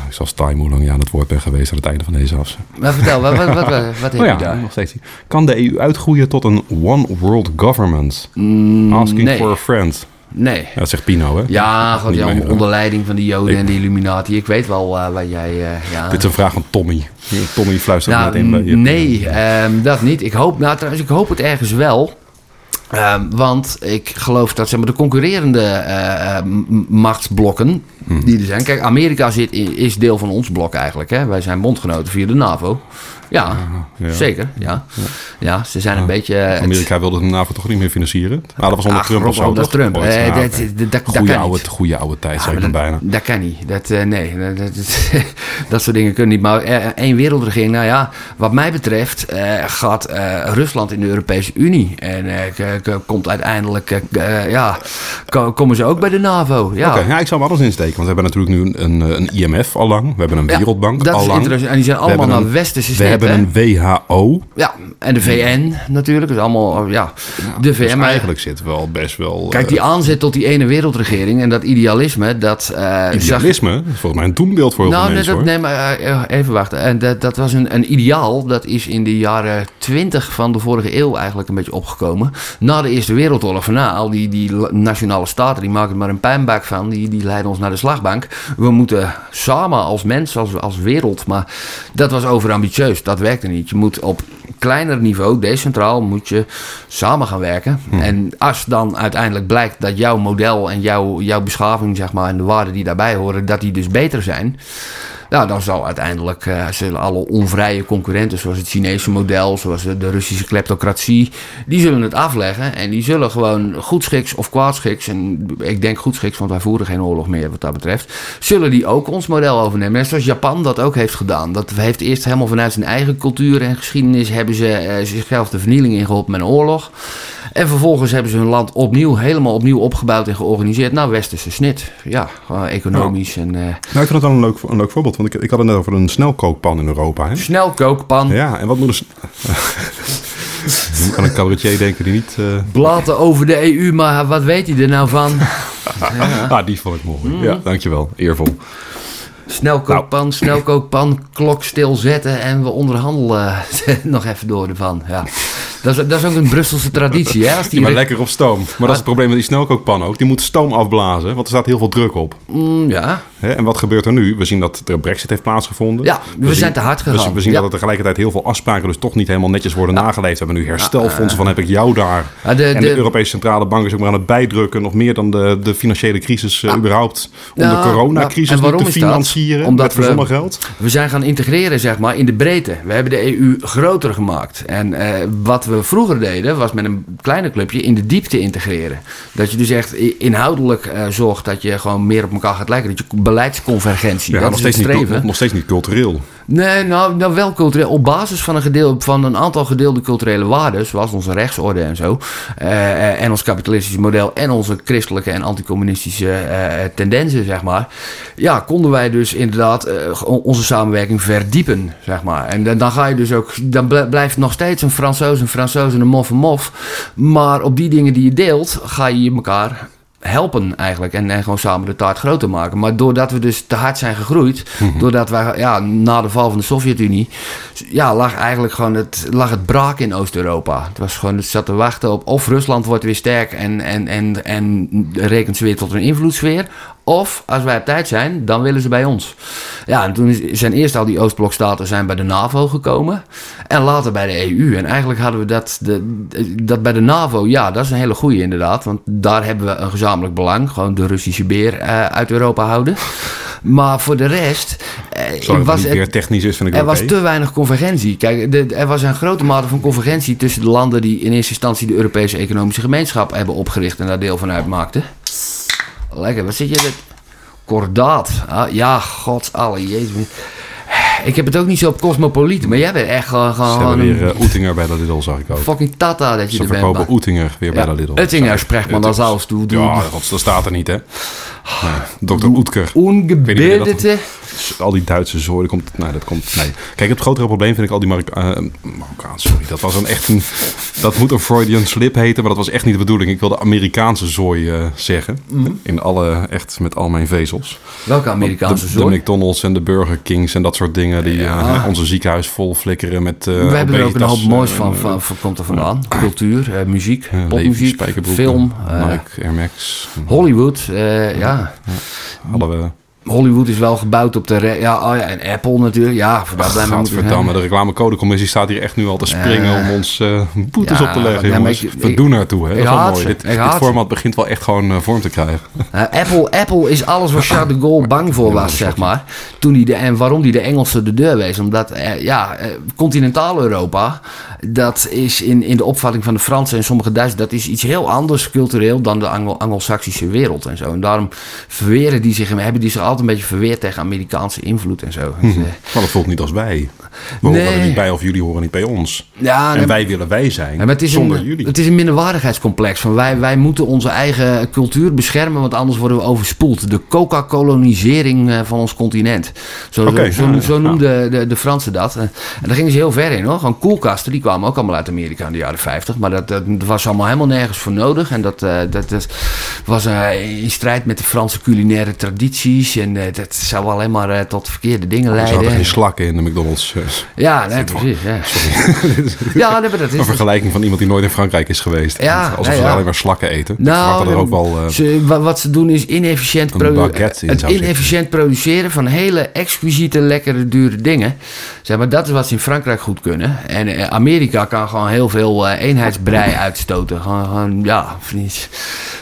Ik zal time hoe lang je aan het woord bent geweest aan het einde van deze afzet. Maar vertel, wat, wat, wat, wat, [laughs] heb ja, je daar? Nog steeds. Kan de EU uitgroeien tot een one world government? Mm, Asking for a friend. Nee. Dat zegt Pino, hè? Ja, gewoon onder leiding van de Joden en de Illuminati. Ik weet wel uh, waar jij... Uh, ja. Dit is een vraag van Tommy. Tommy fluistert nou, net in bij. Nee, um, dat niet. Ik hoop, nou, trouwens, ik hoop het ergens wel. Um, want ik geloof dat zeg maar, de concurrerende uh, machtsblokken hmm. die er zijn. Kijk, Amerika zit is deel van ons blok eigenlijk. Hè? Wij zijn bondgenoten via de NAVO. Ja, ja, zeker. Ja. ja, ze zijn een beetje... Uh, Amerika wilde de NAVO toch niet meer financieren? Ah, dat was onder Ach, Trump of zo, onder Trump. Ja, dat, dat, dat, goeie, oude, goede oude tijd, zeg ik bijna. Dat kan niet. Dat, uh, nee, dat, [laughs] dat, soort dingen kunnen niet. Maar één wereldregering, nou ja, wat mij betreft gaat Rusland in de Europese Unie. En komt uiteindelijk, ja, komen ze ook bij de NAVO. Ja. Okay, ja, ik zal hem alles insteken. Want we hebben natuurlijk nu een, een IMF al lang. We hebben een Wereldbank dat al is lang. Interessant. En die zijn allemaal naar westerse We hebben een WHO. Ja, en de VN natuurlijk. Dus allemaal, ja, de VN. Dus eigenlijk zit wel best wel... Kijk, die aanzet tot die ene wereldregering en dat idealisme, dat... Uh, idealisme? Zag... Dat is volgens mij een doembeeld voor heel nou, veel mensen, dat, Nee, maar uh, even wachten. En dat, dat was een, een ideaal, dat is in de jaren twintig van de vorige eeuw eigenlijk een beetje opgekomen. Na de Eerste Wereldoorlog, van nou, al die, die nationale staten, die maken er maar een pijnbak van. Die, die leiden ons naar de slagbank. We moeten samen als mens, als, als wereld, maar dat was overambitieus. Dat werkte niet. Je moet op kleiner niveau, decentraal, moet je samen gaan werken. Hmm. En als dan uiteindelijk blijkt dat jouw model en jouw, jouw beschaving, zeg maar, en de waarden die daarbij horen, dat die dus beter zijn nou, dan zal uiteindelijk uh, zullen alle onvrije concurrenten, zoals het Chinese model, zoals de Russische kleptocratie, die zullen het afleggen. En die zullen gewoon goedschiks of kwaadschiks, en ik denk goedschiks, want wij voeren geen oorlog meer wat dat betreft, zullen die ook ons model overnemen. Net zoals Japan dat ook heeft gedaan. Dat heeft eerst helemaal vanuit zijn eigen cultuur en geschiedenis hebben ze uh, zichzelf de vernieling ingeholpen met een oorlog. En vervolgens hebben ze hun land opnieuw, helemaal opnieuw opgebouwd en georganiseerd. Nou, westerse snit. Ja, economisch. En, uh... Nou, ik vind het wel een leuk, een leuk voorbeeld. Want ik, ik had het net over een snelkookpan in Europa. Hè? Snelkookpan. Ja, en wat moet een... [laughs] Kan een cabaretier denken die niet... Uh... Blaten over de EU, maar wat weet hij er nou van? [laughs] ja. Ah, die vond ik mooi. Mm. Ja, dankjewel. Eervol. Snelkookpan, nou. snelkookpan, klok stilzetten en we onderhandelen [laughs] nog even door ervan. Ja. Dat is, dat is ook een Brusselse traditie. Hè? Als die maar lekker op stoom. Maar dat is het probleem met die snelkookpan ook. Die moet stoom afblazen, want er staat heel veel druk op. Mm, ja. Hè? En wat gebeurt er nu? We zien dat er een brexit heeft plaatsgevonden. Ja, we, zijn te hard gegaan. We, we zien dat er tegelijkertijd heel veel afspraken dus toch niet helemaal netjes worden nageleefd. We hebben nu herstelfondsen van heb ik jou daar. de, en de, Europese Centrale Bank is ook maar aan het bijdrukken. Nog meer dan de, de financiële crisis uh, überhaupt. Om de coronacrisis te financieren Omdat met we, geld. We zijn gaan integreren zeg maar in de breedte. We hebben de EU groter gemaakt. En uh, wat we we vroeger deden, was met een kleine clubje in de diepte integreren. Dat je dus echt inhoudelijk uh, zorgt dat je gewoon meer op elkaar gaat lijken. Dat je beleidsconvergentie, ja, dat nog is steeds streven. Niet, nog steeds niet cultureel. Nee, nou, nou wel cultureel. Op basis van een, gedeel, van een aantal gedeelde culturele waarden, zoals onze rechtsorde en zo, uh, en ons kapitalistische model en onze christelijke en anticommunistische uh, tendensen, zeg maar. Ja, konden wij dus inderdaad onze samenwerking verdiepen, zeg maar. En dan, dan ga je dus ook, dan blijft nog steeds een Fransoos een Fransoos en een mof een mof. Maar op die dingen die je deelt, ga je elkaar helpen eigenlijk. En, en gewoon samen de taart groter maken. Maar doordat we dus te hard zijn gegroeid. Mhm. Doordat wij ja, na de val van de Sovjet-Unie. Ja, lag eigenlijk gewoon het, lag het braak in Oost-Europa. Het was gewoon, het zat te wachten op of Rusland wordt weer sterk. En, en, en, en rekent ze weer tot een invloedssfeer. Of als wij op tijd zijn, dan willen ze bij ons. Ja, en toen zijn eerst al die Oostblokstaten zijn bij de NAVO gekomen. En later bij de EU. En eigenlijk hadden we dat, de, dat bij de NAVO, ja, dat is een hele goede inderdaad. Want daar hebben we een gezamenlijk belang. Gewoon de Russische beer uh, uit Europa houden. Maar voor de rest. Uh, was het technisch is, vind ik Er was te weinig convergentie. Kijk, de, er was een grote mate van convergentie tussen de landen die in eerste instantie de Europese Economische Gemeenschap hebben opgericht en daar deel van uitmaakten. Lekker, wat zit je? Dit? Kordaat. Ah, ja, gods alle jezus. Ik heb het ook niet zo op cosmopoliet, maar jij bent echt gewoon... Ze hebben weer uh, Oetinger bij de Lidl, zag ik ook. Fucking tata dat je Ze er verkopen bent. Oetinger weer bij de Lidl. Oettinger spreekt man als alles toe. Ja, god, dat staat er niet, hè. Nee, Dr. Oetker. Ongebedete. Al die Duitse zooi, dat komt, nee, dat komt, nee. Kijk, het grotere probleem vind ik al die Marok uh, Marokkaanse, sorry, dat was een echt een, dat moet een Freudian slip heten, maar dat was echt niet de bedoeling. Ik wilde Amerikaanse zooi uh, zeggen, mm. in alle, echt met al mijn vezels. Welke Amerikaanse de, zooi? De McDonald's en de Burger Kings en dat soort dingen die ja. uh, onze ziekenhuis vol flikkeren met We hebben er ook een hoop moois van, van, van, komt er vandaan. Cultuur, muziek, popmuziek, film. Nike, Air Max. Hollywood, ja. ja. Hadden we Hollywood is wel gebouwd op de... Ja, oh ja, en Apple natuurlijk. Ja, voor verdamme, de reclamecodecommissie staat hier echt nu al te springen uh, om ons uh, boetes ja, op te leggen. Ja. Ik, we doen naartoe, hè? Dat is wel mooi. Dit, dit format begint wel echt gewoon uh, vorm te krijgen. [laughs] Apple, Apple is alles waar Charles de Gaulle bang voor was, zeg maar. Toen hij de, en waarom hij de Engelsen de deur wees. Omdat, ja, continentaal Europa... dat is in, in de opvatting van de Fransen en sommige Duitsers... dat is iets heel anders cultureel dan de Anglo Anglo-Saxische wereld en zo. En daarom verweren die zich... hebben die zich altijd een beetje verweerd tegen Amerikaanse invloed en zo. Dus, maar dat voelt niet als wij. We nee. horen niet bij of jullie horen niet bij ons. Ja, en nee, wij willen wij zijn het is zonder een, jullie. Het is een minderwaardigheidscomplex. Van wij, wij moeten onze eigen cultuur beschermen, want anders worden we overspoeld. De coca-kolonisering van ons continent. Zo, okay, zo, ja, zo noemden ja. de, de Fransen dat. En daar gingen ze heel ver in hoor. Gewoon koelkasten, die kwamen ook allemaal uit Amerika in de jaren 50. Maar dat, dat was allemaal helemaal nergens voor nodig. En dat, uh, dat, dat was uh, in strijd met de Franse culinaire tradities. En uh, dat zou alleen maar tot verkeerde dingen leiden. zaten geen slakken in de McDonald's. Ja, nee, precies. Ja, Sorry. [laughs] ja nee, maar dat is een vergelijking van iemand die nooit in Frankrijk is geweest. Ja, Alsof nee, ze ja. alleen maar slakken eten. Nou, er ook wel, ze, wat ze doen is inefficiënt, produ in het inefficiënt produceren van hele exquisiete, lekkere, dure dingen. Zeg maar, dat is wat ze in Frankrijk goed kunnen. En uh, Amerika kan gewoon heel veel uh, eenheidsbrei uitstoten. Gewoon, gewoon ja, van die,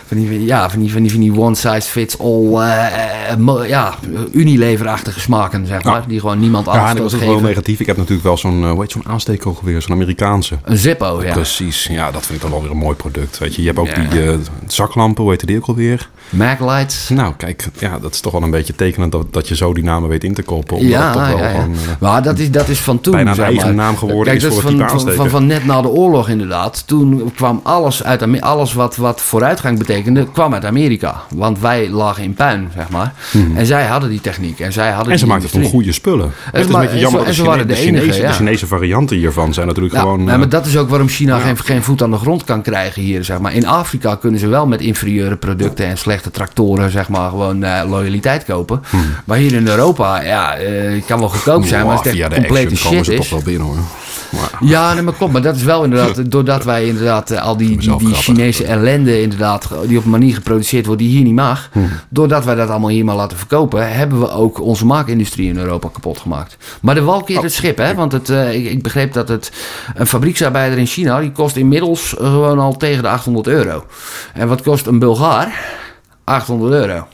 van die, ja, van die, van die, van die one size fits all, uh, ja, Unilever-achtige smaken, zeg maar. Ja. Die gewoon niemand ja, anders en dat is wel negatief. Ik heb natuurlijk wel zo'n, hoe heet zo'n weer, zo'n Amerikaanse. Een Zippo, ja. Precies, ja, dat vind ik dan wel weer een mooi product. Weet je, je hebt ook Ja. die uh, zaklampen, hoe heet die ook alweer? Maglights. Nou, kijk, ja, dat is toch wel een beetje tekenend dat, dat je zo die namen weet in te. Omdat Ja, toch wel ja, uh, Maar dat is, dat is van toen. bijna een eigen naam geworden Kijk, is dat voor het van, van, van, van net na de oorlog inderdaad. Toen kwam alles uit. Alles wat, wat vooruitgang betekende, kwam uit Amerika. Want wij lagen in puin, zeg maar. En zij hadden die techniek. En zij hadden en ze maakten toen goede spullen. Het is ma- een jammer en dat ze de, waren de Chinese, enige, ja. de Chinese varianten hiervan zijn natuurlijk Ja, gewoon... ja, eh, maar dat is ook waarom China geen, geen voet aan de grond kan krijgen hier. Zeg maar. In Afrika kunnen ze wel met inferieure producten en slechte tractoren zeg maar, gewoon eh, loyaliteit kopen. Maar hier in Europa, ja, eh, het kan wel goedkoop zijn, maar als het echt complete komen shit ze is. toch wel binnen hoor. Ja, nee, maar klopt. Maar dat is wel inderdaad, doordat wij inderdaad eh, al die, die. Chinese ellende inderdaad, die op een manier geproduceerd wordt die hier niet mag. Hmm. Doordat wij dat allemaal hier maar laten verkopen, hebben we ook onze maakindustrie in Europa kapot gemaakt. Maar de wal keert Oh. het schip, hè? Want het, ik, ik begreep dat het, een fabrieksarbeider in China, die kost inmiddels gewoon al tegen de 800 euro. En wat kost een Bulgaar? 800 euro.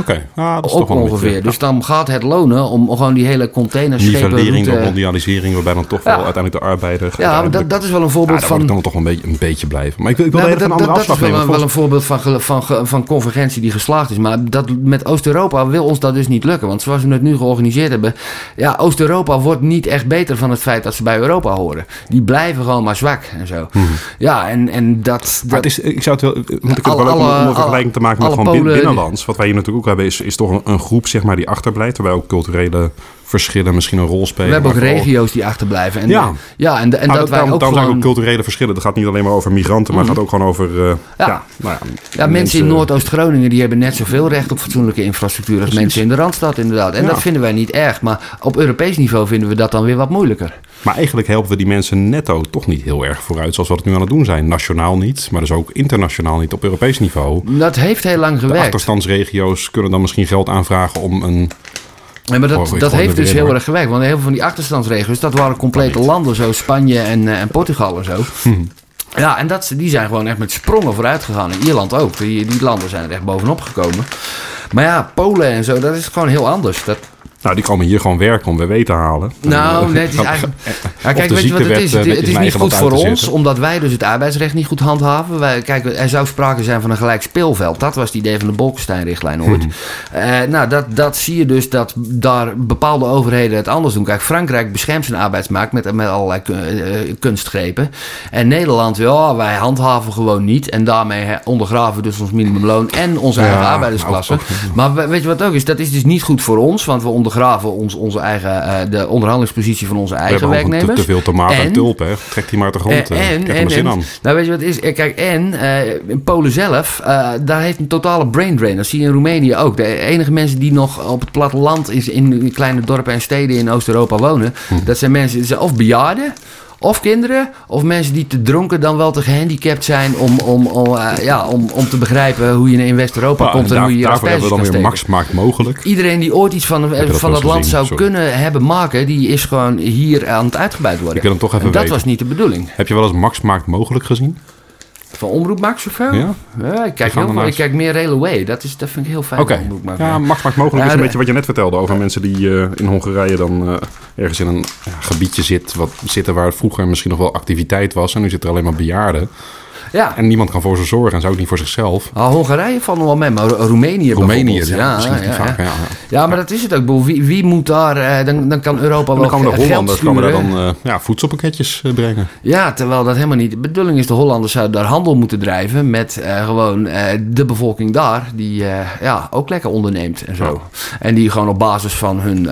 Oké, ah, dat is Ook toch ongeveer. beetje- Dus dan gaat het lonen om gewoon die hele containerschepen... nivellering door route- mondialisering, waarbij dan toch wel uiteindelijk de arbeider... Ja, dat, dat is wel een voorbeeld van... dan toch een beetje, een beetje blijven. Maar ik wil, ik wil Nou, even een dat, andere dat, dat afslag is wel, nemen. een, voorbeeld van, van, van convergentie die geslaagd is. Maar dat, met Oost-Europa wil ons dat dus niet lukken. Want zoals we het nu georganiseerd hebben... Ja, Oost-Europa wordt niet echt beter van het feit dat ze bij Europa horen. Die blijven gewoon maar zwak en zo. Ja, en, en dat... Mhm. Maar dat het is, ik zou het wel, want ik heb wel ook een vergelijking te maken met gewoon binnenlands. Wat wij hier natuurlijk ook is, is toch een, een groep zeg maar, die achterblijft. Waarbij ook culturele verschillen misschien een rol spelen. We hebben ook regio's die achterblijven. En, ja. ja, en, en nou, dat wij ook gewoon... zijn ook culturele verschillen. Het gaat niet alleen maar over migranten, maar het gaat ook gewoon over... Uh, ja. Ja, nou ja, Ja, mensen in Noordoost-Groningen die hebben net zoveel recht op fatsoenlijke infrastructuur als mensen in de Randstad inderdaad. En Ja. dat vinden wij niet erg. Maar op Europees niveau vinden we dat dan weer wat moeilijker. Maar eigenlijk helpen we die mensen netto toch niet heel erg vooruit zoals we het nu aan het doen zijn. Nationaal niet, maar dus ook internationaal niet op Europees niveau. Dat heeft heel lang De gewerkt. achterstandsregio's kunnen dan misschien geld aanvragen om een... Ja, maar dat, Oh, dat heeft dus in, heel erg gewerkt. Want heel veel van die achterstandsregio's, dat waren complete landen. Zo Spanje en, eh, en Portugal en zo. Ja, en dat, die zijn gewoon echt met sprongen vooruit gegaan. En Ierland ook. Die, die landen zijn er echt bovenop gekomen. Maar ja, Polen en zo, dat is gewoon heel anders. Dat, Nou, die komen hier gewoon werken om WW te halen. nou, [laughs] nee, het is eh, eigenlijk... Ja, kijk, weet je wat het is? eh, Het, is eigen niet goed voor ons, omdat wij dus het arbeidsrecht niet goed handhaven. Wij, kijk, er zou sprake zijn van een gelijk speelveld. Dat was het idee van de Bolkestein-richtlijn ooit. Hmm. Eh, nou, dat, dat zie je dus dat daar bepaalde overheden het anders doen. Kijk, Frankrijk beschermt zijn arbeidsmarkt met, met allerlei eh, kunstgrepen. En Nederland, ja, wij handhaven gewoon niet. En daarmee ondergraven we dus ons minimumloon en onze Ja, eigen arbeidersklasse. ook- ook- Maar we- weet je wat ook is? Dat is dus niet goed voor ons, want we ondergraven ons, onze eigen, eh, de onderhandelingspositie van onze We eigen hebben gewoon te, werknemers. te veel tomaten en, En- tulpen. hè. Trek die maar de grond. Eh, eh. en, zin en- aan. nou weet je wat is? Kijk, en in Polen zelf, daar heeft een totale brain drain. Dat zie je in Roemenië ook. De enige mensen die nog op het platteland is in kleine dorpen en steden in Oost-Europa wonen, Hm. dat zijn mensen, of bejaarden. Of kinderen, of mensen die te dronken dan wel te gehandicapt zijn om, om, om, eh, ja, om, om te begrijpen hoe je in West-Europa Nou, komt en hoe je je daarvoor hebben we dan weer max maakt mogelijk. Iedereen die ooit iets van, dat van dat land gezien? zou Sorry. kunnen hebben maken, die is gewoon hier aan het uitgebreid worden. Ik wil hem toch even en dat weten. was niet de bedoeling. Heb je wel eens max maakt mogelijk gezien? Van Omroep Max of zo? Ja? Ja, ik, kijk heel, ernaast. ik kijk meer Railway. Dat, is, dat vind ik heel fijn. Oké. Max. Ja, max maakt mogelijk is een beetje wat je net vertelde over mensen die eh, in Hongarije dan eh, ergens in een ja, gebiedje zit, wat, zitten waar vroeger misschien nog wel activiteit was. En nu zitten er alleen maar bejaarden. Ja. En niemand kan voor ze zorgen en zou ook niet voor zichzelf. Ah, Hongarije nog wel mee, maar Ro- Roemenië Roemenië, ja, ja, ja. Ja, maar dat is het ook. Wie, wie moet daar... eh, dan, dan kan Europa wel dan komen de geld Hollanders komen daar dan eh, ja, voedselpakketjes eh, brengen. Ja, terwijl dat helemaal niet de bedoeling is. De Hollanders zouden daar handel moeten drijven met gewoon de bevolking daar. Die ja, ook lekker onderneemt en zo. En die gewoon op basis van hun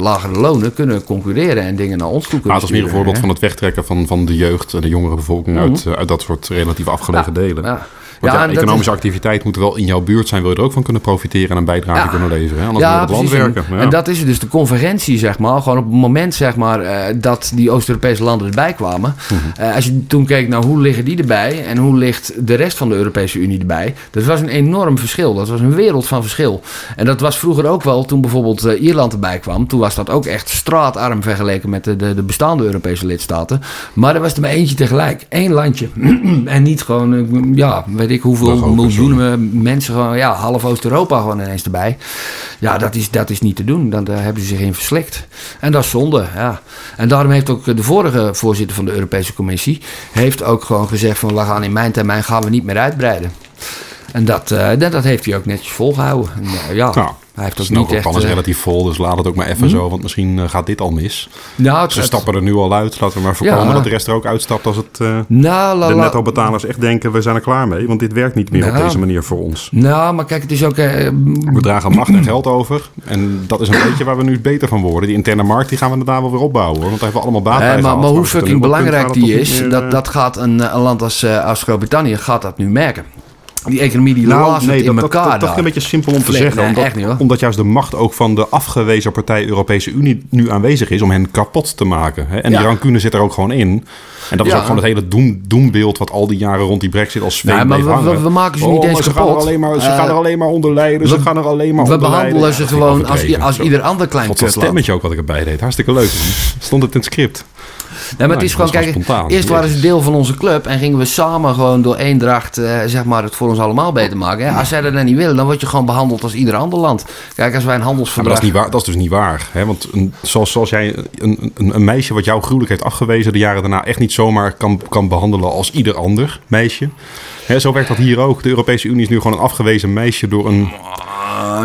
lagere lonen kunnen concurreren en dingen naar ons toe kunnen Maar het is meer een voorbeeld hè. van het wegtrekken van, van de jeugd en de jongere bevolking uit, eh, uit dat soort relatief afgelegen delen. Ja. Want Ja, ja, economische is- activiteit moet wel in jouw buurt zijn, wil je er ook van kunnen profiteren en een bijdrage Ja. kunnen leveren. Hè? Anders moet je op het land precies. En-. Ja. En dat is dus, de convergentie, zeg maar. Gewoon op het moment, zeg maar, eh, dat die Oost-Europese landen erbij kwamen. Mhm. eh, als je toen keek naar hoe liggen die erbij en hoe ligt de rest van de Europese Unie erbij. Dat was een enorm verschil. Dat was een wereld van verschil. En dat was vroeger ook wel, toen bijvoorbeeld eh, Ierland erbij kwam. Toen was dat ook echt straatarm vergeleken met de, de, de bestaande Europese lidstaten. Maar er was er maar eentje tegelijk. Eén landje. [clears throat] en niet gewoon, ja, weet ik hoeveel miljoenen mensen, gewoon, ja, half Oost-Europa gewoon ineens erbij. Ja, dat is, dat is niet te doen. Dan, daar hebben ze zich in verslikt. En dat is zonde, ja. En daarom heeft ook de vorige voorzitter van de Europese Commissie... heeft ook gewoon gezegd van... we gaan in mijn termijn gaan we niet meer uitbreiden. En dat, eh, dat, dat heeft hij ook netjes volgehouden. En, eh, ja, Nou, hij heeft ook niet echt... alles eh, relatief vol, dus laat het ook maar even zo, want misschien gaat dit al mis. nou, het, Ze stappen er nu al uit. Laten we maar voorkomen Ja. dat de rest er ook uitstapt als het, eh, nou, la, de la- netto-betalers echt denken, we zijn er klaar mee. Want dit werkt niet meer op Nou. deze manier voor ons. nou, maar kijk, het is ook... We dragen macht en geld over. En dat is een beetje waar we nu beter van worden. Die interne markt die gaan we inderdaad wel weer opbouwen. Hoor, want daar hebben we allemaal baat Eh, bij maar, maar hoe fucking belangrijk die is, dat, dat gaat een, een land als, als Groot-Brittannië gaat dat nu merken. Die economie die Nou, nee, in dat, dat, elkaar dat, dat is een beetje simpel om te zeggen. nee, omdat, niet, omdat juist de macht ook van de afgewezen partij Europese Unie nu aanwezig is om hen kapot te maken. Hè? En Ja. die rancune zit er ook gewoon in. En dat is Ja. ook gewoon het hele doem, doembeeld wat al die jaren rond die brexit als zweep Nee, maar bleef we- we- hangen. we maken ze niet Oh, eens ze kapot. Gaan er alleen maar, ze Eh, gaan er alleen maar onder lijden. Ze we- gaan er alleen maar We onder behandelen lijden. ze Ja, gewoon als, als ieder ander klein Wat kutland. stemmetje ook wat ik erbij deed. Hartstikke leuk. Stond het in het script. Nee, maar het Nee, is gewoon, kijk, spontaan. eerst waren ze deel van onze club en gingen we samen gewoon door eendracht, eh, zeg maar, het voor ons allemaal beter maken. Hè? Als zij dat dan niet willen, dan word je gewoon behandeld als ieder ander land. Kijk, als wij een Ja, handelsverdrag... dat is, niet waar, dat is dus niet waar. Hè? Want een, zoals, zoals jij een, een, een meisje wat jou gruwelijk heeft afgewezen... de jaren daarna echt niet zomaar kan, kan behandelen als ieder ander meisje. Hè, zo werkt dat hier ook. De Europese Unie is nu gewoon een afgewezen meisje door een...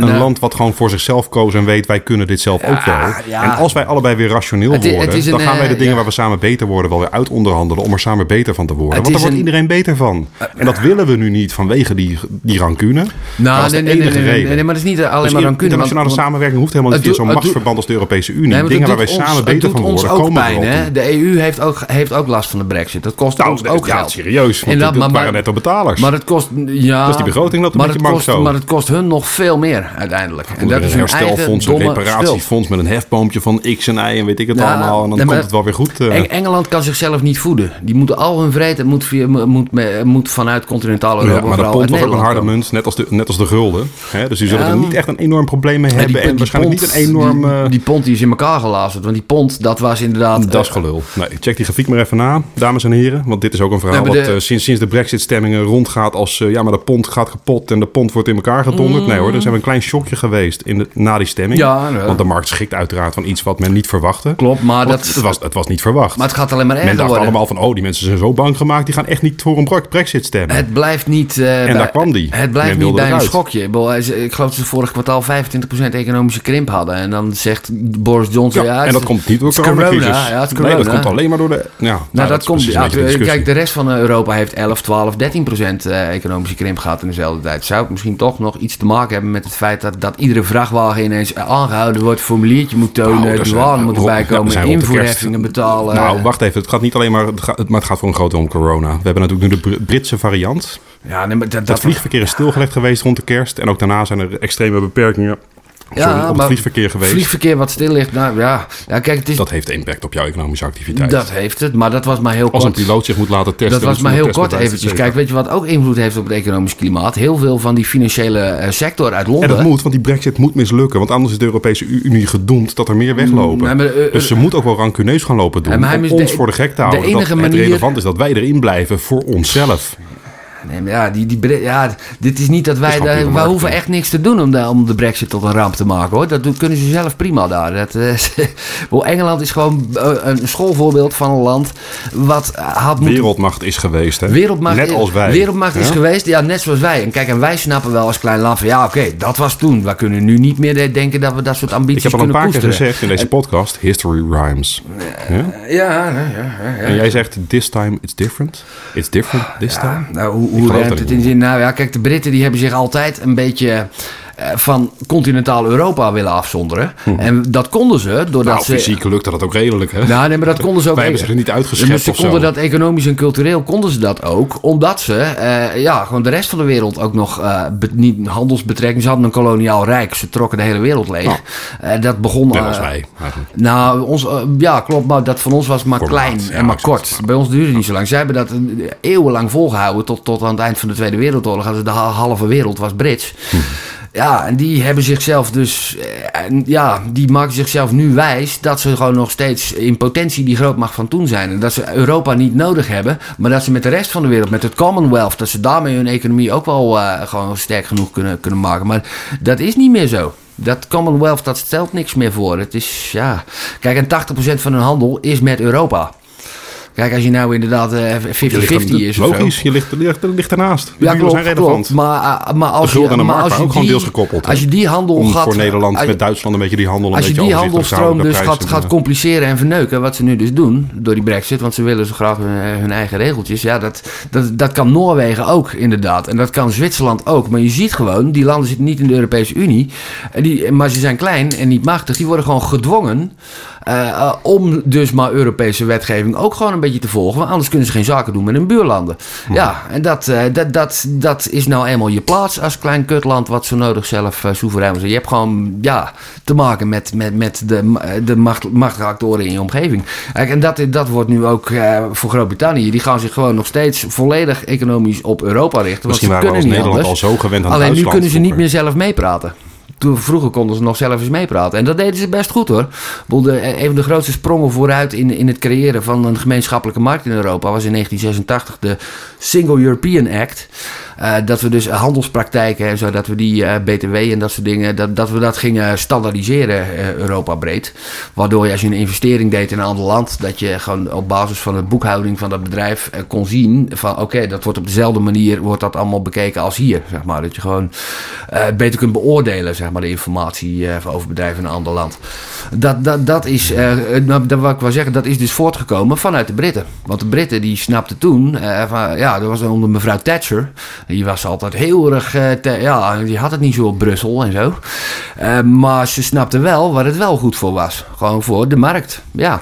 Een nou- land wat gewoon voor zichzelf koos en weet, wij kunnen dit zelf ook wel. En als wij allebei weer rationeel worden, dan gaan wij de dingen waar we samen beter worden wel weer uit onderhandelen om er samen beter van te worden. Want daar wordt iedereen beter van. En dat willen we nu niet vanwege die, die rancune. Nou, nee, nee, nee, nee, nee, maar dat is niet alleen dus maar rancune. Internationale samenwerking hoeft helemaal niet via zo'n machtsverband als de Europese Unie. dingen waar wij samen beter van worden, komen pijn? De EU heeft ook, heeft ook last van de brexit. Dat kost nou, ons ook ja, geld. serieus. Want dat, waren netto betalers. Maar het kost... Ja, dat is die begroting dat een beetje. Maar het kost hun nog veel meer uiteindelijk. En dat is een herstelfonds, een reparatiefonds met een hefboompje van X en Y en weet ik het allemaal. En dan komt het wel weer goed. Uh. Engeland kan zichzelf niet voeden. Die moeten al hun vrede moet, via, moet, moet vanuit continentale Europa. maar dat pond wordt ook een harde munt, net als de, net als de gulden. Dus die zullen er niet echt een enorm probleem mee hebben. En waarschijnlijk niet een enorm... Die pond die is in elkaar gelazerd. Want die pond, dat was inderdaad... Dat is gelul. Nee, check die grafiek maar even na, dames en heren. Want dit is ook een verhaal wat sinds, sinds de brexit-stemmingen rondgaat als... Ja, maar de pond gaat kapot en de pond wordt in elkaar gedonderd. Mm. Nee hoor, er is een klein shockje geweest in de, na die stemming. Ja, Want de markt schikt uiteraard van iets wat men niet verwachtte. Klopt, maar dat... Het was, het was niet verwacht. Maar het gaat alleen maar erger Men dacht allemaal van, oh, die mensen zijn zo bang gemaakt... die gaan echt niet voor een brexit stemmen. Het blijft niet... Uh, en daar kwam die. Het blijft niet bij een schokje. Ik geloof dat ze vorig kwartaal 25% economische krimp hadden. En dan zegt Boris Johnson... Ja, en dat komt niet door corona. Ja, corona. Nee, dat komt alleen maar door de... Ja, nou, nou dat, komt... Ja, kijk, de rest van Europa heeft 11, 12, 13 procent eh, economische krimp gehad in dezelfde tijd. Zou het misschien toch nog iets te maken hebben met het feit dat, dat iedere vrachtwagen ineens aangehouden wordt, formuliertje moet tonen, nou, douane moet erbij komen, invoerheffingen betalen. Nou, wacht even. Het gaat niet alleen maar, het gaat, maar het gaat voor een groot om corona. We hebben natuurlijk nu de Britse variant. Ja, nee, maar dat, dat, vliegverkeer is stilgelegd geweest rond de kerst. En ook daarna zijn er extreme beperkingen ja, het vliegverkeer geweest. Vliegverkeer wat stil ligt, nou ja. ja kijk, het is, dat heeft impact op jouw economische activiteit. Dat heeft het, maar dat was maar heel kort. Als een piloot zich moet laten testen. Dat was maar heel kort eventjes. Kijk, weet je wat ook invloed heeft op het economisch klimaat? Heel veel van die financiële eh, sector uit Londen. En dat moet, want die brexit moet mislukken. Want anders is de Europese Unie gedoemd dat er meer weglopen. Mm, eh, dus ze moet ook wel rancuneus gaan lopen doen. om ons voor de gek te houden. De enige dat manier... Het relevant is dat wij erin blijven voor onszelf. Nee, maar ja, die, die, ja, dit is niet dat wij... Daar, wij hoeven echt niks te doen om de, om de brexit tot een ramp te maken, hoor. Dat doen, kunnen ze zelf prima daar. Dat, [laughs] uh, Engeland is gewoon eh, een schoolvoorbeeld van een land wat had moeten... Wereldmacht is geweest, hè? Wereldmacht, net als wij. Wereldmacht is geweest, ja, net zoals wij. En kijk, en wij snappen wel als klein land van... Ja, oké, dat was toen. We kunnen nu niet meer denken dat we dat soort ambities kunnen Ik heb al een paar keer gezegd in deze podcast... History rhymes. Ja? Ja, ja, ja, En jij zegt, this time it's different. It's different this time. Nou, hoe, hoe ruimt het in zin? Nou ja, kijk, de Britten die hebben zich altijd een beetje van continentaal Europa willen afzonderen. Hm. En dat konden ze doordat nou, ze... fysiek lukte dat ook redelijk, hè? Nou, nee, maar dat konden ze ook... Wij hebben ze er niet uitgeschept Ze konden dat economisch en cultureel konden ze dat ook. Omdat ze, uh, ja, gewoon de rest van de wereld ook nog uh, niet handelsbetrekkingen... Ze hadden een koloniaal rijk. Ze trokken de hele wereld leeg. Uh, dat begon... Net als wij, eigenlijk. Nou, ons, ja, klopt. Maar dat van ons was maar klein en maar kort. Bij ons duurde het niet zo lang. Zij hebben dat eeuwenlang volgehouden. Tot, tot aan het eind van de Tweede Wereldoorlog. De halve wereld was Brits. Hm. Ja, en die hebben zichzelf dus, eh, ja, die maken zichzelf nu wijs dat ze gewoon nog steeds in potentie die grootmacht van toen zijn. En dat ze Europa niet nodig hebben, maar dat ze met de rest van de wereld, met het Commonwealth, dat ze daarmee hun economie ook wel uh, gewoon sterk genoeg kunnen, kunnen maken. Maar dat is niet meer zo. Dat Commonwealth, dat stelt niks meer voor. Het is, ja... Kijk, en 80% van hun handel is met Europa. Kijk, als je nou inderdaad 50-50 uh, is. Logisch, je ligt, ligt, ligt ernaast. ja, klopt, zijn relevant. Maar, uh, maar als je, en maar als je ook die, gewoon deels gekoppeld. Als je die handel Om gaat. voor Nederland met Duitsland een beetje die handel. Een als je die handelstroom dus gaat, gaat compliceren en verneuken, wat ze nu dus doen door die Brexit, want ze willen zo graag hun, hun eigen regeltjes. Ja, dat, dat, dat kan Noorwegen ook inderdaad. En dat kan Zwitserland ook. Maar je ziet gewoon, die landen zitten niet in de Europese Unie. Die, maar ze zijn klein en niet machtig. Die worden gewoon gedwongen uh, om dus maar Europese wetgeving ook gewoon een beetje te volgen. Want anders kunnen ze geen zaken doen met hun buurlanden. Ja, en dat, uh, dat, dat, dat is nou eenmaal je plaats als klein kutland wat zo nodig zelf uh, soeverein is. Je hebt gewoon ja, te maken met, met, met de, de macht, machtige actoren in je omgeving. En dat, dat wordt nu ook voor Groot-Brittannië. Die gaan zich gewoon nog steeds volledig economisch op Europa richten. Misschien want ze waren we als Nederland al zo gewend aan Alleen nu kunnen ze niet meer zelf meepraten toen, vroeger konden ze nog zelf eens meepraten. En dat deden ze best goed hoor. De, een van de grootste sprongen vooruit in, in het creëren van een gemeenschappelijke markt in Europa was in 1986 de Single European Act. Uh, dat we dus handelspraktijken en zo, dat we die uh, BTW en dat soort dingen, dat, dat we dat gingen standaardiseren uh, Europa breed. Waardoor je als je een investering deed in een ander land, dat je gewoon op basis van de boekhouding van dat bedrijf kon zien van oké, dat wordt op dezelfde manier wordt dat allemaal bekeken als hier, zeg maar. Dat je gewoon beter kunt beoordelen, zeg maar, de informatie over bedrijven in een ander land. Dat, dat, dat is, nou, dat wat ik wil zeggen, dat is dus voortgekomen vanuit de Britten. Want de Britten die snapten toen, ja, dat was onder mevrouw Thatcher. Die was altijd heel erg, ja, die had het niet zo op Brussel en zo. maar ze snapten wel waar het wel goed voor was. Gewoon voor de markt, ja.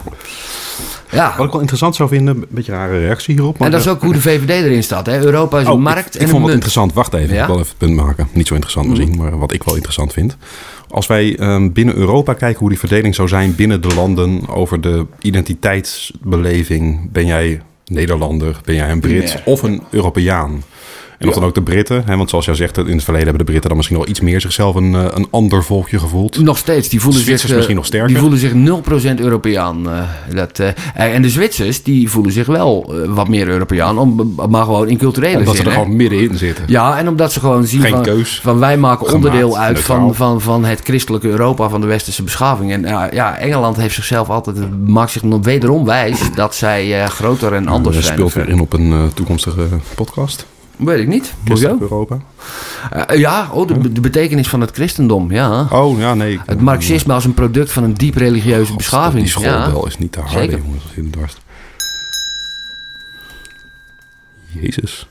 Ja. Wat ik wel interessant zou vinden, een beetje een rare reactie hierop. Maar en dat is ook hoe de VVD erin staat. Hè? Europa is een oh, markt ik, en vond het interessant. Wacht even, ik wil even het punt maken. Niet zo interessant misschien, mhm. maar wat ik wel interessant vind. Als wij um, binnen Europa kijken hoe die verdeling zou zijn binnen de landen over de identiteitsbeleving. Ben jij Nederlander, ben jij een Brit of een Europeaan? En of dan ook de Britten, hè, want zoals jij zegt, in het verleden hebben de Britten dan misschien wel iets meer zichzelf een, eh, een ander volkje gevoeld. Nog steeds, die voelen zich, misschien nog sterker. Die voelen zich 0% Europeaan. Uh, dat, en de Zwitsers, die voelen zich wel wat meer Europeaan, om, maar gewoon in culturele omdat zin. Omdat ze er gewoon middenin zitten. Ja, en omdat ze gewoon zien Geen van, keus, van wij maken onderdeel uit van, van, van het christelijke Europa, van de westerse beschaving. En ja, Engeland heeft zichzelf altijd, maakt zich nog wederom wijs dat zij groter en anders zijn. Dat speelt weer in op een toekomstige podcast. Weet ik niet. Christelijk Europa? Uh, ja, oh, de, de, betekenis van het christendom, ja. Oh, ja, nee. Het marxisme als een product van een diep religieuze beschaving. Die schoolbel ja. is niet te hard, Zeker. jongens. Jezus.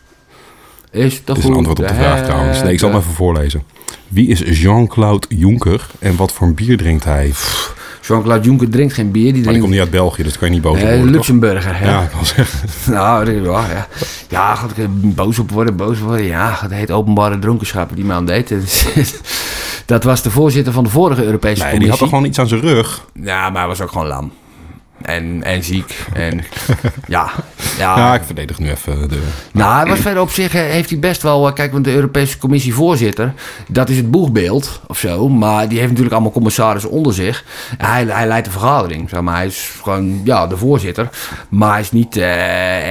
Is dat is een antwoord op de vraag trouwens. Nee, ik zal hem even voorlezen. Wie is Jean-Claude Juncker en wat voor een bier drinkt hij? Jean-Claude Juncker drinkt geen bier. Die maar die komt niet uit België, dus kan je niet boos op worden. Uh, Luxemburger, Ja, ik kan zeggen. [laughs] nou, ja. Ja, ja ik boos op worden, boos worden. Ja, dat heet openbare dronkenschap die man deed. [laughs] dat was de voorzitter van de vorige Europese nee, Commissie. die had er gewoon iets aan zijn rug. Ja, maar hij was ook gewoon lam. En, en ziek. En [laughs] ja, ja. Ja, ik verdedig nu even de... Nou, hij was verder op zich, heeft hij best wel... Kijk, want de Europese Commissie voorzitter, dat is het boegbeeld of zo. Maar die heeft natuurlijk allemaal commissarissen onder zich. Hij, hij leidt de vergadering, zeg maar. Hij is gewoon, ja, de voorzitter. Maar hij is niet, uh,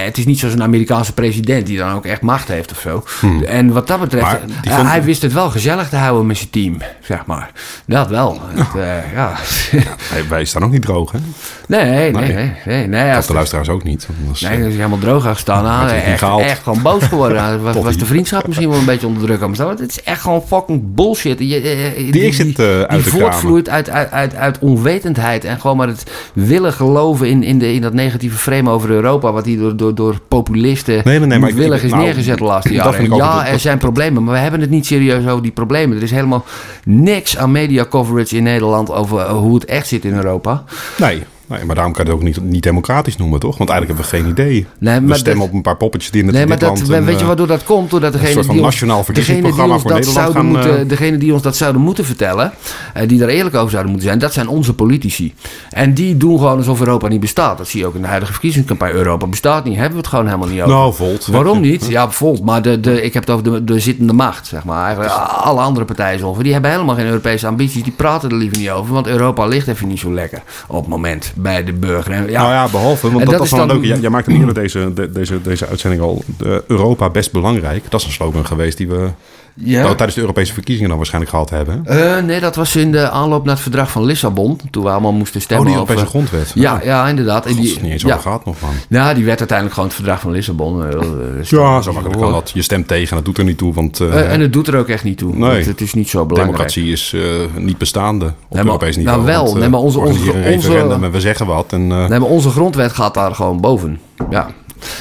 het is niet zoals een Amerikaanse president die dan ook echt macht heeft of zo. Hmm. En wat dat betreft, hij wist het wel gezellig te houden met zijn team, zeg maar. Dat wel. Het, uh, ja. ja. [laughs] wij staan ook niet droog, hè? Nee, Nee, nee, nee. nee, nee dat de luisteraars ook niet. Was, nee, dat is helemaal droog gestaan. Nou, echt, echt gewoon boos geworden. [laughs] was, was de vriendschap misschien wel een beetje onder druk aan Het is echt gewoon fucking bullshit. Je, die, die, zit uh, uit die voortvloeit uit, uit, uit, uit onwetendheid. En gewoon maar het willen geloven in, in, de, in dat negatieve frame over Europa. Wat hier door, door, door populisten nee, nee, nee, maar willig is nou, neergezet de laatste [laughs] jaren. Ja, er zijn problemen. Maar we hebben het niet serieus over die problemen. Er is helemaal niks aan media coverage in Nederland over hoe het echt zit in Europa. Nee. Nee, maar daarom kan je het ook niet, niet democratisch noemen, toch? Want eigenlijk hebben we geen idee. Nee, we stemmen op een paar poppetjes die in het nee, maar dat, Weet je eh, waardoor dat komt? Doordat degene een soort van die nationaal verkiezingsprogramma voor Nederland gaan... Moeten, degene die ons dat zouden moeten vertellen, uh, die daar eerlijk over zouden moeten zijn... dat zijn onze politici. En die doen gewoon alsof Europa niet bestaat. Dat zie je ook in de huidige verkiezingscampagne. Europa bestaat niet, hebben we het gewoon helemaal niet over. Nou, Volt. Waarom niet? Ja, Volt. Maar de, de, ik heb het over de, de zittende macht, zeg maar. Eigenlijk alle andere partijen over. Die hebben helemaal geen Europese ambities. Die praten er liever niet over. Want Europa ligt even niet zo lekker op het moment bij de burger ja. Nou ja, behalve, want dat, dat, is dan leuk. Jij, jij maakte eerder deze, deze, deze uitzending al. De Europa best belangrijk. Dat is een slogan geweest die we ja. Dat tijdens de Europese verkiezingen dan waarschijnlijk gehad hebben. Uh, nee, dat was in de aanloop naar het verdrag van Lissabon. Toen we allemaal moesten stemmen. Oh, die Europese grondwet. Ja, ja inderdaad. God, die, is niet eens ja. over gehad nog, man. Ja, die werd uiteindelijk gewoon het verdrag van Lissabon. Uh, ja, zo makkelijk kan dat. Je stemt tegen en dat doet er niet toe. Want, uh, en het doet er ook echt niet toe. Nee. Het, is niet zo belangrijk. Democratie is niet bestaande op nee, Europees niveau. Nou wel. Want, nee, maar onze, onze, onze, en we zeggen wat. En, nee, maar onze grondwet gaat daar gewoon boven. Ja.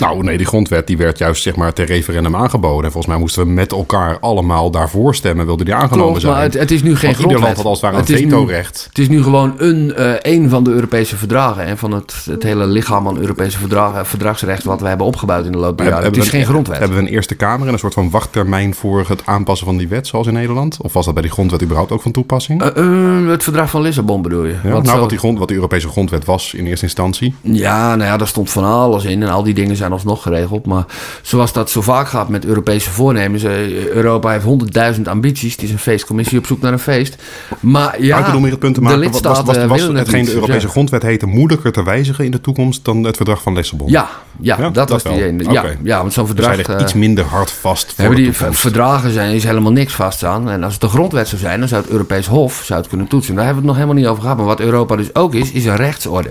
Nou, nee, die grondwet die werd juist zeg maar ter referendum aangeboden. En volgens mij moesten we met elkaar allemaal daarvoor stemmen, wilde die aangenomen Klopt, zijn. maar het, het, is nu geen Want grondwet. Ieder land had als het ware een vetorecht. Het is nu gewoon een, uh, een van de Europese verdragen en van het, het hele lichaam aan Europese verdragen, verdragsrecht wat we hebben opgebouwd in de loop der jaren. Het is geen grondwet. Hebben we een eerste Kamer en een soort van wachttermijn voor het aanpassen van die wet, zoals in Nederland? Of was dat bij die grondwet überhaupt ook van toepassing? Uh, uh, het verdrag van Lissabon bedoel je? Ja, wat nou, wat, die grond, wat de Europese grondwet was in eerste instantie? Ja, nou ja, daar stond van alles in en al die dingen zijn alsnog geregeld. Maar zoals dat zo vaak gaat met Europese voornemens. Eh, Europa heeft honderdduizend ambities. Het is een feestcommissie op zoek naar een feest. Maar ja, ik bedoel meer het punt te maken. De lidstaten was, was, was, was hetgeen de Europese grondwet heette moeilijker te wijzigen in de toekomst dan het verdrag van Lissabon? Ja, ja, dat, dat, was die ene. Ja, ja, want zo'n verdrag... Dus iets minder hard vast voor hebben die verdragen zijn, is helemaal niks vast aan. En als het de grondwet zou zijn, dan zou het Europees Hof zou het kunnen toetsen. Daar hebben we het nog helemaal niet over gehad. Maar wat Europa dus ook is, is een rechtsorde.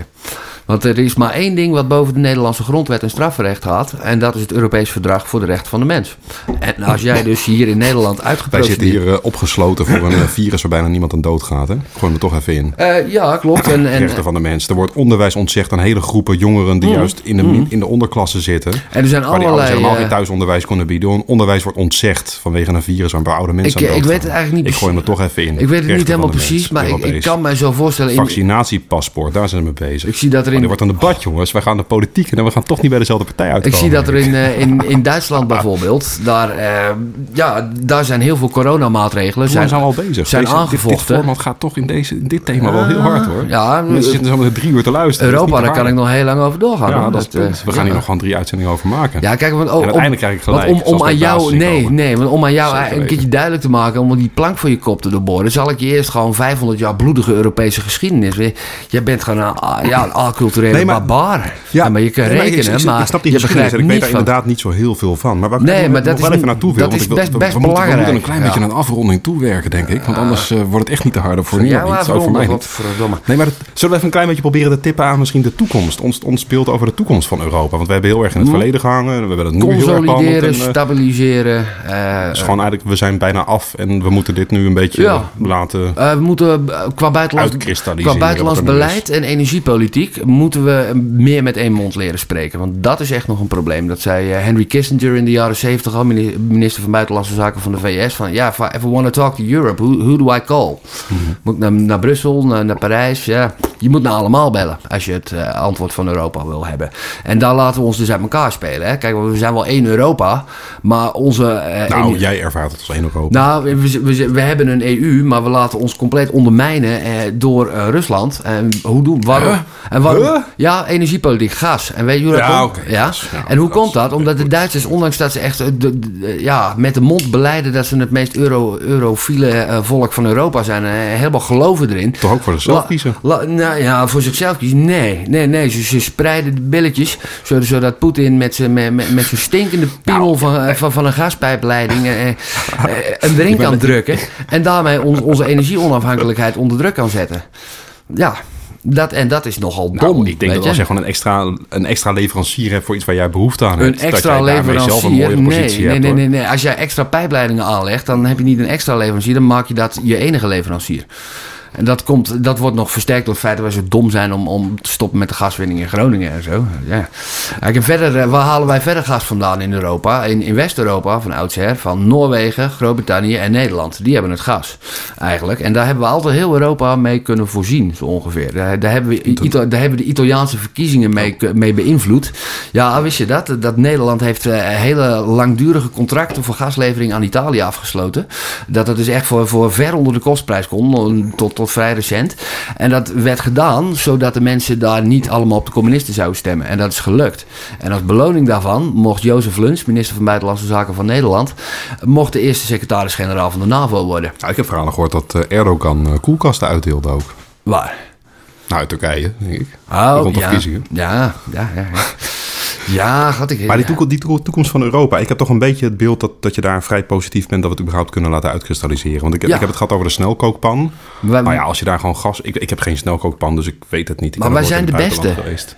Want er is maar één ding wat boven de Nederlandse grondwet en strafrecht gaat. En dat is het Europees Verdrag voor de Rechten van de Mens. En als jij dus hier in Nederland uitgeprocedeerd... Wij zitten hier uh, opgesloten voor een uh, virus waar bijna niemand aan dood gaat. Hè? Gooi me toch even in. Uh, ja, klopt. En, en, Rechten van de mens. Er wordt onderwijs ontzegd aan hele groepen jongeren die mm, juist in de, mm. in de onderklasse zitten. En er zijn allerlei... Die helemaal geen thuisonderwijs kunnen bieden. Onderwijs wordt ontzegd vanwege een virus waar een paar oude mensen ik, aan Ik weet het eigenlijk niet Ik gooi me toch even in. Ik weet het niet helemaal precies, maar ik, ik, kan me zo voorstellen... Vaccinatiepaspoort, daar zijn we mee bezig. Ik zie dat er in... er wordt een debat, jongens. Wij gaan de politiek en we gaan toch niet bij dezelfde partij uitkomen. Ik zie dat er in, uh, in, in Duitsland bijvoorbeeld, daar, uh, ja, daar zijn heel veel coronamaatregelen. Zijn, zijn al bezig. Zijn deze, aangevochten. Dit, dit, format gaat toch in, deze, in dit thema wel heel hard hoor. Ja, Mensen zitten zo met drie uur te luisteren. Europa, daar kan ik nog heel lang over doorgaan. Ja, dat, dat we gaan hier nog gewoon drie uitzendingen over maken. Ja, kijk, want, oh, en uiteindelijk krijg ik gelijk. om, om aan jou, nee, nee, want om aan jou een keertje duidelijk te maken, om die plank voor je kop te doorboren, zal ik je eerst gewoon 500 jaar bloedige Europese geschiedenis. Jij bent gewoon een, ja, een alculturele nee, barbaar. Ja, maar je kan rekenen, maar, ik snap die je begrijpt ik weet daar inderdaad niet zo heel veel van. Maar waar nee, maar dat wel is, even naartoe dat is best, best we belangrijk. we moeten een klein beetje een afronding toewerken, denk ik. Want anders uh, wordt het echt niet te harder voor niemand. Ja, voor mij niet. Nee, maar zullen we even een klein beetje proberen te tippen aan misschien de toekomst? Ons, ons speelt over de toekomst van Europa. Want we hebben heel erg in het hm. verleden gehangen. We hebben het nu heel erg Consolideren, eh, stabiliseren. Uh, dus gewoon eigenlijk, we zijn bijna af en we moeten dit nu een beetje ja. laten uh, We moeten qua buitenlands, qua buitenlands beleid en energiepolitiek moeten we meer met één mond leren spreken. Want dat is echt nog een probleem. Dat zei Henry Kissinger in de jaren 70 al, minister van Buitenlandse Zaken van de VS. Van ja, if I ever want to talk to Europe, who, who do I call? -hmm. Moet ik naar, naar Brussel, naar, naar Parijs? Ja, je moet naar allemaal bellen als je het antwoord van Europa wil hebben. En daar laten we ons dus uit elkaar spelen. Hè? Kijk, we zijn wel één Europa, maar onze... Uh, nou, jij ervaart het als één Europa. Nou, we, we, we, hebben een EU, maar we laten ons compleet ondermijnen uh, door Rusland. En hoe doen waarom? En waarom? Ja, energiepolitiek, gas. En weet je hoe dat ja, komt? ja? ja? En hoe komt dat? Omdat de Duitsers, ondanks dat ze echt de, de, ja, met de mond beleiden dat ze het meest euro, eurofiele volk van Europa zijn, helemaal geloven erin. Toch ook voor zichzelf kiezen? nou ja, voor zichzelf kiezen? Nee, nee, nee. Ze, ze spreiden de billetjes zodat Poetin met zijn met, met zijn stinkende piemel nou, van, eh, van, van een gaspijpleiding eh, eh, een drink kan drukken. En daarmee on, onze energieonafhankelijkheid onder druk kan zetten. Ja, dat, en dat is nogal nou, dom. ik denk dat als je gewoon een extra, een extra leverancier hebt voor iets waar jij behoefte aan hebt. Een extra dat leverancier? Zelf een mooie nee, nee, nee, nee, nee. Als jij extra pijpleidingen aanlegt, dan heb je niet een extra leverancier. Dan maak je dat je enige leverancier. En dat, komt, dat wordt nog versterkt door het feit dat we zo dom zijn om, om te stoppen met de gaswinning in Groningen en zo. Ja. En verder, eh, waar halen wij verder gas vandaan in Europa? In, in West-Europa van oudsher, van Noorwegen, Groot-Brittannië en Nederland. Die hebben het gas eigenlijk. En daar hebben we altijd heel Europa mee kunnen voorzien, zo ongeveer. Daar, daar hebben, we, daar hebben de Italiaanse verkiezingen mee, mee beïnvloed. Ja, wist je dat? Dat Nederland heeft eh, hele langdurige contracten voor gaslevering aan Italië afgesloten. Dat het dus echt voor, voor ver onder de kostprijs kon, tot vrij recent. En dat werd gedaan zodat de mensen daar niet allemaal op de communisten zouden stemmen. En dat is gelukt. En als beloning daarvan mocht Jozef Luns, minister van Buitenlandse Zaken van Nederland, mocht de eerste secretaris-generaal van de NAVO worden. Nou, ik heb verhalen gehoord dat eh, Erdogan eh, koelkasten uitdeelde ook. Waar? Nou, uit Turkije, denk ik. Oh, Rond ja. Ja, ja, ja. Ja. Had ik. Maar die, toekomst, die toekomst van Europa, ik heb toch een beetje het beeld dat, dat je daar vrij positief bent dat we het überhaupt kunnen laten uitkristalliseren. Want ik, ik heb het gehad over de snelkookpan. Maar, nou ja, als je daar gewoon gas. Ik, ik heb geen snelkookpan, dus ik weet het niet. Ik maar wij zijn de beste. Geweest.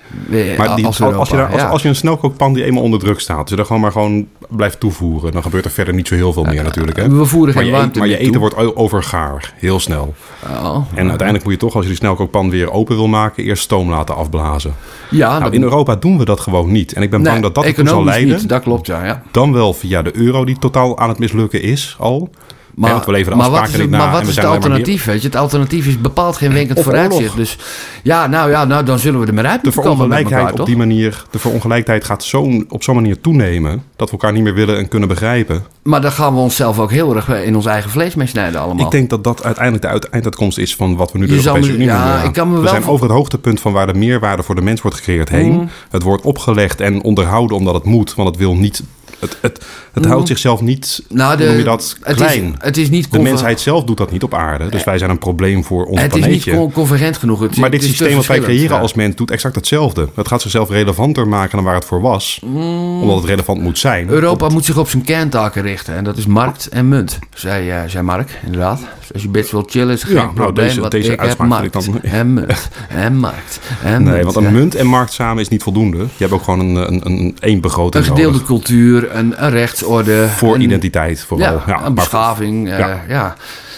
Maar die, als, als, je daar, als, als, je een snelkookpan die eenmaal onder druk staat, als je daar gewoon maar gewoon blijft toevoeren, dan gebeurt er verder niet zo heel veel meer natuurlijk. Hè? We voeren geen maar warmte Maar je eten wordt overgaar, heel snel. Oh, en uiteindelijk moet je toch, als je die snelkookpan weer open wil maken, eerst stoom laten afblazen. Ja, nou, in Europa doen we dat gewoon niet. En ik ben bang dat dat ertoe zal leiden. Niet, dat klopt, ja, ja. Dan wel via de euro die totaal aan het mislukken is al. Maar, we leveren maar wat is, het, maar wat is het alternatief? Weet je? Het alternatief is bepaald geen winkend vooruitzicht. Dus ja, nou ja, nou, dan zullen we er maar uit De verongelijkheid op die manier, de verongelijkheid gaat zo, op zo'n manier toenemen dat we elkaar niet meer willen en kunnen begrijpen. Maar dan gaan we onszelf ook heel erg in ons eigen vlees mee snijden allemaal. Ik denk dat dat uiteindelijk de einduitkomst is van wat we nu de Europese Unie ja, ik kan me We zijn over het hoogtepunt van waar de meerwaarde voor de mens wordt gecreëerd heen. Mm. Het wordt opgelegd en onderhouden omdat het moet, want het wil niet het, het, het houdt mm. zichzelf niet, nou, de, noem je dat, klein. Het is, het is niet de mensheid zelf doet dat niet op aarde. Dus wij zijn een probleem voor ons het planeetje. Het is niet convergent genoeg. Het, maar dit systeem wat wij creëren als mens doet exact hetzelfde. Het gaat zichzelf relevanter maken dan waar het voor was. Mm. Omdat het relevant moet zijn. Europa moet zich op zijn kerntaken richten. En dat is markt en munt, zei, uh, zei Mark, inderdaad. Dus als je best wil chillen is geen ja, nou, probleem. Deze, deze ik heb markt dan... [laughs] en munt en markt en Nee, want een munt en markt samen is niet voldoende. Je hebt ook gewoon een, een, een begroting Een gedeelde cultuur, een, een rechtsorde. Voor identiteit vooral. Ja, een beschaving. Uh, ja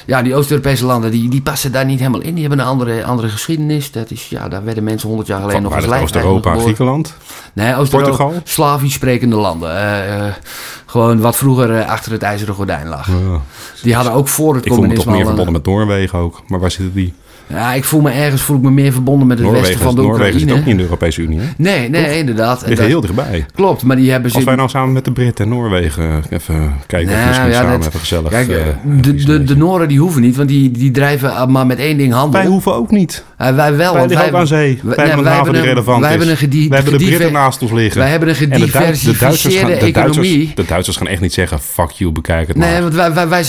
ja, die Oost-Europese landen die, die passen daar niet helemaal in. Die hebben een andere, andere geschiedenis. Dat is, ja, daar werden mensen honderd jaar geleden nog als lijf. Oost-Europa, Griekenland? Nee, Oost-Europa. Slavisch sprekende landen. Uh, uh, gewoon wat vroeger achter het ijzeren gordijn lag. Ja. Die hadden ook voor het communisme... Ik voel me toch meer verbonden met Noorwegen ook. Maar waar zitten die? Ja, ik voel me ergens voel ik me meer verbonden met het Noorwegen, westen van de Noorwegen Oekraïne. zit ook niet in de Europese Unie, hè? Nee, nee, Toch? inderdaad. Liggen heel dichtbij. Klopt, maar die hebben... Als wij nou samen met de Britten en Noorwegen even kijken nou, of misschien ja, samen even gezellig... Kijk, uh, de, de, de Noren die hoeven niet, want die, die drijven maar met één ding handel. Wij hoeven ook niet. Uh, wij wel. Wij liggen ook aan zee. Wij, hebben een haven die relevant wij Hebben een wij hebben de Britten naast ons liggen. Wij hebben een gediversifieerde economie. De Duitsers gaan echt niet zeggen, fuck you, bekijk het maar. Nee, want wij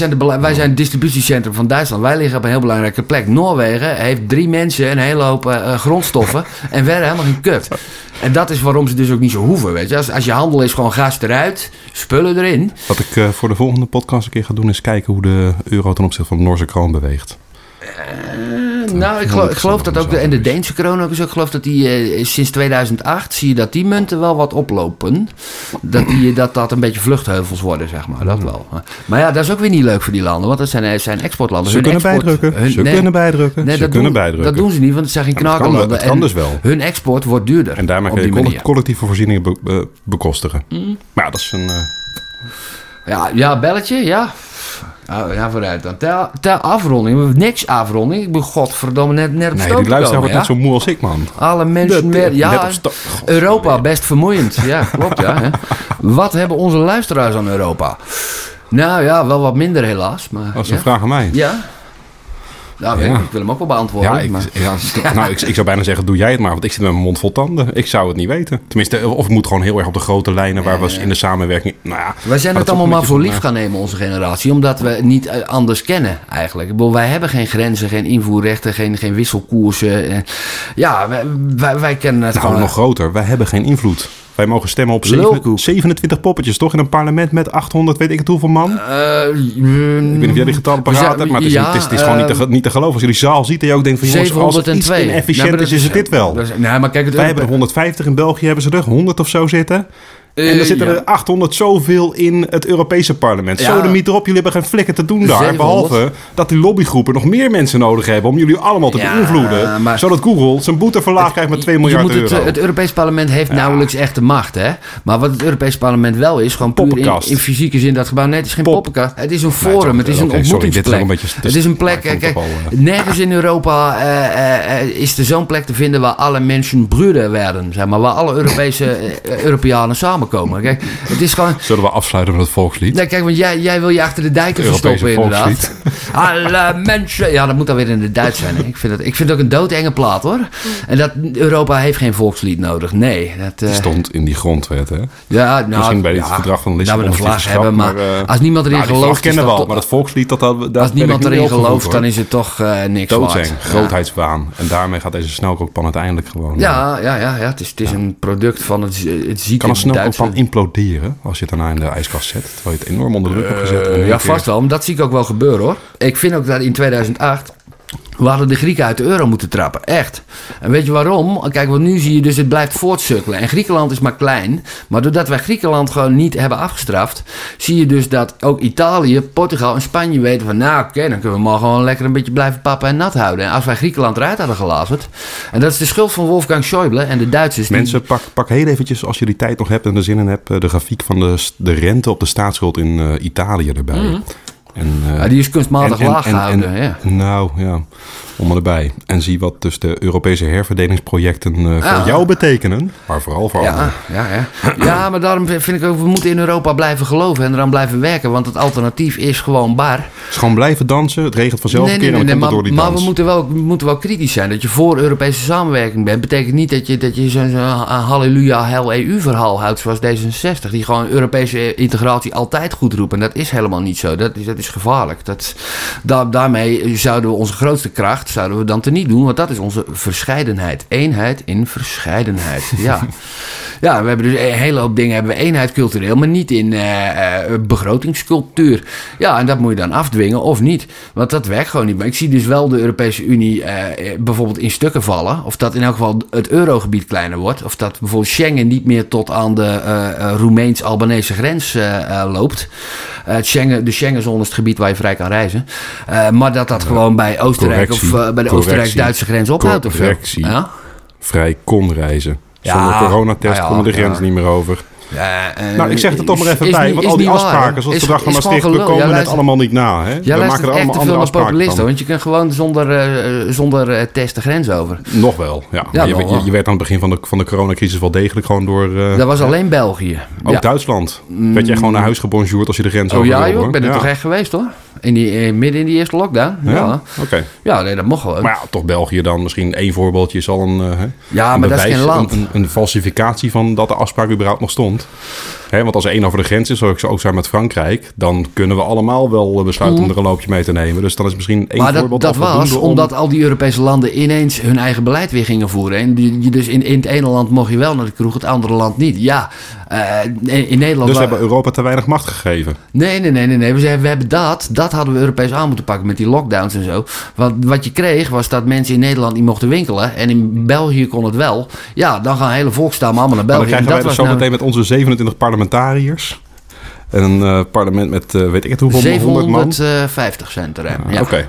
zijn het distributiecentrum van Duitsland. Wij liggen op een heel belangrijke plek. Noorwegen heeft drie mensen een hele hoop uh, grondstoffen [laughs] en verder helemaal geen kut. En dat is waarom ze dus ook niet zo hoeven. Weet je? Als, als je handel is, gewoon gas eruit, spullen erin. Wat ik uh, voor de volgende podcast een keer ga doen, is kijken hoe de euro ten opzichte van de Noorse kroon beweegt. Uh, nou, ik geloof, ik geloof dat ook de, en de Deense corona ook is ook. Ik geloof dat die uh, sinds 2008 zie je dat die munten wel wat oplopen. Dat, die, dat dat een beetje vluchtheuvels worden, zeg maar. Dat wel. Maar ja, dat is ook weer niet leuk voor die landen, want dat zijn, zijn exportlanden. Ze hun kunnen export, bijdrukken. Hun, ze nee, kunnen bijdrukken. Nee, ze dat kunnen doen, bijdrukken. Dat doen ze niet, want het zijn geen knakkerlanden. Dat kan, dus wel. Hun export wordt duurder. En daarmee kun je manier. collectieve voorzieningen be, be, bekostigen. Mm. Maar ja, dat is een. Uh... Ja, ja, belletje, ja. Oh, ja, vooruit dan. Ter, ter afronding. Niks afronding. Ik ben godverdomme net, net op Nee, die luisteraar wordt net zo moe als ik, man. Alle mensen... weer, ja, Europa, best vermoeiend. Ja, klopt, ja. Hè. [laughs] Wat hebben onze luisteraars aan Europa? Nou ja, wel wat minder helaas. Maar, Als ze ja. vragen mij. Ja. Nou, ja. ik, wil hem ook wel beantwoorden. Ja, ik, maar... ja, [laughs] nou, ik, ik, zou bijna zeggen, doe jij het maar. Want ik zit met mijn mond vol tanden. Ik zou het niet weten. Tenminste, of ik moet gewoon heel erg op de grote lijnen... waar we in de samenwerking... Nou ja, wij zijn het allemaal maar voor lief gaan nemen, onze generatie. Omdat we het niet eh, anders kennen, eigenlijk. Ik bedoel, wij hebben geen grenzen, geen invoerrechten... geen, geen wisselkoersen. Ja, wij, wij, wij kennen het nou, gewoon... nog groter. Wij hebben geen invloed. Wij mogen stemmen op 27 poppetjes, toch? In een parlement met 800, weet ik het hoeveel man? Uh, ik weet niet of jij die getallen paraat hebt, maar het is, ja, het is, het is uh, gewoon niet te, niet te geloven. Als jullie zaal ziet en je ook denkt van... jongens, als het iets inefficiënt nou, is, is het dit wel. Is, nou, maar kijk, het Wij hebben er 150, in België hebben ze er 100 of zo zitten. En er zitten er 800 zoveel in het Europese parlement. Ja. Zo de miet erop, jullie hebben geen flikken te doen daar. Behalve dat die lobbygroepen nog meer mensen nodig hebben om jullie allemaal te beïnvloeden. Maar zodat Google zijn boete verlaagd krijgt met 2 miljard euro. Het, het Europees parlement heeft nauwelijks echte macht. Hè? Maar wat het Europees parlement wel is, gewoon puur in, in, fysieke zin dat gebouw. Nee, het is geen Pop. poppenkast. Het is een forum, het is een okay, ontmoetingsplek. Sorry, is het is een plek, kijk, kijk nergens in Europa uh, is er zo'n plek te vinden waar alle mensen broeder werden. Zeg maar, waar alle Europese Europeanen samenkomen. Kijk, het is gewoon... Zullen we afsluiten met het volkslied? Nee, kijk, want jij, jij wil je achter de dijken verstoppen inderdaad. Alle mensen... Ja, dat moet dan weer in het Duits zijn. Hè? Ik, vind het, ik vind het ook een doodenge plaat hoor. En dat Europa heeft geen volkslied nodig. Nee. Dat uh... stond in die grondwet hè? Ja, nou... Misschien bij het ja, verdrag van Lissabon. Nou, we een vlag hebben, maar, maar uh, als niemand erin nou, gelooft... kennen we al, maar dat volkslied dat... dat als niemand erin gelooft, dan is het toch uh, niks Doodzeng, waard. grootheidswaan. En daarmee gaat deze snelkookpan uiteindelijk gewoon... Ja, ja, ja, ja. Het is, het is een product van het, het zieke snelkookpan imploderen als je het daarna in de ijskast zet? Terwijl je het enorm onder druk hebt gezet. Uh, ja, vast wel. Maar dat zie ik ook wel gebeuren hoor. Ik vind ook dat in 2008 we hadden de Grieken uit de euro moeten trappen. Echt. En weet je waarom? Kijk, want nu zie je dus het blijft voortsukkelen. En Griekenland is maar klein. Maar doordat wij Griekenland gewoon niet hebben afgestraft... zie je dus dat ook Italië, Portugal en Spanje weten van... nou, oké, dan kunnen we maar gewoon lekker een beetje blijven pappen en nat houden. En als wij Griekenland eruit hadden gelazerd... en dat is de schuld van Wolfgang Schäuble en de Duitsers... Mensen, pak, pak heel eventjes, als je die tijd nog hebt en er zin in hebt... de grafiek van de, de rente op de staatsschuld in uh, Italië erbij. Mm -hmm. En, ja, die is kunstmatig laag gehouden. ja. Nou ja, om erbij. En zie wat dus de Europese herverdelingsprojecten uh, voor jou betekenen. Maar vooral voor ja, anderen. Ja, ja. ja, maar daarom vind ik ook, we moeten in Europa blijven geloven en eraan blijven werken. Want het alternatief is gewoon bar. Het is gewoon blijven dansen. Het regent vanzelf nee, een keer nee, nee, maar, door die maar we moeten, wel, we moeten wel kritisch zijn. Dat je voor Europese samenwerking bent, betekent niet dat je, dat je zo'n zo halleluja hel EU-verhaal houdt zoals D66. Die gewoon Europese integratie altijd goed roepen. En dat is helemaal niet zo. Dat is, dat is gevaarlijk. Dat, daarmee zouden we onze grootste kracht zouden we dan te niet doen. Want dat is onze verscheidenheid. Eenheid in verscheidenheid. [laughs] Ja. Ja, we hebben dus een hele hoop dingen hebben we eenheid cultureel, maar niet in uh, begrotingscultuur. Ja, en dat moet je dan afdwingen of niet. Want dat werkt gewoon niet. Maar ik zie dus wel de Europese Unie uh, bijvoorbeeld in stukken vallen. Of dat in elk geval het eurogebied kleiner wordt. Of dat bijvoorbeeld Schengen niet meer tot aan de uh, Roemeens-Albanese grens loopt. Schengen, de Schengenzone het gebied waar je vrij kan reizen. maar dat dat gewoon bij Oostenrijk of bij de Oostenrijk-Duitse grens ophoudt of zo. Ja? Vrij kon reizen. Zonder coronatest ja, konden de grens niet meer over. Ja, uh, nou, ik zeg het er toch maar even bij, want al die afspraken, zoals dag van Maastricht, we komen net allemaal niet na. Hè? we maken er allemaal andere afspraken van. Want je kan gewoon zonder, uh, zonder uh, test de grens over. Nog wel, ja. ja je, je, je, werd aan het begin van de, van de coronacrisis wel degelijk gewoon door... dat was alleen België. Ook Duitsland. Mm. Werd jij gewoon naar huis gebonjourd als je de grens oh, over ja, joh, ik ben er toch echt geweest hoor. In die, midden in die eerste lockdown. Ja, oké. Ja, nee, dat mocht wel. Maar ja, toch België dan misschien één voorbeeldje is al een, ja, maar dat is geen land. Een, een, falsificatie van dat de afspraak überhaupt nog stond. Hè, want als er één over de grens is, zoals ik ook zijn met Frankrijk, dan kunnen we allemaal wel besluiten om mm. er een loopje mee te nemen. Dus dat is misschien één maar voorbeeld. Dat, dat was omdat al die Europese landen ineens hun eigen beleid weer gingen voeren. En die, dus in, in het ene land mocht je wel naar de kroeg, het andere land niet. Ja, uh, in Nederland... Dus we hebben Europa te weinig macht gegeven? Nee, nee, nee. nee, nee. We, we hebben dat, dat hadden we Europees aan moeten pakken met die lockdowns en zo. Want wat je kreeg was dat mensen in Nederland niet mochten winkelen. En in België kon het wel. Ja, dan gaan hele volkstammen allemaal naar België. Maar dan krijgen wij dus zo meteen met onze 27 parlementariërs en een uh, parlement met uh, weet ik het hoeveel 750 cent er. Ja. Oké.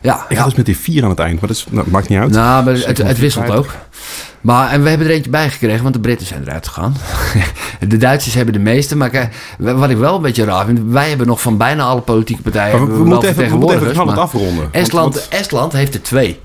Ja, ik ga dus met die vier aan het eind, maar dat is, nou, maakt niet uit. Nou, maar het, het wisselt ook. Maar, en we hebben er eentje bij gekregen, want de Britten zijn eruit gegaan. [laughs] de Duitsers hebben de meeste. Maar wat ik wel een beetje raar vind, wij hebben nog van bijna alle politieke partijen. Maar we, we, moeten even, we moeten even het afronden. Estland, want, Estland heeft er twee.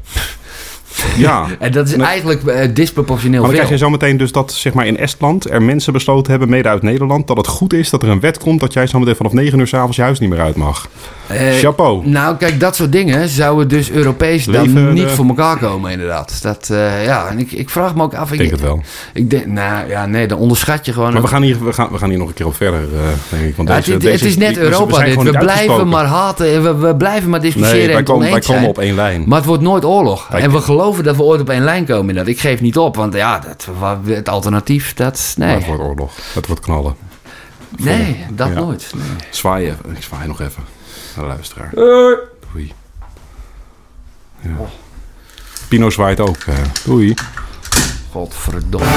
Ja. [laughs] en dat is eigenlijk uh, disproportioneel Maar dan krijg je zo meteen dus dat zeg maar in Estland er mensen besloten hebben, mede uit Nederland, dat het goed is dat er een wet komt dat jij zo meteen vanaf 9 uur s'avonds je huis niet meer uit mag. Uh, Chapeau. Nou, kijk, dat soort dingen zouden dus Europees dan niet voor elkaar komen, inderdaad. Dat, uh, ja, en ik, ik vraag me ook af... Ik denk het wel. Ik denk, nou ja, nee, dan onderschat je gewoon... Maar we gaan hier, we gaan, we gaan hier nog een keer op verder, denk ik. Want ja, deze, het, deze, het, is net Europa we dit. We blijven maar haten, we, we, blijven maar discussiëren nee, wij en komen, wij komen op één lijn. Maar het wordt nooit oorlog. En we geloven dat we ooit op één lijn komen. Dat. Ik geef niet op, want ja, dat, het alternatief, dat... Nee. Maar het wordt oorlog. Het wordt knallen. Nee, dat nooit. Nee. Zwaaien. Ik zwaai nog even naar de luisteraar. Doei. Ja. Pino zwaait ook. Uh, doei. Godverdomme.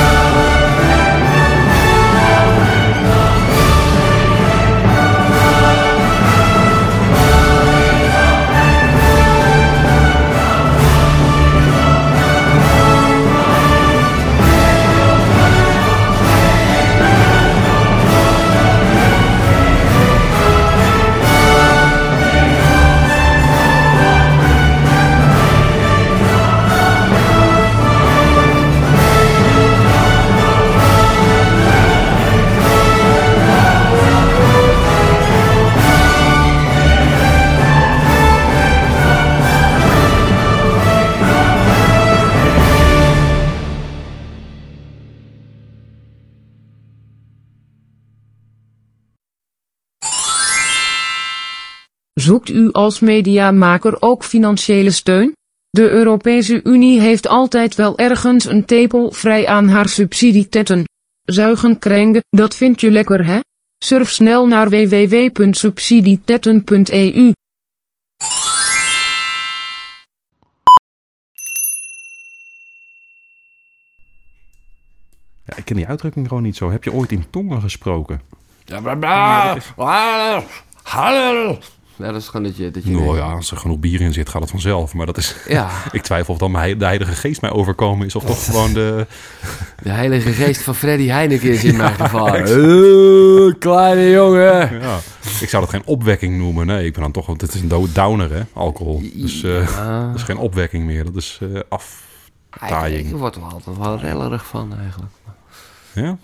Zoekt u als mediamaker ook financiële steun? De Europese Unie heeft altijd wel ergens een tepel vrij aan haar subsidietetten. Zuigen krijgen, dat vind je lekker hè? Surf snel naar www.subsidietetten.eu. Ja, ik ken die uitdrukking gewoon niet zo. Heb je ooit in tongen gesproken? Ja, bla bla. Ja, dat is gewoon dat je... Dat je nou ja, als er genoeg bier in zit, gaat het vanzelf. Maar dat is... Ja. [laughs] ik twijfel of dan mijn, de Heilige Geest mij overkomen is. Of toch gewoon de... De Heilige Geest van Freddy Heineken is in [laughs] mijn geval. Uh, kleine jongen. Ja. ik zou dat geen opwekking noemen. Nee, ik ben dan toch, want het is een downer, hè, alcohol. Dus uh, [laughs] dat is geen opwekking meer. Dat is uh, aftaaiing. Ik word er altijd wel rellerig van, eigenlijk. Ja?